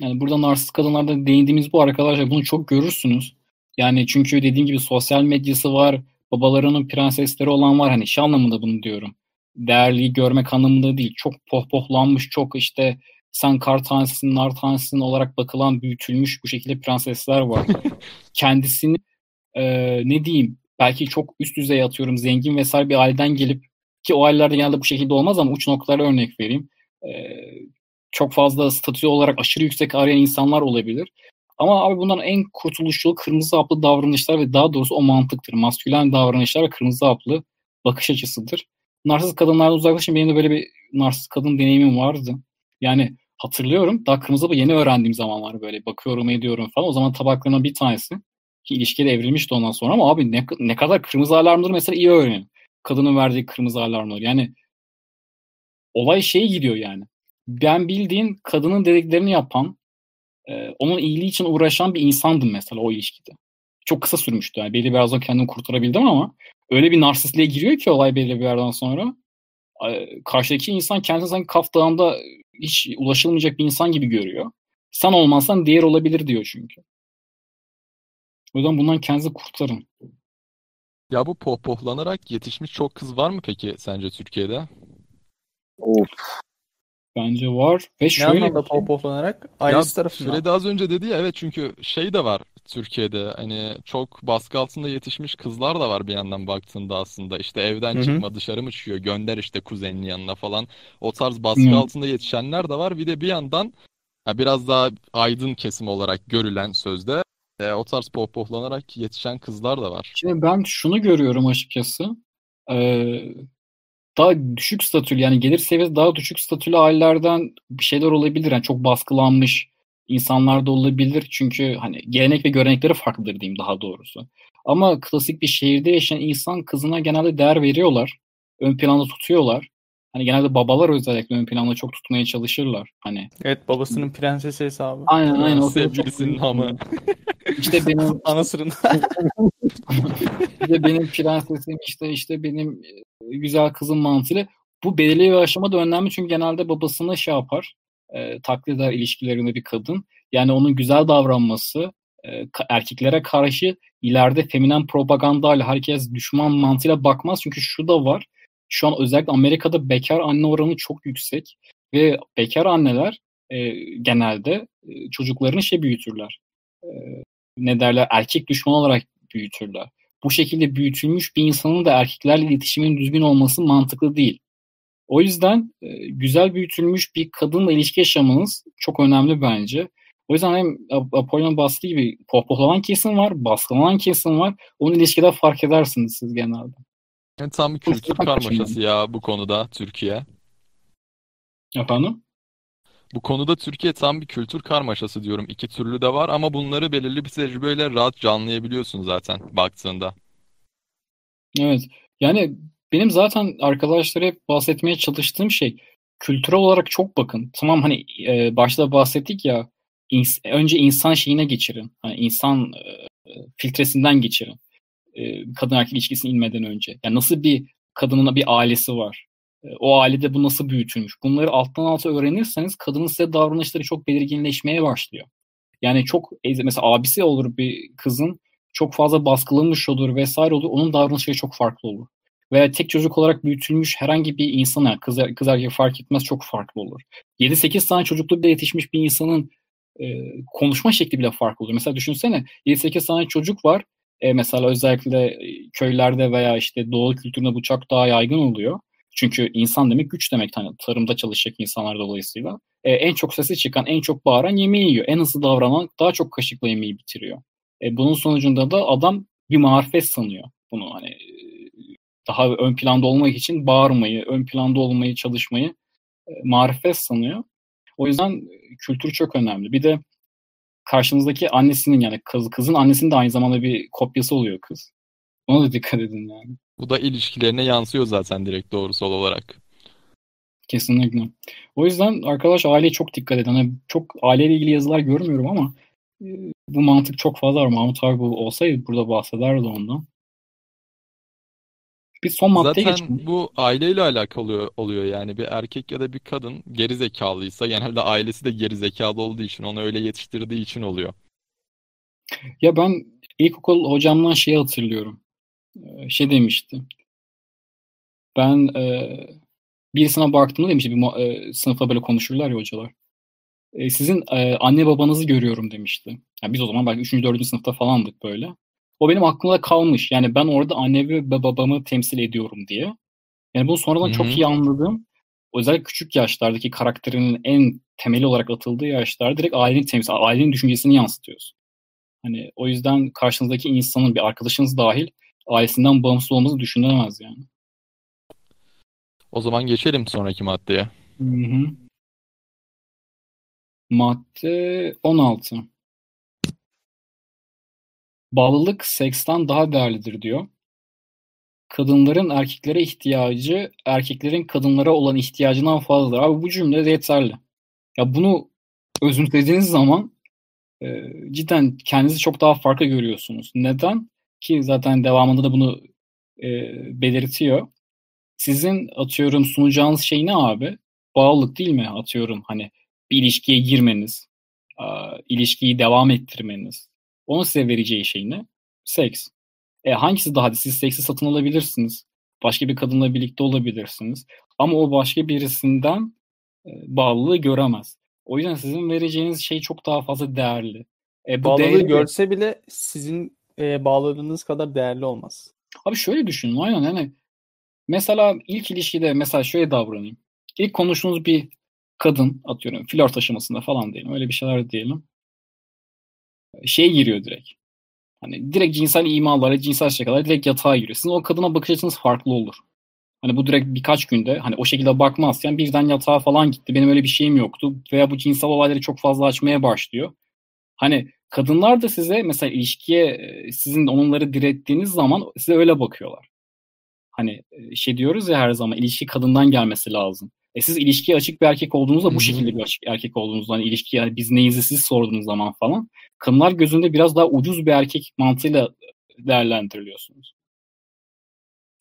Yani burada narsist kadınlarda değindiğimiz bu arkadaşlar bunu çok görürsünüz. Yani çünkü dediğim gibi sosyal medyası var babalarının prensesleri olan var hani şey anlamında bunu diyorum. Değerliyi görmek anlamında değil. Çok pohpohlanmış, çok işte sen kar tanesisin, nar tanesisin olarak bakılan, büyütülmüş bu şekilde prensesler var. Kendisini e, ne diyeyim belki çok üst düzey atıyorum zengin vesaire bir aileden gelip ki o ailelerde genelde bu şekilde olmaz ama uç noktalara örnek vereyim. E, çok fazla statü olarak aşırı yüksek arayan insanlar olabilir. Ama abi bunların en kurtuluşu kırmızı haplı davranışlar ve daha doğrusu o mantıktır. Maskülen davranışlar ve kırmızı haplı bakış açısıdır. Narsist kadınlardan uzaklaşın benim de böyle bir narsist kadın deneyimim vardı. Yani hatırlıyorum daha kırmızı hapı yeni öğrendiğim zamanlar böyle bakıyorum ediyorum falan. O zaman tabaklarına bir tanesi ki ilişkiye evrilmişti ondan sonra ama abi ne, ne kadar kırmızı alarmları mesela iyi öğrenin. Kadının verdiği kırmızı alarmları. Yani olay şeye gidiyor yani. Ben bildiğin kadının dediklerini yapan, e, onun iyiliği için uğraşan bir insandım mesela o ilişkide. Çok kısa sürmüştü yani. Belli biraz da kendimi kurtarabildim ama öyle bir narsistliğe giriyor ki olay belli bir yerden sonra. E, karşıdaki insan kendini sanki kaftağında hiç ulaşılmayacak bir insan gibi görüyor. Sen olmazsan diğer olabilir diyor çünkü. O yüzden bundan kendinizi kurtarın. Ya bu pohpohlanarak yetişmiş çok kız var mı peki sence Türkiye'de? Of. Bence var. Ve ne şöyle anlamda şey, pohpohlanarak? Ailesi Ya tarafından. Fred az önce dedi ya evet çünkü şey de var Türkiye'de hani çok baskı altında yetişmiş kızlar da var bir yandan baktığında aslında işte evden Hı hı. çıkma dışarı mı çıkıyor gönder işte kuzeninin yanına falan o tarz baskı Hı. altında yetişenler de var bir de bir yandan ya biraz daha aydın kesim olarak görülen sözde e, o tarz pohpohlanarak yetişen kızlar da var. Şimdi ben şunu görüyorum açıkçası. Ee, daha düşük statülü yani gelir seviyesi daha düşük statülü ailelerden bir şeyler olabilir. Yani çok baskılanmış insanlar da olabilir. Çünkü hani gelenek ve görenekleri farklıdır diyeyim daha doğrusu. Ama klasik bir şehirde yaşayan insan kızına genelde değer veriyorlar. Ön planda tutuyorlar. Hani genelde babalar özellikle ön planda çok tutmaya çalışırlar. Hani Evet babasının prensesi hesabı. aynen aynen o Sevgilisinin hamı. işte benim Anasının. işte benim prensesim işte işte benim e, güzel kızım mantığıyla bu belirli bir aşamada önemli çünkü genelde babasına şey yapar e, taklit eder ilişkilerinde bir kadın yani onun güzel davranması e, erkeklere karşı ileride feminen propagandayla herkes düşman mantığıyla bakmaz çünkü şu da var şu an özellikle Amerika'da bekar anne oranı çok yüksek ve bekar anneler e, genelde e, çocuklarını şey büyütürler. E, ne derler? Erkek düşman olarak büyütürler. Bu şekilde büyütülmüş bir insanın da erkeklerle iletişimin düzgün olması mantıklı değil. O yüzden e, güzel büyütülmüş bir kadınla ilişki yaşamanız çok önemli bence. O yüzden hem Apollon bahsettiği gibi pohpohlanan kesim var, baskılanan kesim var. Onun ilişkide fark edersiniz siz genelde. Yani tam bir kültür karmaşası ya bu konuda Türkiye. Efendim? Bu konuda Türkiye tam bir kültür karmaşası diyorum. İki türlü de var ama bunları belirli bir tecrübeyle rahat anlayabiliyorsun zaten baktığında. Evet. Yani benim zaten arkadaşlara hep bahsetmeye çalıştığım şey kültürel olarak çok bakın. Tamam hani e, başta bahsettik ya ins- önce insan şeyine geçirin. Hani insan e, filtresinden geçirin. E, kadın erkek ilişkisine inmeden önce. Yani nasıl bir kadının bir ailesi var. E, o ailede bu nasıl büyütülmüş. Bunları alttan alta öğrenirseniz kadının size davranışları çok belirginleşmeye başlıyor. Yani çok mesela abisi olur bir kızın çok fazla baskılanmış olur vesaire olur. Onun davranışları çok farklı olur. Veya tek çocuk olarak büyütülmüş herhangi bir insana kız, kız erkek fark etmez çok farklı olur. 7-8 tane çocuklu bile yetişmiş bir insanın e, konuşma şekli bile farklı olur. Mesela düşünsene 7-8 tane çocuk var. E, mesela özellikle köylerde veya işte doğu kültüründe bu çok daha yaygın oluyor. Çünkü insan demek güç demek. Hani tarımda çalışacak insanlar dolayısıyla. E, en çok sesi çıkan, en çok bağıran yemeği yiyor. En hızlı davranan daha çok kaşıkla yemeği bitiriyor. E, bunun sonucunda da adam bir marifet sanıyor. Bunu hani daha ön planda olmak için bağırmayı, ön planda olmayı, çalışmayı e, marifet sanıyor. O yüzden kültür çok önemli. Bir de karşınızdaki annesinin yani kız, kızın annesinin de aynı zamanda bir kopyası oluyor kız. Ona da dikkat edin yani. Bu da ilişkilerine yansıyor zaten direkt doğrusal olarak. Kesinlikle. O yüzden arkadaş aileye çok dikkat edin. Hani çok aileyle ilgili yazılar görmüyorum ama e, bu mantık çok fazla var. Mahmut abi olsaydı burada bahsederdi ondan. Bir son maddeye Zaten geçelim. bu aileyle alakalı oluyor yani bir erkek ya da bir kadın geri zekalıysa genelde ailesi de geri zekalı olduğu için onu öyle yetiştirdiği için oluyor. Ya ben ilkokul hocamdan şeyi hatırlıyorum. Ee, Şey demişti. Ben e, birisine baktığımda demişti. Bir, e, sınıfta böyle konuşurlar ya hocalar. E, sizin e, anne babanızı görüyorum demişti. Yani biz o zaman belki 3. 4. sınıfta falandık böyle. O benim aklımda kalmış. Yani ben orada annemi ve babamı temsil ediyorum diye. Yani bunu sonradan Hı çok iyi anladım. Özellikle küçük yaşlardaki karakterinin en temeli olarak atıldığı yaşlarda direkt ailenin temsil, ailenin düşüncesini yansıtıyorsun. Hani o yüzden karşınızdaki insanın bir arkadaşınız dahil ailesinden bağımsız olması düşünülemez yani. O zaman geçelim sonraki maddeye. Hı hı. Madde 16. Bağlılık seksten daha değerlidir diyor. Kadınların erkeklere ihtiyacı erkeklerin kadınlara olan ihtiyacından fazladır. Abi bu cümle yeterli. Ya bunu özümsediğiniz zaman e, cidden kendinizi çok daha farklı görüyorsunuz. Neden? Ki zaten devamında da bunu e, belirtiyor. Sizin atıyorum sunacağınız şey ne abi? Bağlılık değil mi? Atıyorum hani bir ilişkiye girmeniz, ilişkiyi devam ettirmeniz. Onun size vereceği şey ne? Seks. E, hangisi daha? Siz seksi satın alabilirsiniz. Başka bir kadınla birlikte olabilirsiniz. Ama o başka birisinden e, bağlılığı göremez. O yüzden sizin vereceğiniz şey çok daha fazla değerli. E, bu Bağlılığı değeri de- görse bile sizin e, bağladığınız kadar değerli olmaz. Abi şöyle düşünün aynen hani mesela ilk ilişkide mesela şöyle davranayım. İlk konuştuğunuz bir kadın atıyorum flört aşamasında falan diyelim öyle bir şeyler diyelim. Şey giriyor direkt. Hani direkt cinsel imalara, cinsel şakalara direkt yatağa giriyor. Sizin o kadına bakış açınız farklı olur. Hani bu direkt birkaç günde hani o şekilde bakmazken birden yatağa falan gitti. Benim öyle bir şeyim yoktu. Veya bu cinsel olayları çok fazla açmaya başlıyor. Hani kadınlar da size mesela ilişkiye e, sizin onları direttiğiniz zaman size öyle bakıyorlar. Hani e, şey diyoruz ya her zaman ilişki kadından gelmesi lazım. E siz ilişkiye açık bir erkek olduğunuzda bu şekilde bir açık erkek olduğunuzda hani ilişki yani biz neyiz siz sorduğunuz zaman falan kadınlar gözünde biraz daha ucuz bir erkek mantığıyla değerlendiriliyorsunuz.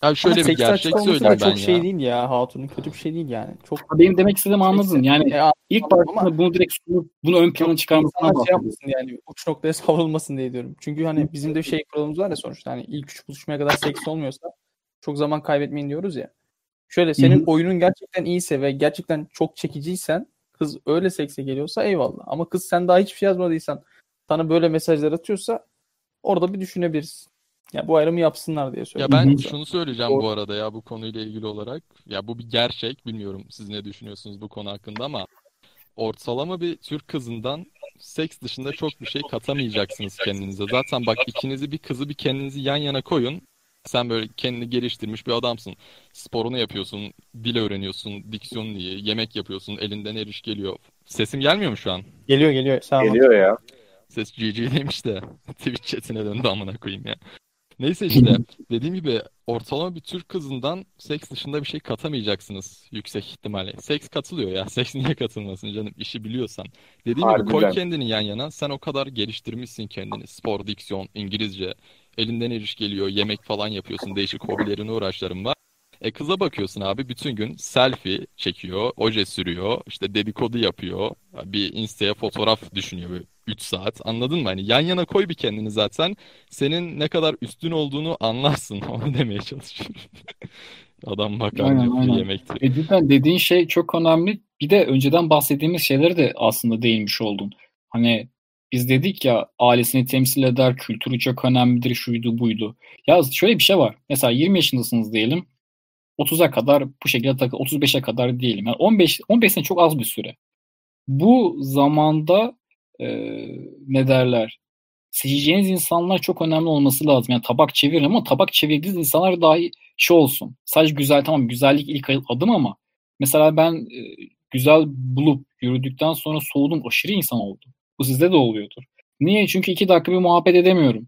Abi şöyle Ama bir gerçek söyleyeyim ben çok şey ya. değil ya. Hatun'un kötü bir şey değil yani. Çok Benim demek istediğimi anladın. Yani E, ilk başta ama- bunu direkt sunup bunu ön plana çıkarmasından İnsanlar şey yapmasın yani uç noktaya savrulmasın diye diyorum. Çünkü hani bizim de bir şey kuralımız var ya sonuçta hani ilk üç buluşmaya kadar seks olmuyorsa çok zaman kaybetmeyin diyoruz ya. Şöyle senin Hı hı. oyunun gerçekten iyiyse ve gerçekten çok çekiciysen kız öyle sekse geliyorsa eyvallah. Ama kız sen daha hiçbir şey yazmadıysan sana böyle mesajlar atıyorsa orada bir düşünebiliriz. Ya bu ayrımı yapsınlar diye Ya söylüyorum. ben Hı hı. şunu söyleyeceğim Doğru. bu arada ya bu konuyla ilgili olarak. Ya bu bir gerçek. Bilmiyorum siz ne düşünüyorsunuz bu konu hakkında ama ortalama bir Türk kızından seks dışında çok bir şey katamayacaksınız kendinize. Zaten bak ikinizi bir kızı bir kendinizi yan yana koyun. Sen böyle kendini geliştirmiş bir adamsın. Sporunu yapıyorsun, dil öğreniyorsun, diksiyonun iyi, yemek yapıyorsun, elinden her iş geliyor. Sesim gelmiyor mu şu an? Geliyor geliyor. Sağ ol. Geliyor ya. Ses GG demiş de Twitch chatine döndü amına koyayım ya. Neyse işte dediğim gibi ortalama bir Türk kızından seks dışında bir şey katamayacaksınız yüksek ihtimalle. Seks katılıyor ya. Seks niye katılmasın canım işi biliyorsan. Dediğim gibi koy Harbiden. kendini yan yana. Sen o kadar geliştirmişsin kendini. Spor, diksiyon, İngilizce. Elinden her iş geliyor. Yemek falan yapıyorsun. Değişik hobilerin, uğraşların var. E kıza bakıyorsun abi bütün gün selfie çekiyor, oje sürüyor, işte dedikodu yapıyor, bir Insta'ya fotoğraf düşünüyor böyle 3 saat. Anladın mı? Hani yan yana koy bir kendini zaten. Senin ne kadar üstün olduğunu anlarsın. Onu demeye çalışıyorum. Adam aynen. yemektir. E cidden dediğin şey çok önemli. Bir de önceden bahsettiğimiz şeyleri de aslında değinmiş oldun. Hani biz dedik ya ailesini temsil eder, kültürü çok önemlidir, şuydu buydu. Ya şöyle bir şey var. Mesela 20 yaşındasınız diyelim. 30'a kadar bu şekilde takıl, 35'e kadar diyelim. Yani 15 15 sene çok az bir süre. Bu zamanda e, ne derler? Seçeceğiniz insanlar çok önemli olması lazım. Yani tabak çevirin ama tabak çevirdiğiniz insanlar dahi şey olsun. Sadece güzel tamam güzellik ilk adım ama mesela ben e, güzel bulup yürüdükten sonra soğudum aşırı insan oldum. Bu sizde de oluyordur. Niye? Çünkü iki dakika bir muhabbet edemiyorum.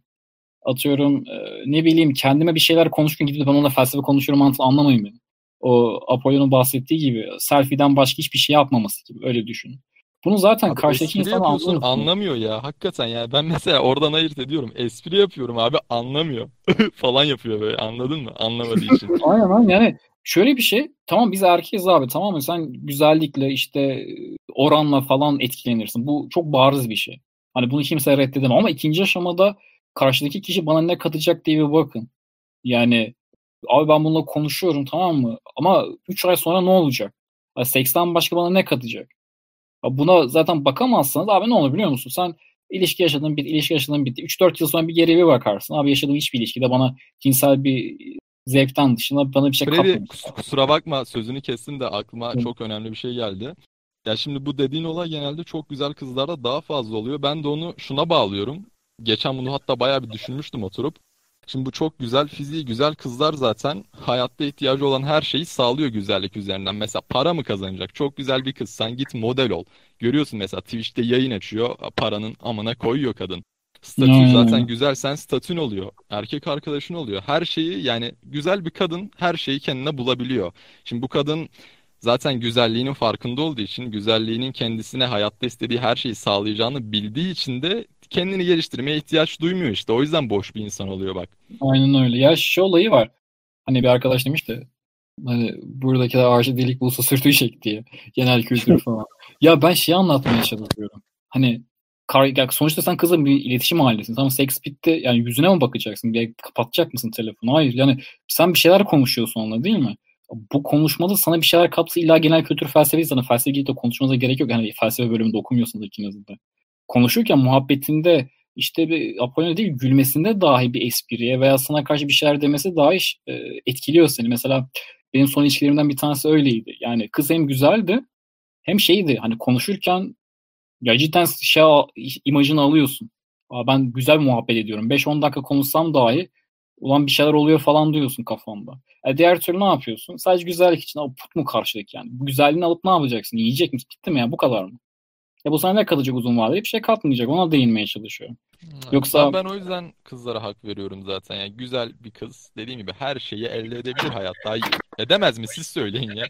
Atıyorum e, ne bileyim kendime bir şeyler konuşurken gidip ben onunla felsefe konuşuyorum mantığı anlamayın beni. O Apollo'nun bahsettiği gibi selfie'den başka hiçbir şey yapmaması gibi öyle düşünün. Bunu zaten Abi karşıdaki insan anlıyor. anlamıyor ya hakikaten ya ben mesela oradan ayırt ediyorum espri yapıyorum abi anlamıyor falan yapıyor böyle anladın mı anlamadığı için Aynen aynen yani şöyle bir şey tamam biz erkeğiz abi tamam mı sen güzellikle işte oranla falan etkilenirsin. Bu çok bariz bir şey. Hani bunu kimse reddedemem ama ikinci aşamada karşıdaki kişi bana ne katacak diye bir bakın. Yani abi ben bununla konuşuyorum tamam mı? Ama 3 ay sonra ne olacak? Ya seksten başka bana ne katacak? Buna zaten bakamazsanız abi ne olur biliyor musun? Sen ilişki yaşadın bitti, ilişki yaşadın bitti. 3-4 yıl sonra bir geri bir bakarsın. Abi yaşadığım hiçbir ilişkide bana cinsel bir zevkten dışında bana bir şey Freddy kusura bakma sözünü kestim de aklıma Hı. çok önemli bir şey geldi. Ya şimdi bu dediğin olay genelde çok güzel kızlarda daha fazla oluyor. Ben de onu şuna bağlıyorum. Geçen bunu hatta bayağı bir düşünmüştüm oturup. Şimdi bu çok güzel fiziği güzel kızlar zaten hayatta ihtiyacı olan her şeyi sağlıyor güzellik üzerinden. Mesela para mı kazanacak? Çok güzel bir kız sen git model ol. Görüyorsun mesela Twitch'te yayın açıyor. Paranın amına koyuyor kadın. Statü Aynen zaten öyle. güzel sen statün oluyor. Erkek arkadaşın oluyor. Her şeyi yani güzel bir kadın her şeyi kendine bulabiliyor. Şimdi bu kadın zaten güzelliğinin farkında olduğu için, güzelliğinin kendisine hayatta istediği her şeyi sağlayacağını bildiği için de kendini geliştirmeye ihtiyaç duymuyor işte. O yüzden boş bir insan oluyor bak. Aynen öyle. Ya şu olayı var. Hani bir arkadaş demiş de hani buradakiler ağaçta delik bulsa sırtı çek diye. Genel kültür falan. ya ben şey anlatmaya çalışıyorum. Hani kar, ya sonuçta sen kızla bir iletişim halindesin. Tamam seks bitti. Yani yüzüne mi bakacaksın? Bir kapatacak mısın telefonu? Hayır. Yani sen bir şeyler konuşuyorsun onunla değil mi? Bu konuşmada sana bir şeyler katsa illa genel kültür felsefe sana felsefe de konuşmanıza gerek yok. Yani felsefe bölümünde okumuyorsunuz ikiniz de. Konuşurken muhabbetinde işte bir Apollo değil gülmesinde dahi bir espriye veya sana karşı bir şeyler demesi dahi e, etkiliyor seni. Mesela benim son ilişkilerimden bir tanesi öyleydi. Yani kız hem güzeldi hem şeydi hani konuşurken ya cidden şey imajını alıyorsun. Aa, ben güzel muhabbet ediyorum. 5-10 dakika konuşsam dahi ulan bir şeyler oluyor falan diyorsun kafanda. E diğer türlü ne yapıyorsun? Sadece güzellik için o put mu karşıdaki yani? Bu güzelliğini alıp ne yapacaksın? Yiyecek misin? Bitti mi ya? Bu kadar mı? Ya bu sana ne kalacak uzun vadede? Bir şey katmayacak. Ona değinmeye çalışıyorum. Yoksa Ben, ben o yüzden kızlara hak veriyorum zaten. Yani güzel bir kız dediğim gibi her şeyi elde edebilir hayatta. Edemez mi? Siz söyleyin ya.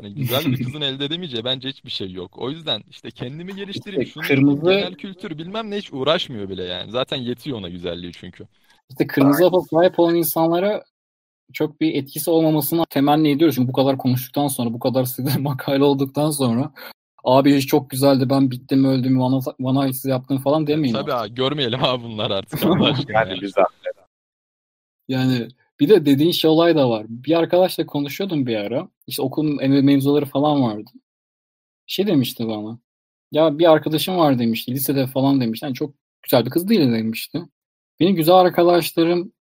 Hani güzel bir kızın elde edemeyeceği bence hiçbir şey yok. O yüzden işte kendimi geliştireyim. İşte Şunu kırmızı- genel kültür bilmem ne hiç uğraşmıyor bile yani. Zaten yetiyor ona güzelliği çünkü. işte kırmızı hapa sahip olan insanlara çok bir etkisi olmamasını temenni ediyoruz. Çünkü bu kadar konuştuktan sonra, bu kadar sizde makale olduktan sonra abi çok güzeldi ben bittim öldüm bana, bana siz yaptın falan demeyin. Tabii artık. abi görmeyelim abi bunlar artık Allah aşkına. Yani ya. güzel. Yani Bir de dediğin şey olay da var. Bir arkadaşla konuşuyordum bir ara. İşte okulun mevzuları falan vardı. Şey demişti bana. Ya bir arkadaşım var demişti. Lisede falan demişti. Yani çok güzel bir kız değil demişti. Benim güzel arkadaşlarım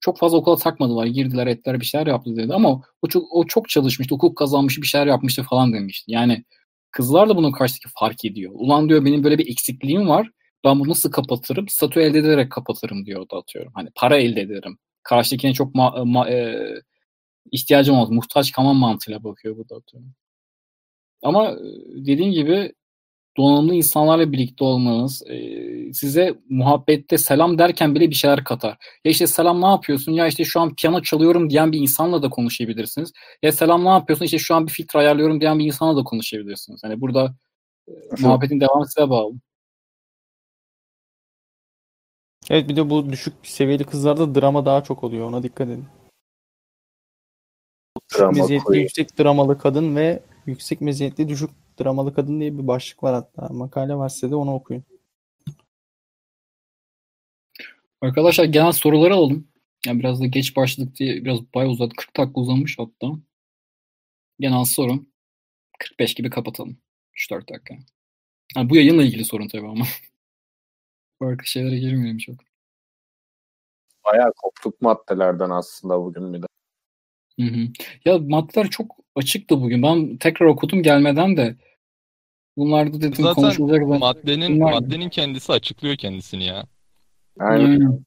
çok fazla okula takmadılar. Girdiler ettiler bir şeyler yaptı dedi. Ama o çok, o çok çalışmıştı. Hukuk kazanmış bir şeyler yapmıştı falan demişti. Yani kızlar da bunun karşısındaki fark ediyor. Ulan diyor benim böyle bir eksikliğim var. Ben bunu nasıl kapatırım? Statü elde ederek kapatırım diyor da atıyorum. Hani para elde ederim. Karşıdakine çok ma- ma- e, ihtiyacım olmaz. Muhtaç kalmam mantığıyla bakıyor bu da atıyorum. Ama dediğim gibi donanımlı insanlarla birlikte olmanız e, size muhabbette selam derken bile bir şeyler katar. Ya işte selam ne yapıyorsun? Ya işte şu an piyano çalıyorum diyen bir insanla da konuşabilirsiniz. Ya selam ne yapıyorsun? İşte şu an bir filtre ayarlıyorum diyen bir insanla da konuşabilirsiniz. Hani burada e, muhabbetin devamı size bağlı. Evet bir de bu düşük seviyeli kızlarda drama daha çok oluyor. Ona dikkat edin. Drama meziyetli koyu. yüksek dramalı kadın ve yüksek meziyetli düşük dramalı kadın diye bir başlık var hatta. Makale var size de onu okuyun. Arkadaşlar genel soruları alalım. Yani biraz da geç başladık diye biraz bay uzadı. 40 dakika uzamış hatta. Genel soru. 45 gibi kapatalım. 3-4 dakika. Yani bu yayınla ilgili sorun tabii ama. Farklı şeylere girmeyelim çok. Bayağı koptuk maddelerden aslında bugün bir de. Hı hı. Ya maddeler çok açıktı bugün. Ben tekrar okudum gelmeden de. Bunlarda dedim Zaten konuşulacak. Ben... maddenin Bunlar... maddenin kendisi açıklıyor kendisini ya. Aynen.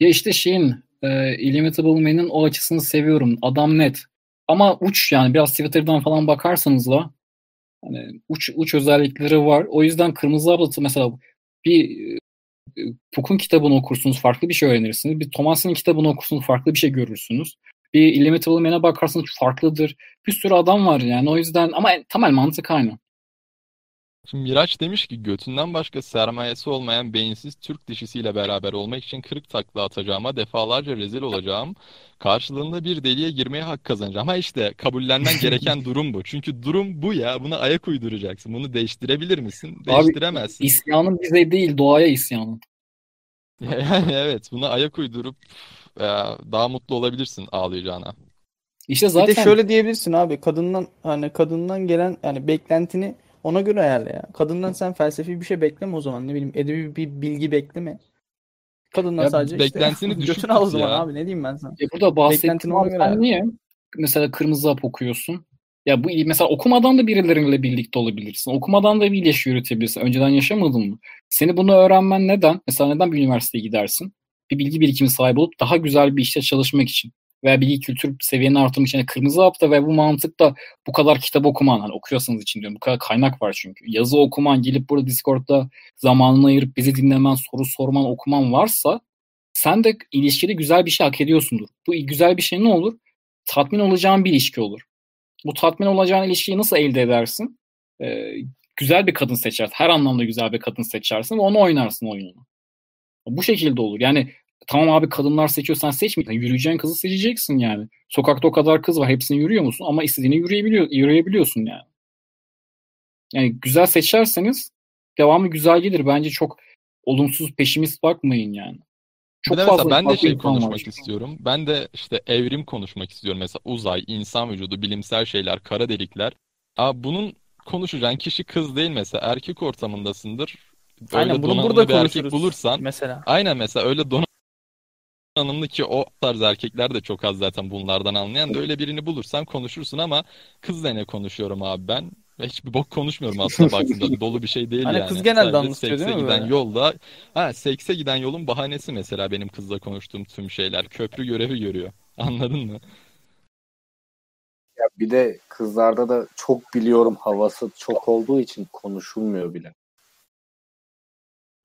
Ya işte şeyin e, Illimitable Man'in o açısını seviyorum. Adam net. Ama uç yani biraz Twitter'dan falan bakarsanız da hani uç uç özellikleri var. O yüzden Kırmızı Ablatı mesela bir Puck'un kitabını okursunuz farklı bir şey öğrenirsiniz. Bir Thomas'ın kitabını okursunuz farklı bir şey görürsünüz. Bir Illimitable Man'e bakarsanız farklıdır. Bir sürü adam var yani o yüzden ama temel mantık aynı. Şimdi Miraç demiş ki götünden başka sermayesi olmayan beyinsiz Türk dişisiyle beraber olmak için kırık takla atacağıma defalarca rezil olacağım. Karşılığında bir deliğe girmeye hak kazanacağım. Ha işte kabullenmen gereken durum bu. Çünkü durum bu ya. Buna ayak uyduracaksın. Bunu değiştirebilir misin? Değiştiremezsin. Abi isyanın bize değil doğaya isyanın. Yani evet buna ayak uydurup e, daha mutlu olabilirsin ağlayacağına. İşte zaten... Bir de şöyle diyebilirsin abi kadından hani kadından gelen yani beklentini ona göre ayarla ya. Kadından sen felsefi bir şey bekleme o zaman. Ne bileyim edebi bir bilgi bekleme. Kadından ya sadece beklentini işte götünü al o zaman ya. abi ne diyeyim ben sana. E burada bahsettiğin sen niye mesela kırmızı hap okuyorsun? Ya bu mesela okumadan da birileriyle birlikte olabilirsin. Okumadan da bir ilişki yürütebilirsin. Önceden yaşamadın mı? Seni bunu öğrenmen neden? Mesela neden bir üniversiteye gidersin? Bir bilgi birikimi sahibi olup daha güzel bir işte çalışmak için veya bilgi kültür seviyeni artırmak için yani kırmızı hapta ve bu mantıkta bu kadar kitap okuman hani okuyorsanız için diyorum bu kadar kaynak var çünkü yazı okuman gelip burada Discord'da zamanını ayırıp bizi dinlemen soru sorman okuman varsa sen de ilişkide güzel bir şey hak ediyorsundur. Bu güzel bir şey ne olur? Tatmin olacağın bir ilişki olur. Bu tatmin olacağın ilişkiyi nasıl elde edersin? Ee, güzel bir kadın seçersin. Her anlamda güzel bir kadın seçersin ve onu oynarsın oyununu. Bu şekilde olur. Yani tamam abi kadınlar seçiyor sen seçmeyeceksin. Yürüyeceğin kızı seçeceksin yani. Sokakta o kadar kız var. Hepsini yürüyor musun? Ama istediğini yürüyebiliyor, yürüyebiliyorsun yani. Yani güzel seçerseniz devamı güzel gelir. Bence çok olumsuz peşimist bakmayın yani. Çok fazla ben de şey konuşmak var. istiyorum. Ben de işte evrim konuşmak istiyorum. Mesela uzay, insan vücudu, bilimsel şeyler, kara delikler. Aa, bunun konuşacağın kişi kız değil mesela. Erkek ortamındasındır. Öyle Aynen bunu burada bir erkek bulursan. Mesela. Aynen mesela öyle donanımlı ki o tarz erkekler de çok az zaten bunlardan anlayan da öyle birini bulursan konuşursun ama kızla ne konuşuyorum abi ben? Ve hiçbir bok konuşmuyorum aslında baktığında. Dolu bir şey değil hani yani. kız genelde Sadece anlatıyor değil mi? giden böyle? yolda. Ha sekse giden yolun bahanesi mesela benim kızla konuştuğum tüm şeyler. Köprü görevi görüyor. Anladın mı? Ya bir de kızlarda da çok biliyorum havası çok olduğu için konuşulmuyor bile.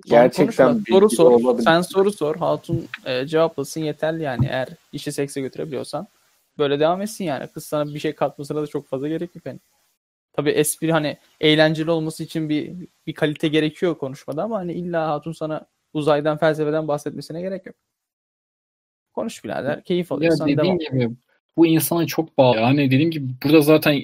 Gerçekten soru sor. Olabilir. Sen soru sor. Hatun e, cevaplasın yeterli yani. Eğer işi sekse götürebiliyorsan böyle devam etsin yani. Kız sana bir şey katmasına da çok fazla gerek yok yani. Tabii espri hani eğlenceli olması için bir bir kalite gerekiyor konuşmada ama hani illa Hatun sana uzaydan felsefeden bahsetmesine gerek yok. Konuş birader. Keyif alıyorsan ya dediğim devam. gibi bu insana çok bağlı. Yani dediğim gibi burada zaten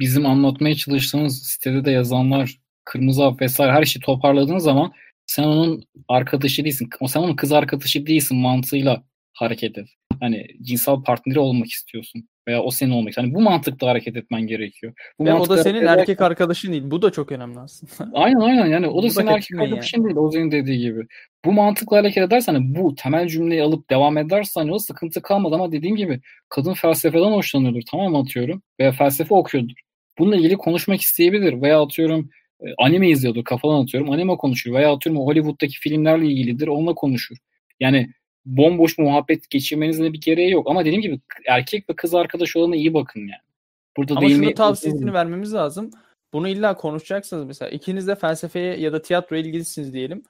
bizim anlatmaya çalıştığımız sitede de yazanlar kırmızı hap vesaire her şeyi toparladığın zaman sen onun arkadaşı değilsin. O sen onun kız arkadaşı değilsin mantığıyla hareket et. Hani cinsel partneri olmak istiyorsun veya o senin olmak. Hani bu mantıkla hareket etmen gerekiyor. Bu Ve o da senin hareket erkek arkadaşın değil. Bu da çok önemli aslında. Aynen aynen yani o Bu da da senin erkek kaçırmayın arkadaşın değil. Ozan'ın dediği gibi. Bu mantıkla hareket edersen hani bu temel cümleyi alıp devam edersen hani o sıkıntı kalmaz ama dediğim gibi kadın felsefeden hoşlanıyordur tamam atıyorum veya felsefe okuyordur. Bununla ilgili konuşmak isteyebilir veya atıyorum anime izliyordur kafadan atıyorum anime konuşur veya atıyorum Hollywood'daki filmlerle ilgilidir onunla konuşur. Yani bomboş muhabbet geçirmenizin bir gereği yok ama dediğim gibi erkek ve kız arkadaş olana iyi bakın yani. Burada Ama şunu tavsiyesini vermemiz lazım. Bunu illa konuşacaksınız mesela. İkiniz de felsefeye ya da tiyatroya ilgilisiniz diyelim.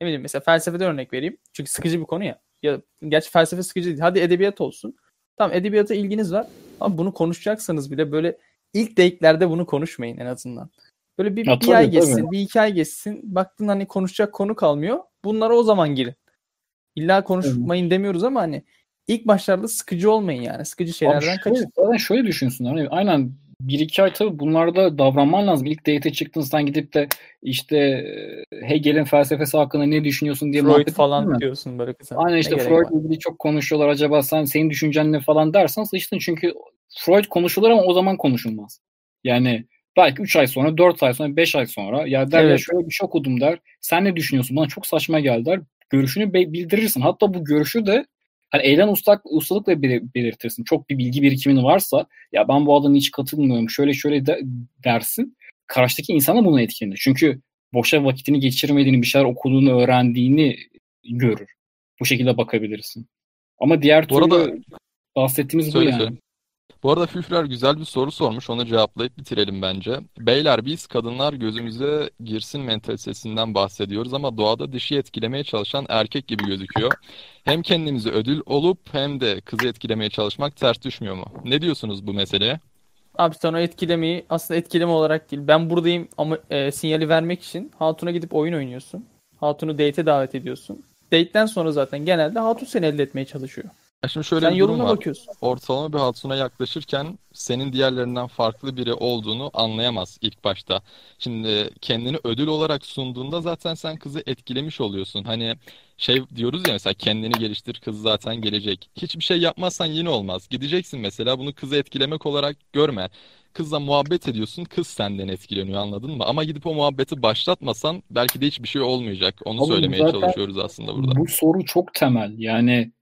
Ne bileyim mesela felsefeden örnek vereyim. Çünkü sıkıcı bir konu ya. Ya gerçi felsefe sıkıcı değil. Hadi edebiyat olsun. Tamam edebiyata ilginiz var. Ama bunu konuşacaksanız bile böyle ilk date'lerde bunu konuşmayın en azından. Böyle bir, Ya bir tabii, ay tabii. geçsin, bir iki ay geçsin. Baktın hani konuşacak konu kalmıyor. Bunlara o zaman girin. İlla konuşmayın demiyoruz ama hani ilk başlarda sıkıcı olmayın yani. Sıkıcı şeylerden şöyle, kaçın. zaten şöyle düşünsünler. Hani aynen bir iki ay tabii bunlarda davranman lazım. İlk date'e çıktın sen gidip de işte e, Hegel'in felsefesi hakkında ne düşünüyorsun diye Freud falan mi? diyorsun böyle kısa. Aynen Ne işte var? ilgili çok konuşuyorlar. Acaba sen senin düşüncen ne falan dersen sıçtın. Çünkü Freud konuşulur ama o zaman konuşulmaz. Yani belki 3 ay sonra, 4 ay sonra, 5 ay sonra ya der ya Evet. şöyle bir şey okudum der. Sen ne düşünüyorsun? Bana çok saçma geldi der. Görüşünü bildirirsin. Hatta bu görüşü de hani eylem ustak, ustalıkla belir- belirtirsin. Çok bir bilgi birikimin varsa ya ben bu adama hiç katılmıyorum. Şöyle şöyle de- dersin. Karşıdaki insan da buna etkilenir. Çünkü boşa vakitini geçirmediğini, bir şeyler okuduğunu, öğrendiğini görür. Bu şekilde bakabilirsin. Ama diğer Bu türlü arada- bahsettiğimiz bu Söyle yani. söyle. Bu arada Füfrer güzel bir soru sormuş. Onu cevaplayıp bitirelim bence. Beyler biz kadınlar gözümüze girsin mentalitesinden bahsediyoruz ama doğada dişi etkilemeye çalışan erkek gibi gözüküyor. Hem kendimizi ödül olup hem de kızı etkilemeye çalışmak ters düşmüyor mu? Ne diyorsunuz bu meseleye? Abi sen o etkilemeyi aslında etkileme olarak değil. Ben buradayım ama e, sinyali vermek için Hatun'a gidip oyun oynuyorsun. Hatun'u date'e davet ediyorsun. Date'den sonra zaten genelde Hatun seni elde etmeye çalışıyor. Ya Şimdi şöyle sen bir durum yoluna var. bakıyorsun. Ortalama bir hatuna yaklaşırken senin diğerlerinden farklı biri olduğunu anlayamaz ilk başta. Şimdi kendini ödül olarak sunduğunda zaten sen kızı etkilemiş oluyorsun. Hani şey diyoruz ya mesela kendini geliştir kız zaten gelecek. Hiçbir şey yapmazsan yine olmaz. Gideceksin mesela bunu kızı etkilemek olarak görme. Kızla muhabbet ediyorsun kız senden etkileniyor anladın mı? Ama gidip o muhabbeti başlatmasan belki de hiçbir şey olmayacak. Onu Oğlum söylemeye zaten çalışıyoruz aslında burada. Bu soru çok temel. Yani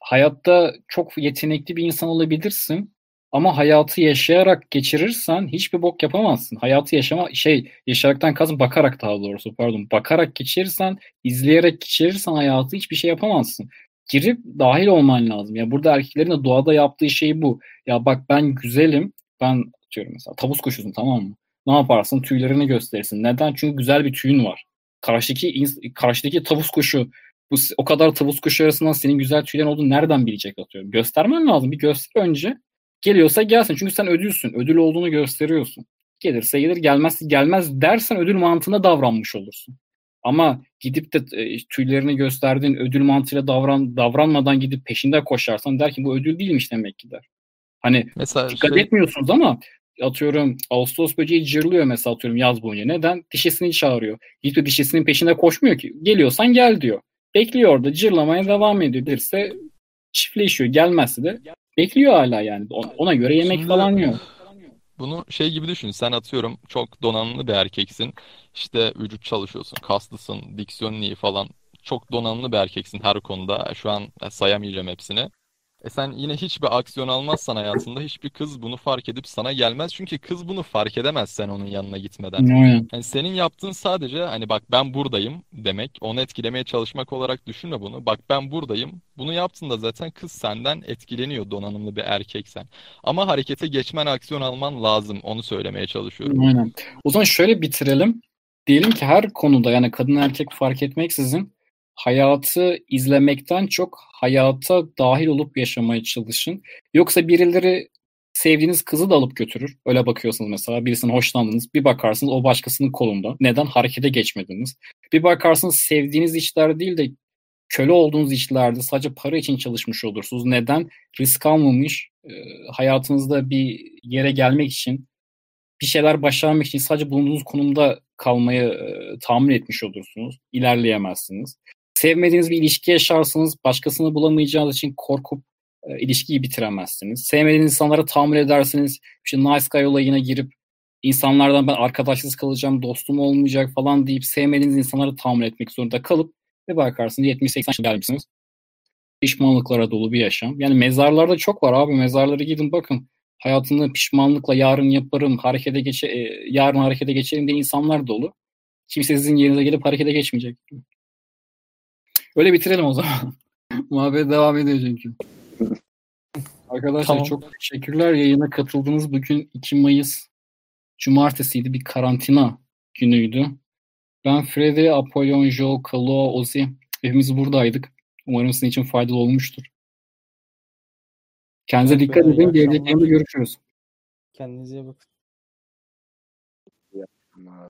hayatta çok yetenekli bir insan olabilirsin ama hayatı yaşayarak geçirirsen hiçbir bok yapamazsın. Hayatı yaşama şey yaşayaraktan kastım bakarak daha doğrusu pardon. Bakarak geçirirsen, izleyerek geçirirsen hayatı hiçbir şey yapamazsın. Girip dahil olman lazım. Ya burada erkeklerin de doğada yaptığı şey bu. Ya bak ben güzelim. Ben diyorum mesela tavus kuşusun tamam mı? Ne yaparsın? Tüylerini gösterirsin. Neden? Çünkü güzel bir tüyün var. Karşıdaki karşıdaki tavus kuşu bu o kadar tavus kuşu arasından senin güzel tüylerin olduğunu nereden bilecek atıyorum. Göstermen lazım. Bir göster önce. Geliyorsa gelsin. Çünkü sen ödülsün. Ödül olduğunu gösteriyorsun. Gelirse gelir gelmezse gelmez dersen ödül mantığında davranmış olursun. Ama gidip de e, tüylerini gösterdiğin ödül mantığıyla davran davranmadan gidip peşinde koşarsan der ki bu ödül değilmiş demek ki der. Hani Mesela dikkat şey etmiyorsunuz ama atıyorum Ağustos böceği cırlıyor mesela atıyorum yaz boyunca. Neden? Dişisini çağırıyor. Gidip de dişisinin peşinde koşmuyor ki. Geliyorsan gel diyor. Bekliyor orada cırlamaya devam ediyor. Gelirse çiftleşiyor. Gelmezse de bekliyor hala yani. On- Ona göre yemek Şimdi- falan yiyor. Bunu şey gibi düşün. Sen atıyorum çok donanımlı bir erkeksin. İşte vücut çalışıyorsun, kaslısın, diksiyonun iyi falan. Çok donanımlı bir erkeksin her konuda. Şu an sayamayacağım hepsini. E sen yine hiçbir aksiyon almazsan hayatında hiçbir kız bunu fark edip sana gelmez. Çünkü kız bunu fark edemez sen onun yanına gitmeden. Aynen. Yani senin yaptığın sadece hani bak ben buradayım demek. Onu etkilemeye çalışmak olarak düşünme bunu. Bak ben buradayım. Bunu yaptığında zaten kız senden etkileniyor donanımlı bir erkeksen. Ama harekete geçmen, aksiyon alman lazım. Onu söylemeye çalışıyorum. Aynen. O zaman şöyle bitirelim. Diyelim ki her konuda yani kadın erkek fark etmeksizin hayatı izlemekten çok hayata dahil olup yaşamaya çalışın. Yoksa birileri sevdiğiniz kızı da alıp götürür. Öyle bakıyorsunuz mesela birisine hoşlandınız. Bir bakarsınız o başkasının kolunda. Neden? Harekete geçmediniz. Bir bakarsınız sevdiğiniz işler değil de köle olduğunuz işlerde sadece para için çalışmış olursunuz. Neden? Risk almamış, hayatınızda bir yere gelmek için bir şeyler başarmak için sadece bulunduğunuz konumda kalmayı e, tahammül etmiş olursunuz. İlerleyemezsiniz. Sevmediğiniz bir ilişki yaşarsınız. Başkasını bulamayacağınız için korkup e, ilişkiyi bitiremezsiniz. Sevmediğiniz insanlara tahammül edersiniz. İşte nice guy olayına girip insanlardan ben arkadaşsız kalacağım, dostum olmayacak falan deyip sevmediğiniz insanlara tahammül etmek zorunda kalıp ve bakarsınız 70-80 yaşına gelmişsiniz. Pişmanlıklara dolu bir yaşam. Yani mezarlarda çok var abi. Mezarlara gidin bakın. Hayatını pişmanlıkla yarın yaparım, harekete geçe, e, yarın harekete geçerim diye insanlar dolu. Kimse sizin yerinize gelip harekete geçmeyecek. Öyle bitirelim o zaman. Muhabbet devam ediyor çünkü. Arkadaşlar Tamam. çok teşekkürler yayına katıldınız. Bugün 2 Mayıs Cumartesiydi. Bir karantina günüydü. Ben Freddy, Apollon, Joe, Kalo, Ozi hepimiz buradaydık. Umarım sizin için faydalı olmuştur. Kendinize Evet, dikkat iyi edin. Gelecek yayında görüşürüz. Kendinize iyi bakın. Ama